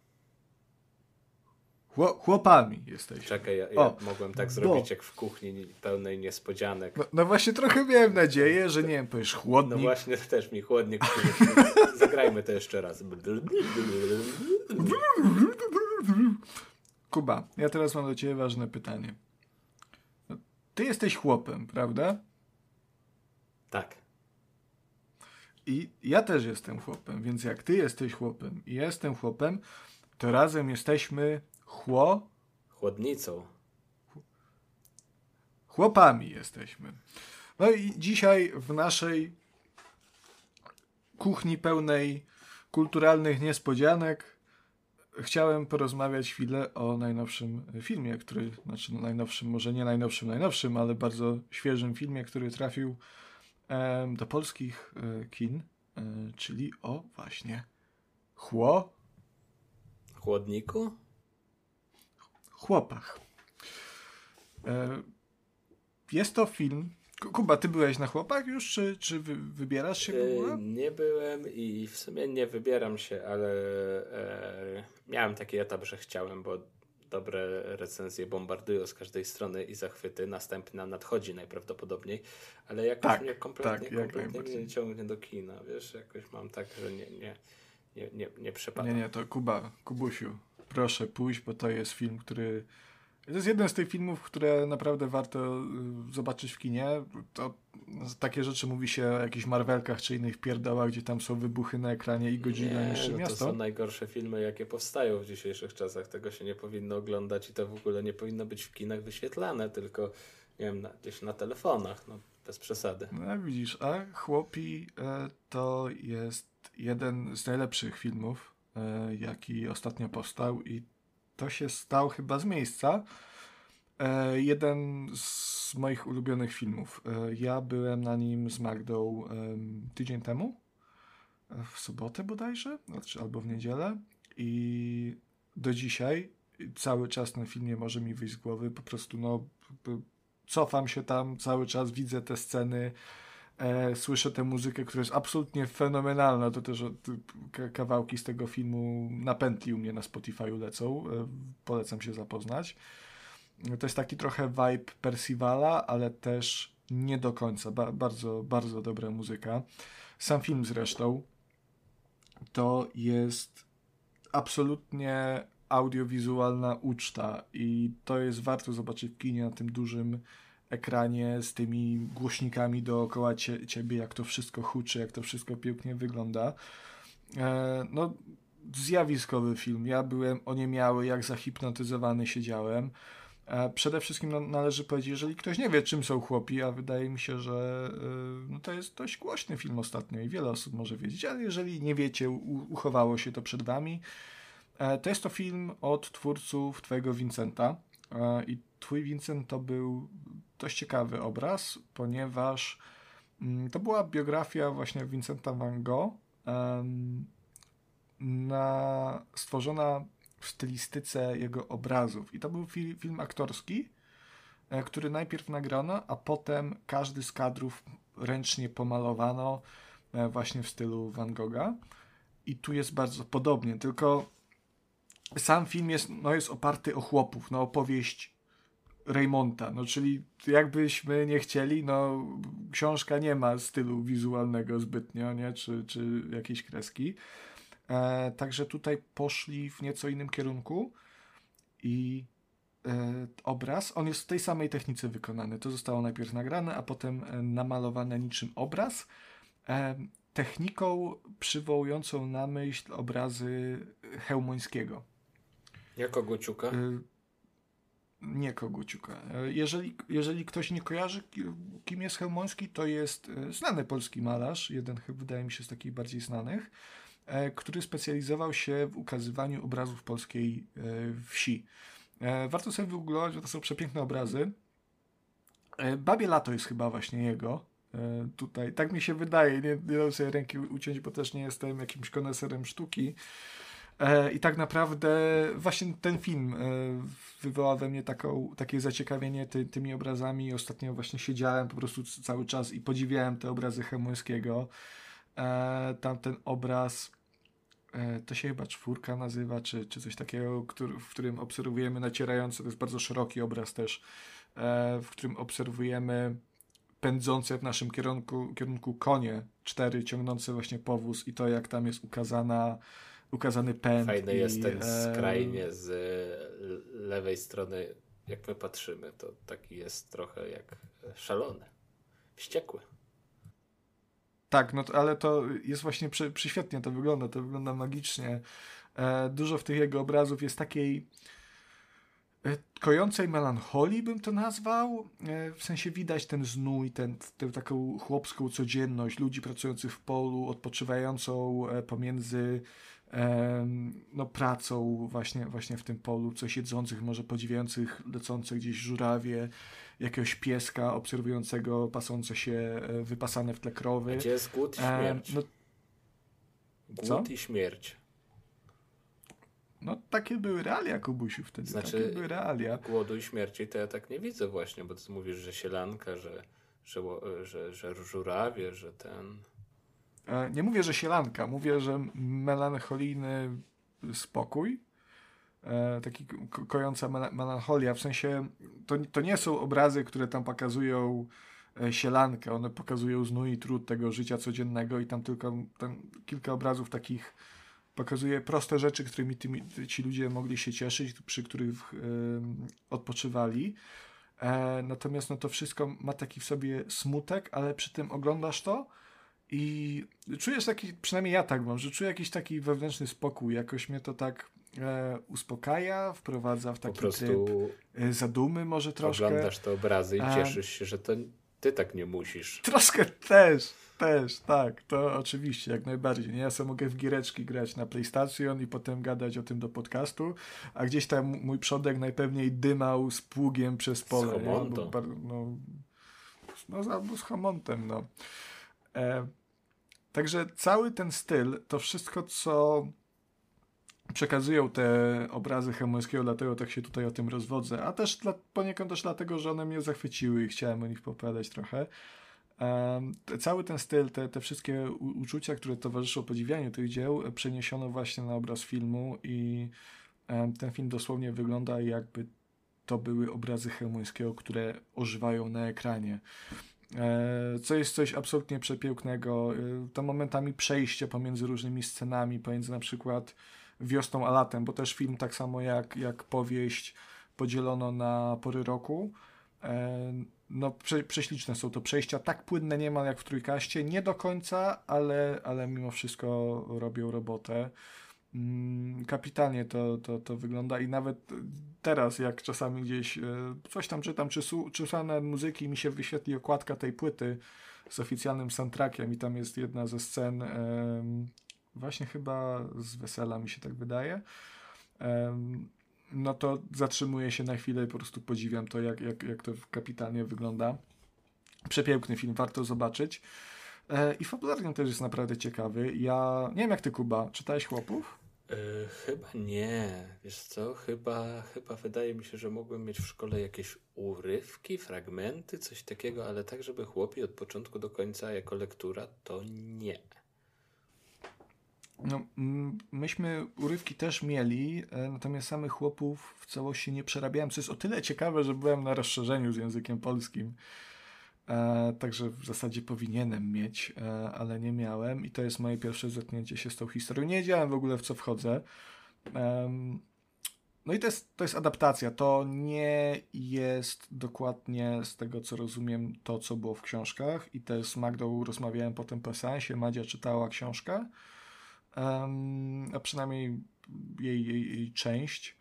Speaker 2: Chło, chłopami jesteśmy.
Speaker 1: Czekaj, ja, ja mogłem tak zrobić bo... jak w kuchni pełnej niespodzianek.
Speaker 2: No, no, właśnie trochę miałem nadzieję, że nie wiem, powiesz chłodnik.
Speaker 1: No właśnie też mi chłodnik. [laughs] Zagrajmy to jeszcze raz.
Speaker 2: Kuba, ja teraz mam do ciebie ważne pytanie. Ty jesteś chłopem, prawda?
Speaker 1: Tak.
Speaker 2: I ja też jestem chłopem, więc jak ty jesteś chłopem i jestem chłopem, to razem jesteśmy chło...
Speaker 1: Chłodnicą.
Speaker 2: Chłopami jesteśmy. No i dzisiaj w naszej kuchni pełnej kulturalnych niespodzianek chciałem porozmawiać chwilę o najnowszym filmie, który, znaczy no najnowszym, może nie najnowszym, najnowszym, ale bardzo świeżym filmie, który trafił do polskich e, kin, e, czyli o właśnie chło...
Speaker 1: Chłodniku?
Speaker 2: Chłopach. E, jest to film. Kuba, ty byłeś na chłopach już, czy, czy wy, wybierasz się?
Speaker 1: E, nie byłem i w sumie nie wybieram się, ale e, miałem taki etap, że chciałem, bo dobre recenzje bombardują z każdej strony i zachwyty. Następna nadchodzi najprawdopodobniej, ale jakoś
Speaker 2: Tak,
Speaker 1: mnie kompletnie,
Speaker 2: tak,
Speaker 1: kompletnie nie ciągnie do kina. Wiesz, jakoś mam tak, że nie, nie, nie, nie, nie przepadam.
Speaker 2: Nie, nie, to Kuba, Kubusiu, proszę pójść, bo to jest film, który. To jest jeden z tych filmów, które naprawdę warto y, zobaczyć w kinie. To takie rzeczy mówi się o jakichś Marvelkach czy innych pierdołach, gdzie tam są wybuchy na ekranie i godzina
Speaker 1: Nie,
Speaker 2: niższe
Speaker 1: no to
Speaker 2: miasto.
Speaker 1: są najgorsze filmy, jakie powstają w dzisiejszych czasach. Tego się nie powinno oglądać i to w ogóle nie powinno być w kinach wyświetlane, tylko nie wiem, na, gdzieś na telefonach, no bez przesady.
Speaker 2: No widzisz, a Chłopi e, to jest jeden z najlepszych filmów, e, jaki ostatnio powstał i to się stał chyba z miejsca. E, jeden z moich ulubionych filmów. E, ja byłem na nim z Magdą tydzień temu, w sobotę bodajże, znaczy albo w niedzielę i do dzisiaj cały czas ten film nie może mi wyjść z głowy. Po prostu no, cofam się tam cały czas, widzę te sceny, e, słyszę tę muzykę, która jest absolutnie fenomenalna. To też kawałki z tego filmu na pętli u mnie na Spotify'u lecą. E, polecam się zapoznać. To jest taki trochę vibe Percivala, ale też nie do końca. Ba- bardzo, bardzo dobra muzyka. Sam film zresztą to jest absolutnie audiowizualna uczta i to jest warto zobaczyć w kinie na tym dużym ekranie z tymi głośnikami dookoła cie, ciebie, jak to wszystko huczy, jak to wszystko pięknie wygląda. E, no, zjawiskowy film. Ja byłem oniemiały, jak zahipnotyzowany siedziałem. E, Przede wszystkim należy powiedzieć, jeżeli ktoś nie wie, czym są chłopi, a wydaje mi się, że y, no, to jest dość głośny film ostatnio i wiele osób może wiedzieć, ale jeżeli nie wiecie, u, uchowało się to przed wami, e, to jest to film od twórców Twojego Vincenta. E, I Twój Vincent to był dość ciekawy obraz, ponieważ mm, to była biografia właśnie Vincenta van Gogh, na, stworzona w stylistyce jego obrazów. I to był fi, film aktorski, e, który najpierw nagrano, a potem każdy z kadrów ręcznie pomalowano e, właśnie w stylu Van Gogha. I tu jest bardzo podobnie, tylko sam film jest, no, jest oparty o chłopów, no opowieść Raymonta, no czyli jakbyśmy nie chcieli, no książka nie ma stylu wizualnego zbytnio, nie, czy, czy jakiejś kreski. E, także tutaj poszli w nieco innym kierunku i e, obraz, on jest w tej samej technice wykonany. To zostało najpierw nagrane, a potem e, namalowane niczym obraz. E, techniką przywołującą na myśl obrazy Chełmońskiego.
Speaker 1: Jako Guciuka?
Speaker 2: Nie Koguciuka. Jeżeli, jeżeli ktoś nie kojarzy, ki- kim jest Chełmoński, to jest y, znany polski malarz, jeden wydaje mi się z takich bardziej znanych, e, który specjalizował się w ukazywaniu obrazów polskiej e, wsi. E, Warto sobie wygooglować, bo to są przepiękne obrazy. E, Babie Lato jest chyba właśnie jego. E, Tutaj, tak mi się wydaje, nie, nie dam sobie ręki uciąć, bo też nie jestem jakimś koneserem sztuki. E, I tak naprawdę właśnie ten film e, wywołał we mnie taką, takie zaciekawienie ty, tymi obrazami. Ostatnio właśnie siedziałem po prostu cały czas i podziwiałem te obrazy Chełmońskiego. E, tamten obraz, to się chyba czwórka nazywa, czy, czy coś takiego, który, w którym obserwujemy nacierające, to jest bardzo szeroki obraz też, w którym obserwujemy pędzące w naszym kierunku, kierunku konie, cztery ciągnące właśnie powóz i to jak tam jest ukazana ukazany pęd.
Speaker 1: Fajny
Speaker 2: i,
Speaker 1: jest ten skrajnie z lewej strony, jak my patrzymy, to taki jest trochę jak szalony, wściekły.
Speaker 2: Tak, no to, ale to jest właśnie przy, przyświetnie to wygląda, to wygląda magicznie. E, dużo w tych jego obrazów jest takiej e, kojącej melancholii bym to nazwał. E, w sensie widać ten znój, ten, tę taką chłopską codzienność ludzi pracujących w polu, odpoczywającą pomiędzy no, pracą właśnie, właśnie w tym polu, coś jedzących, może podziwiających lecące gdzieś żurawie, jakiegoś pieska obserwującego pasące się e, wypasane w tle krowy.
Speaker 1: Gdzie jest głód i
Speaker 2: E,
Speaker 1: śmierć?
Speaker 2: no,
Speaker 1: głód
Speaker 2: co?
Speaker 1: i śmierć.
Speaker 2: no takie były realia Kubusiu wtedy,
Speaker 1: Znaczy-
Speaker 2: takie były realia.
Speaker 1: Głodu i śmierci to ja tak nie widzę właśnie, bo ty mówisz, że sielanka, że, że, że, że żurawie, że ten...
Speaker 2: E, Nie mówię, że sielanka, mówię, że melancholijny spokój, e, taki ko- kojąca mela- melancholia, w sensie to, to nie są obrazy, które tam pokazują e, sielankę, one pokazują znój i trud tego życia codziennego i tam tylko tam kilka obrazów takich pokazuje proste rzeczy, którymi tymi, ci ludzie mogli się cieszyć, przy których odpoczywali. Natomiast no to wszystko ma taki w sobie smutek, ale przy tym oglądasz to i czujesz taki, przynajmniej ja tak mam, że czuję jakiś taki wewnętrzny spokój, jakoś mnie to tak e, uspokaja, wprowadza w
Speaker 1: Po
Speaker 2: taki
Speaker 1: prostu
Speaker 2: tryb e, zadumy może troszkę.
Speaker 1: oglądasz te obrazy i cieszysz się, że to ty tak nie musisz.
Speaker 2: Troszkę też, też, tak, to oczywiście, jak najbardziej. Nie? Ja sobie mogę w giereczki grać na PlayStation i potem gadać o tym do podcastu, a gdzieś tam mój przodek najpewniej dymał z pługiem przez pole. Albo bar- No, no, albo z Hamontem, no. E, także cały ten styl, to wszystko, co przekazują te obrazy Chełmońskiego, dlatego tak się tutaj o tym rozwodzę, a też dla, poniekąd też dlatego, że one mnie zachwyciły i chciałem o nich opowiadać trochę. Em, te- cały ten styl, te, te wszystkie u- uczucia, które towarzyszą podziwianiu tych dzieł, przeniesiono właśnie na obraz filmu i em, ten film dosłownie wygląda jakby to były obrazy Chełmońskiego, które ożywają na ekranie. E, Co jest coś absolutnie przepięknego. E, To momentami przejście pomiędzy różnymi scenami, pomiędzy na przykład wiosną a latem, bo też film tak samo jak, jak powieść podzielono na pory roku. E, No, prze, prześliczne są to przejścia, tak płynne niemal jak w trójkaście, nie do końca, ale, ale mimo wszystko robią robotę. Mm, Kapitalnie to, to, to wygląda i nawet teraz, jak czasami gdzieś e, coś tam czytam, czy, czy muzyki, mi się wyświetli okładka tej płyty z oficjalnym soundtrackiem i tam jest jedna ze scen właśnie chyba z Wesela, mi się tak wydaje. No to zatrzymuję się na chwilę i po prostu podziwiam to, jak, jak, jak to kapitalnie wygląda. Przepiękny film, warto zobaczyć. E, I fabularnie też jest naprawdę ciekawy. Ja nie wiem jak ty, Kuba, czytałeś Chłopów?
Speaker 1: E, chyba nie. Wiesz co? Chyba, chyba wydaje mi się, że mogłem mieć w szkole jakieś urywki, fragmenty, coś takiego, ale tak, żeby chłopi od początku do końca jako lektura, to nie.
Speaker 2: No, myśmy urywki też mieli, e, natomiast samych chłopów w całości nie przerabiałem, co jest o tyle ciekawe, że byłem na rozszerzeniu z językiem polskim. E, także w zasadzie powinienem mieć, e, ale nie miałem i to jest moje pierwsze zetknięcie się z tą historią. Nie wiedziałem w ogóle w co wchodzę. No i to jest, to jest adaptacja. To nie jest dokładnie z tego co rozumiem to, co było w książkach i też z Magdą rozmawiałem potem po seansie. Madzia czytała książkę. A przynajmniej jej, jej, jej część.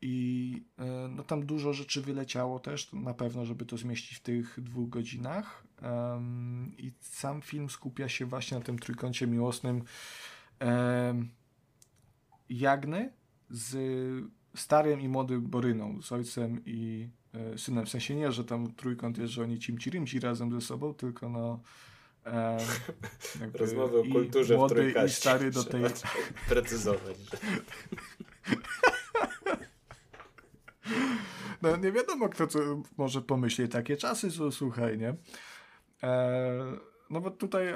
Speaker 2: I e, no, tam dużo rzeczy wyleciało też, na pewno, żeby to zmieścić w tych dwóch godzinach. Em, I sam film skupia się właśnie na tym trójkącie miłosnym em, Jagny z starym i młodym Boryną, z ojcem i e, synem. W sensie nie, że tam trójkąt jest, że oni cimci rymci razem ze sobą, tylko no [laughs] jakby
Speaker 1: Rozmowy o
Speaker 2: i
Speaker 1: kulturze w
Speaker 2: młody i
Speaker 1: trójkaście.
Speaker 2: stary do tej
Speaker 1: precyzować. [laughs]
Speaker 2: No nie wiadomo, kto może pomyśleć. Takie czasy są, słuchaj, nie? E, no bo tutaj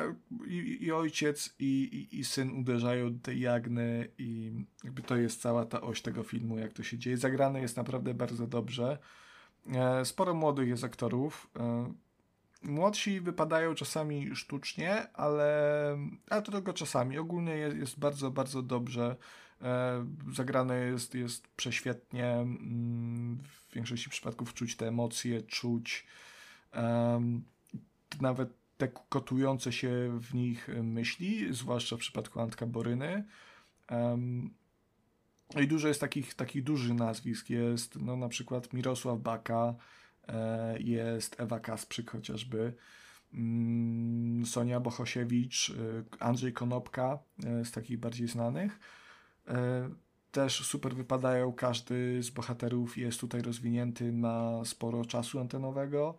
Speaker 2: i, i ojciec, i, i, i syn uderzają do tej Jagny i jakby to jest cała ta oś tego filmu, jak to się dzieje. Zagrane jest naprawdę bardzo dobrze. E, sporo młodych jest aktorów. E, młodsi wypadają czasami sztucznie, ale, ale to tylko czasami. Ogólnie jest, jest bardzo, bardzo dobrze. E, zagrane jest, jest prześwietnie. Mm, W większości przypadków czuć te emocje, czuć nawet te kotujące się w nich myśli, zwłaszcza w przypadku Antka Boryny. Um, i dużo jest takich, takich dużych nazwisk. Jest no, na przykład Mirosław Baka, e, jest Ewa Kasprzyk chociażby, mm, Sonia Bohosiewicz, e, Andrzej Konopka z takich bardziej znanych. Też super wypadają. Każdy z bohaterów jest tutaj rozwinięty, ma sporo czasu antenowego.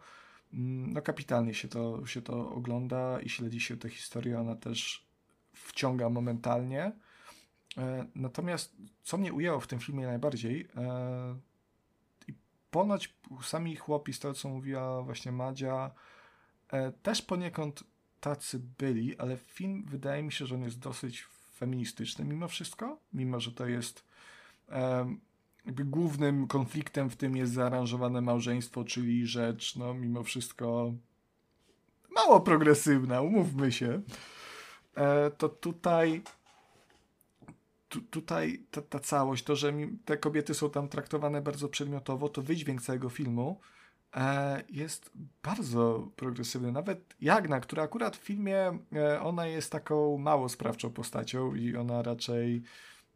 Speaker 2: Mm, no kapitalnie się to, się to ogląda i śledzi się tę historię. Ona też wciąga momentalnie. E, natomiast co mnie ujęło w tym filmie najbardziej, e, i ponoć sami chłopi z tego, co mówiła właśnie Madzia, e, też poniekąd tacy byli, ale film wydaje mi się, że on jest dosyć feministyczny mimo wszystko, mimo że to jest jakby głównym konfliktem w tym jest zaaranżowane małżeństwo, czyli rzecz, no mimo wszystko mało progresywna, umówmy się. To tutaj tu, tutaj ta, ta, całość, to, że te kobiety są tam traktowane bardzo przedmiotowo, to wydźwięk całego filmu e, jest bardzo progresywny. Nawet Jagna, która akurat w filmie, e, ona jest taką mało sprawczą postacią i ona raczej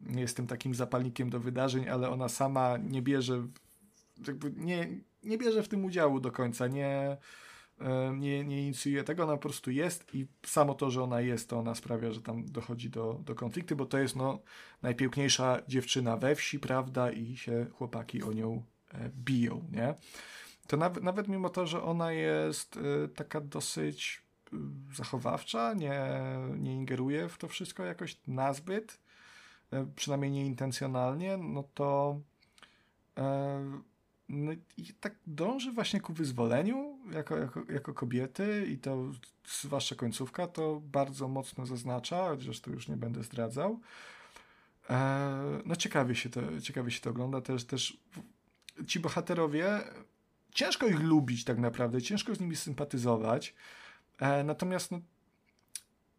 Speaker 2: jest tym takim zapalnikiem do wydarzeń, ale ona sama nie bierze, nie, nie bierze w tym udziału do końca, nie nie, nie inicjuje tego, ona po prostu jest i samo to, że ona jest, to ona sprawia, że tam dochodzi do, do konfliktu, bo to jest no, najpiękniejsza dziewczyna we wsi, prawda, i się chłopaki o nią e, biją, nie? To nawet, nawet mimo to, że ona jest e, taka dosyć e, zachowawcza, nie, nie ingeruje w to wszystko jakoś nazbyt, przynajmniej nieintencjonalnie, no to no i tak dąży właśnie ku wyzwoleniu jako, jako, jako kobiety i to zwłaszcza końcówka to bardzo mocno zaznacza, chociaż to już nie będę zdradzał. E, no ciekawie się to, ciekawie się to ogląda. Też, też ci bohaterowie, ciężko ich lubić tak naprawdę, ciężko z nimi sympatyzować. E, natomiast no,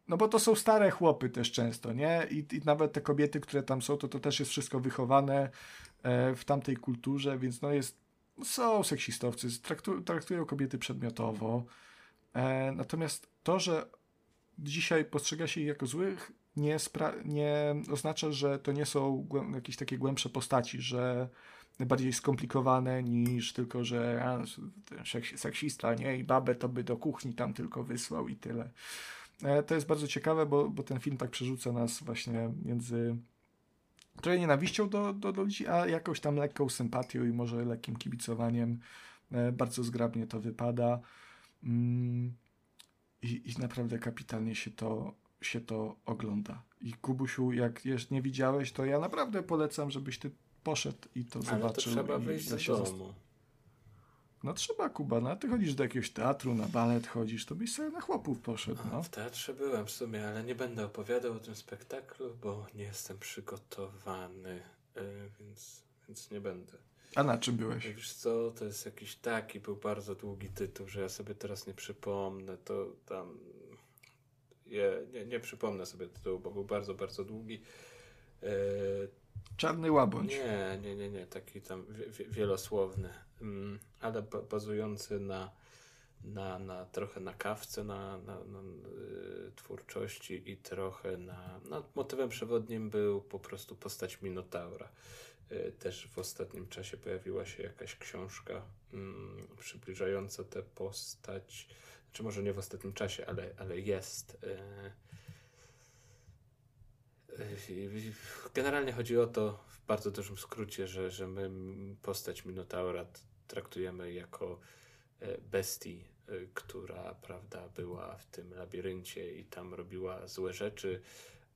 Speaker 2: no bo to są stare chłopy też często, nie? I, I, nawet te kobiety, które tam są, to to też jest wszystko wychowane E, w tamtej kulturze, więc no jest, są seksistowcy, traktu, traktują kobiety przedmiotowo. E, natomiast to, że dzisiaj postrzega się ich jako złych, nie, nie oznacza, że to nie są jakieś takie głębsze postaci, że bardziej skomplikowane niż tylko, że a, seksista, nie, i babę to by do kuchni tam tylko wysłał i tyle. E, to jest bardzo ciekawe, bo, bo ten film tak przerzuca nas właśnie między trochę nienawiścią do, do, ludzi, a jakąś tam lekką sympatią i może lekkim kibicowaniem. E, bardzo zgrabnie to wypada. Mm, i, I naprawdę kapitalnie się to, się to ogląda. I Kubusiu, jak jeszcze nie widziałeś, to ja naprawdę polecam, żebyś ty poszedł i to Ale zobaczył.
Speaker 1: To trzeba wyjść z domu.
Speaker 2: No trzeba, Kuba, no ty chodzisz do jakiegoś teatru, na balet chodzisz, to byś sobie na chłopów poszedł, no.
Speaker 1: W teatrze byłem w sumie, ale nie będę opowiadał o tym spektaklu, bo nie jestem przygotowany, yy, więc, więc nie będę.
Speaker 2: A na czym byłeś?
Speaker 1: Wiesz co, to jest jakiś taki, był bardzo długi tytuł, że ja sobie teraz nie przypomnę, to tam... Je, nie, nie przypomnę sobie tytułu, bo był bardzo, bardzo długi. Yy,
Speaker 2: Czarny łabądź.
Speaker 1: Nie, nie, nie, nie, taki tam wielosłowny. Mm, ale bazujący na, na, na trochę na kawce, na, na, na y, twórczości i trochę na. No, motywem przewodnim był po prostu postać Minotaura. Y, też w ostatnim czasie pojawiła się jakaś książka mm, przybliżająca tę postać. Znaczy, może nie w ostatnim czasie, ale, ale jest. Y, Generalnie chodzi o to, w bardzo dużym skrócie, że, że my postać Minotaura traktujemy jako e, bestii, e, która prawda, była w tym labiryncie i tam robiła złe rzeczy,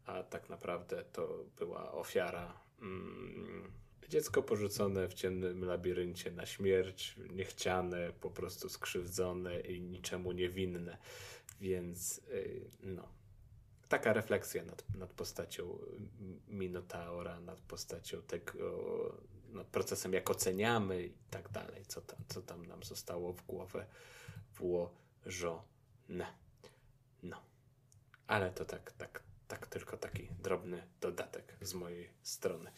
Speaker 1: a tak naprawdę to była ofiara. Mm, dziecko porzucone w ciemnym labiryncie na śmierć, niechciane, po prostu skrzywdzone i niczemu niewinne. Więc e, no, taka refleksja nad, nad postacią Minotaura, nad postacią tego, nad procesem, jak oceniamy i tak dalej, co tam, co tam nam zostało w głowę włożone. No. Ale to tak, tak, tak tylko taki drobny dodatek z mojej strony.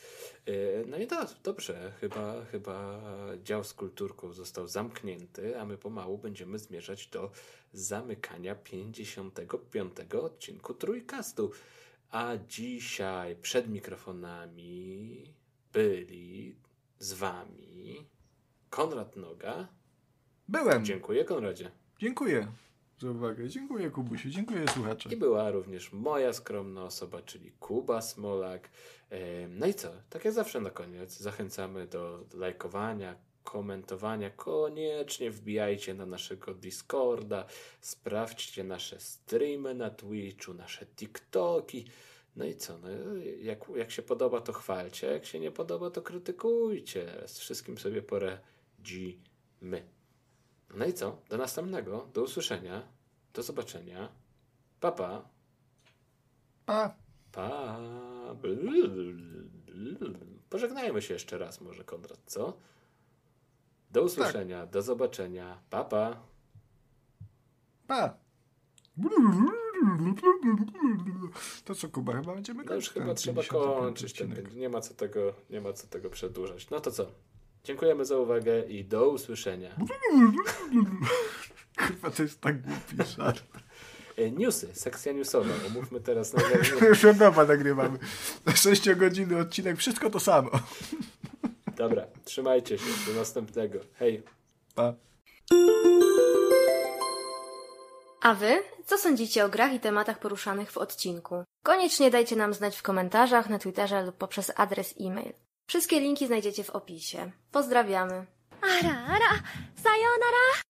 Speaker 1: Yy, No i to, dobrze, chyba, chyba dział z kulturką został zamknięty, a my pomału będziemy zmierzać do zamykania 55 odcinku Trójkastu. A dzisiaj przed mikrofonami byli z wami Konrad Noga.
Speaker 2: Byłem.
Speaker 1: Dziękuję Konradzie.
Speaker 2: Dziękuję za uwagę. Dziękuję Kubusiu. Dziękuję słuchacze.
Speaker 1: I była również moja skromna osoba, czyli Kuba Smolak. Em, No i co? Tak jak zawsze na koniec zachęcamy do lajkowania, komentowania. Koniecznie wbijajcie na naszego Discorda, sprawdźcie nasze streamy na Twitchu, nasze TikToki. No i co? No, jak, jak się podoba, to chwalcie, jak się nie podoba, to krytykujcie. Z wszystkim sobie poradzimy. No i co? Do następnego. Do usłyszenia. Do zobaczenia. Papa.
Speaker 2: Pa.
Speaker 1: Pa. Pożegnajmy się jeszcze raz może, Konrad, co? Do usłyszenia. Do zobaczenia. Papa.
Speaker 2: Pa. To co, Kuba, chyba będziemy
Speaker 1: No już
Speaker 2: kończyć
Speaker 1: chyba trzeba
Speaker 2: 55
Speaker 1: kończyć. Ten, nie, ma co tego, nie ma co tego przedłużać. No to co? Dziękujemy za uwagę i do usłyszenia. [laughs]
Speaker 2: Kurwa, to jest tak głupi żart.
Speaker 1: E, Newsy, sekcja newsowa. Omówmy teraz [laughs] najważniejsze.
Speaker 2: Już od nowa nagrywamy. 6 godziny odcinek, wszystko to samo.
Speaker 1: Dobra, trzymajcie się. Do następnego. Hej.
Speaker 2: Pa.
Speaker 3: A wy? Co sądzicie o grach i tematach poruszanych w odcinku? Koniecznie dajcie nam znać w komentarzach, na Twitterze lub poprzez adres e-mail. Wszystkie linki znajdziecie w opisie. Pozdrawiamy!
Speaker 4: あらあら、さようなら。